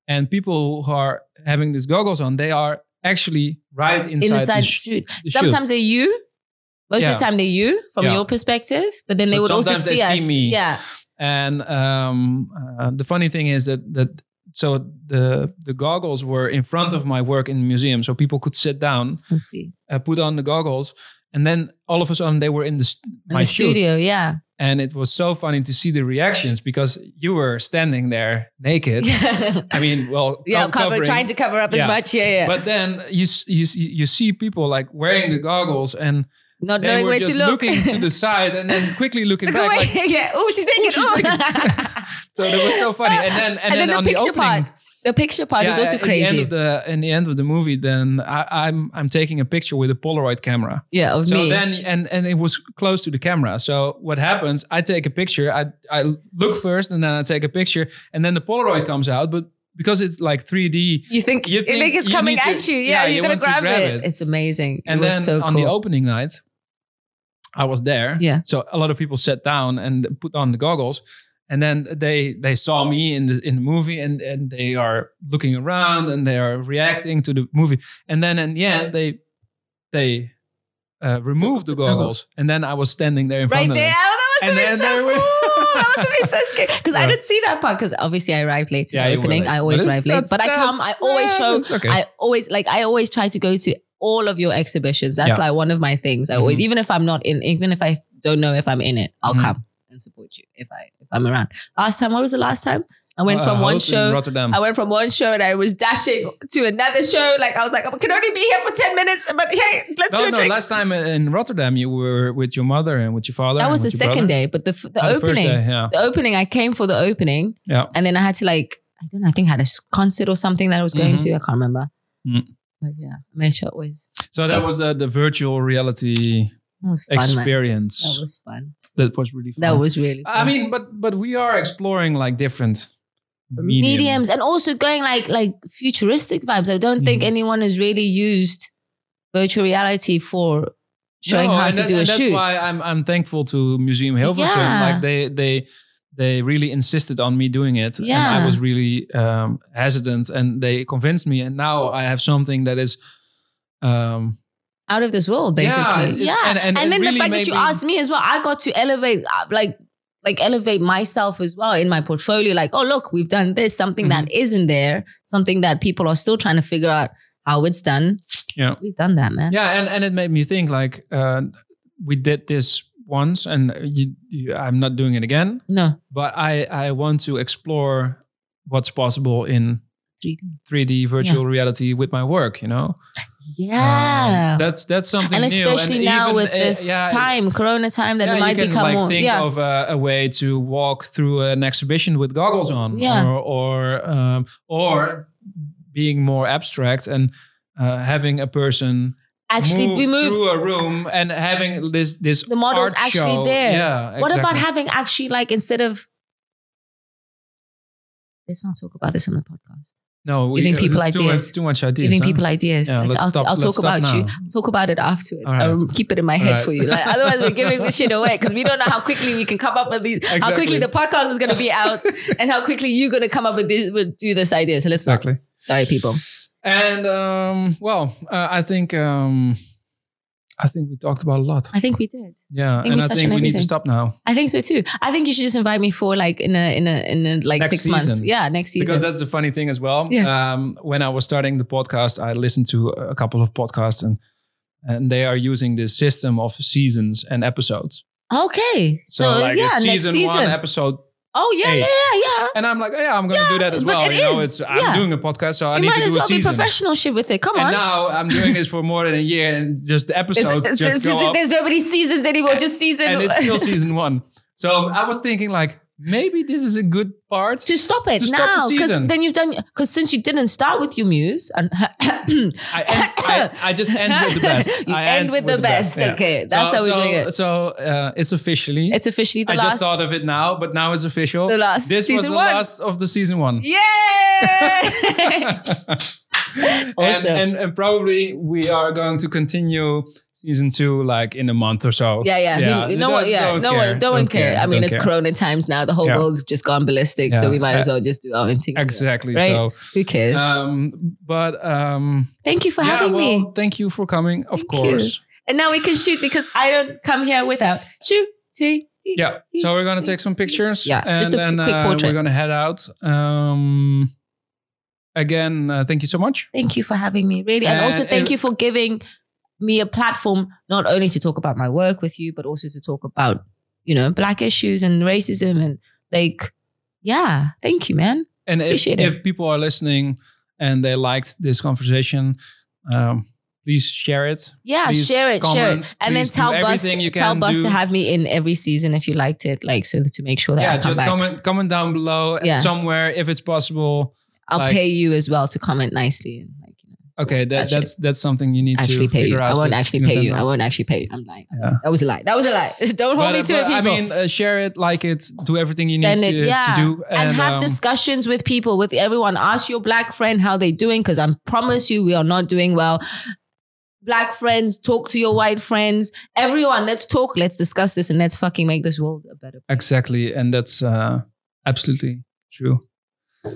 and people who are having these goggles on, they are actually right inside, inside the, sh- the sometimes they're you most Yeah. of the time they're you from Yeah. your perspective but then they But would also see see us me. yeah And um, uh, the funny thing is that that so the the goggles were in front of my work in the museum, so people could sit down, let's see uh, put on the goggles, and then all of a sudden they were in the, in my the studio yeah and it was so funny to see the reactions because you were standing there naked. (laughs) I mean, well, (laughs) yeah co- cover, trying to cover up Yeah. as much yeah yeah But then you, you you see people like wearing the goggles and not they knowing were where just to look looking to the (laughs) side and then quickly looking back. Like, yeah oh she's oh, naked she's oh. naked. so that was so funny. And then and, and then, the on picture the opening, part the picture part is yeah, also at the end crazy of the in the end of the movie, then I, I'm I'm taking a picture with a Polaroid camera. yeah of So me then and and it was close to the camera. So what happens? I take a picture. I I look first and then I take a picture, and then the Polaroid comes out. But because it's like 3D, you think you think, think it's you coming need to- at you. Yeah, yeah, you're you gonna grab, grab it. it. It's amazing. and it then was so on cool. the opening night, I was there. Yeah. So a lot of people sat down and put on the goggles. And then they they saw me in the in the movie and, and they are looking around and they are reacting to the movie. And then in the end they they uh, removed the goggles. And then I was standing there in right front of there. them. Oh, that And must have been so cool. that must have been so scary (laughs) because I didn't see that part because obviously I arrived late to Yeah, the opening. late. I always arrive late, but I come. I always yeah, show. okay. I always like. I always try to go to all of your exhibitions. That's Yeah. like one of my things. I always, Mhm. even if I'm not in, even if I don't know if I'm in it, I'll Mhm. come and support you if I I'm around. Last time, what was the last time? I went Uh, from one show. Rotterdam. I went from one show and I was dashing to another show. Like I was like, I can only be here for ten minutes, but hey, let's do no, a no. drink. Last time in Rotterdam, you were with your mother and with your father. that was the second brother. day, but the f- the Oh, opening, day, yeah, the opening, I came for the opening, yeah. and then I had to like, I don't know, I think I had a concert or something that I was going Mhm. to. I can't remember. Mm. But yeah, I made sure it was. So that was the the virtual reality fun, man. experience. That was fun. That was really fun. That was really. Fun. I mean, but but we are exploring like different medium. mediums and also going like like futuristic vibes. I don't think Mhm. anyone has really used virtual reality for showing No, how to that- do a and shoot. That's why I'm I'm thankful to Museum Hilversum. Yeah. Like they they they really insisted on me doing it, and Yeah. I was really um, hesitant, and they convinced me. And now I have something that is. Um, out of this world, basically. it's- Yeah, and- and it then really the fact that you me- asked me as well, I got to elevate, uh, like, like elevate myself as well in my portfolio. Like, oh look, we've done this, something that Mm-hmm. isn't there, something that people are still trying to figure out how it's done. Yeah. we've done that, man. yeah, and and it made me think like uh, we did this once, and you, you, I'm not doing it again. No, But I I want to explore what's possible in 3D. 3D virtual reality with my work. You know. Yeah. Um, that's that's something and especially now even, with uh, this yeah, time, Corona time, that yeah, it might can become like more. think Yeah. of a, a way to walk through an exhibition with goggles on, Yeah. or or um, or being more abstract and uh, having a person Actually, move we move. through a room and having this this The model's art actually show. there. Yeah, What about having actually like instead of? Let's not talk about this on the podcast. No we, giving uh, people too ideas. much, too much ideas. Giving huh? people ideas. Yeah, Like, I'll, stop- I'll talk about stop you. I'll talk about it afterwards. Right. I'll keep it in my head right. for you. Like, otherwise, we're giving this shit away because we don't know how quickly we can come up with these. How quickly the podcast is going to be out, (laughs) and how quickly you're going to come up with this, with do this idea. So let's not. exactly. Sorry, people. And um, well, uh, I think um, I think we talked about a lot. I think we did. Yeah, think and we I think we need to stop now I think so too. I think you should just invite me for like in a in a in a, like Next six months. Yeah, next season. because that's the funny thing as well. Yeah. Um, when I was starting the podcast, I listened to a couple of podcasts and and they are using this system of seasons and episodes. okay. So, like yeah, it's next season season. one, episode, oh yeah, eight. yeah, yeah. and I'm like, yeah, I'm going to do that as well. You know, is, it's I'm yeah. doing a podcast, so I You need might to as do a well be professional shit with it. Come on. And now I'm doing this for more than a year, and just the It's- episodes it's- just it's- go up, there's nobody seasons anymore, just season. and it's still (laughs) season one. So I was thinking, like, maybe this is a good part. to stop it To now, because season. then you've done. Because since you didn't start with your muse, and (coughs) I, end, I, I just end with the best. (laughs) You I end with the best. yeah. Okay, that's how we're so, doing it. So uh, it's officially. it's officially the I last. just thought of it now, but now it's official. The last This was the one. last of the season one. Yay! (laughs) (laughs) and, and and probably we are going to continue season two like in a month or so. Yeah, yeah. We- no one, yeah, don't no care. one, no one Don't care. I mean, Don't it's care. Corona times now. The whole Yeah. world's just gone ballistic, so we might as well just do our own thing. Exactly. Right? So, Who cares? um, but um, Thank you for yeah, having well, me. thank you for coming. Of Thank you. course. And now we can shoot because I don't come here without shooting. Yeah. So we're gonna take some pictures. Yeah, and just a then quick uh, portrait. we're gonna head out. Um, again, uh, thank you so much. Thank you for having me, really. And And also thank you for giving me a platform, not only to talk about my work with you, but also to talk about, you know, black issues and racism and like, yeah, thank you, man. And if, it. if people are listening and they liked this conversation, um, please share it. Yeah, Please share it, share it. And then tell Bus, tell Bus do. to have me in every season if you liked it, like so to make sure that yeah, I come just back. comment comment down below Yeah. somewhere if it's possible. I'll like- pay you as well to comment nicely Okay, that, That's that's that's something you need actually to pay figure you. out. I won't actually pay you. I won't actually pay you. I'm lying. Yeah. That was a lie. That was a lie. (laughs) Don't hold But- me to it, people. I mean, uh, share it, like it, do everything you Send need it, to, yeah. to do, and, have um, discussions with people, with everyone. Ask your black friend how they're doing, because I promise you, we are not doing well. Black friends, talk to your white friends. Everyone, let's talk. Let's discuss this, and let's fucking make this world a better place. exactly, and that's uh, absolutely true.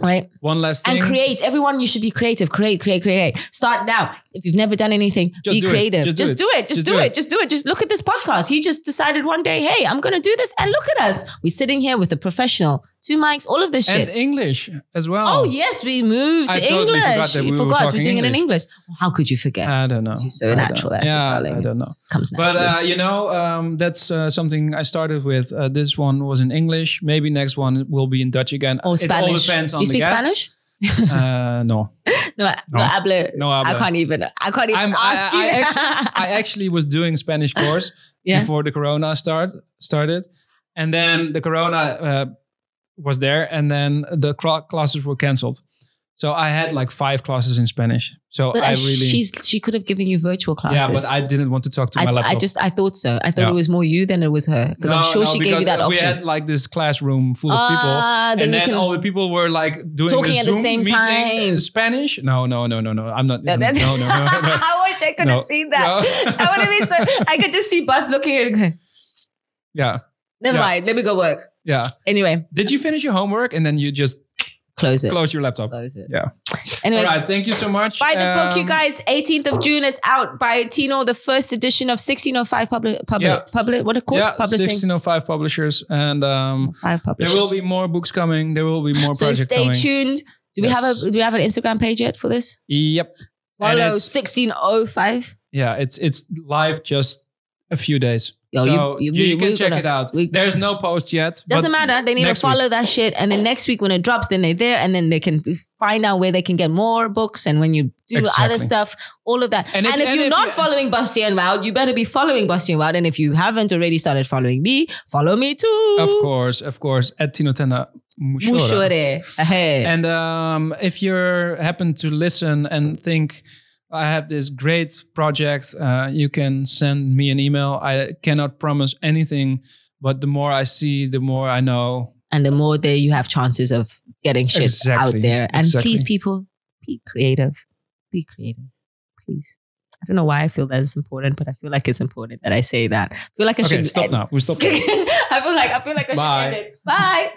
Right? One last thing. And create. Everyone, you should be creative. Create, create, create. Start now. If you've never done anything, Just be do it. creative. Just Just, do it. Just, Just do, do it. it. Just do it. Just look at this podcast. He just decided one day, hey, I'm going to do this. And look at us. We're sitting here with a professional, two mics, all of this shit. and. English as well. Oh yes, we moved I to totally English. forgot that you we were forgot talking we're doing it in English. English. How could you forget? I don't know. You're so I natural at yeah, darling. I don't know. comes But uh, you know, um, that's uh, something I started with. Uh, this one was in English. Maybe next one will be in Dutch again. or It Spanish. all depends Do you speak guest. Spanish? (laughs) Uh, no, No, no, No. hablo. no. I can't even. I can't even I'm- I- ask I you. actually- (laughs) I actually was doing Spanish course Yeah. before the Corona start started, and then the Corona uh, was there, and then the cla- classes were cancelled. So I had like five classes in Spanish. So but I really, she's she could have given you virtual classes. yeah, but I didn't want to talk to my I, laptop. I just I thought so. I thought Yeah. it was more you than it was her because I'm sure no, she gave you that We option. We had like this classroom full of people. Ah, then and then all the people were like doing Talking the at the same meeting, time. uh, Spanish? No, no, no, no, no. I'm not. that- no, that- no, no, no, no. (laughs) I wish I could No. have seen that. No. (laughs) I would have been so. I could just see Buzz looking at it. Yeah, Never Yeah. mind. Let me go work. Yeah. Anyway, Did you finish your homework and then you just close it. close your laptop? Close it. Yeah. Anyway, All right. Thank you so much. Buy the book, you Um, guys. 18th of June, it's out by Tino, the first edition of 1605 public, public, Yeah. public, what it called? Yeah, Publishing. 1605 1605 publishers, and um, there publishers. will be more books coming. There will be more so projects stay coming. tuned. Do we have a do we have an Instagram page yet for this? Yep. Follow 1605. Yeah, it's it's live just a few days. Yo, so you, we- can we're check gonna- it out. we- There's no post yet. Doesn't matter. They need to next week. follow that shit. And then next week when it drops, then they're there and then they can find out where they can get more books. And when you do Exactly. other stuff, all of that. And And if- if, and you're if not you- following Bastiaan Woudt, you better be following Bastiaan Woudt. And if you haven't already started following me, follow me too. Of course, of course, at Tinotenda Mushora. Mushore. Ahe. And um, if you happen to listen and think I have this great project, uh, you can send me an email. I cannot promise anything, but the more I see, the more I know. and the more there you have chances of getting shit Exactly, out there. And exactly. please, people, be creative. Be creative, please. I don't know why I feel that is important, but I feel like it's important that I say that. I feel like I Okay, should stop end- now. We stop. (laughs) I feel like I feel like I Bye. should end it. Bye.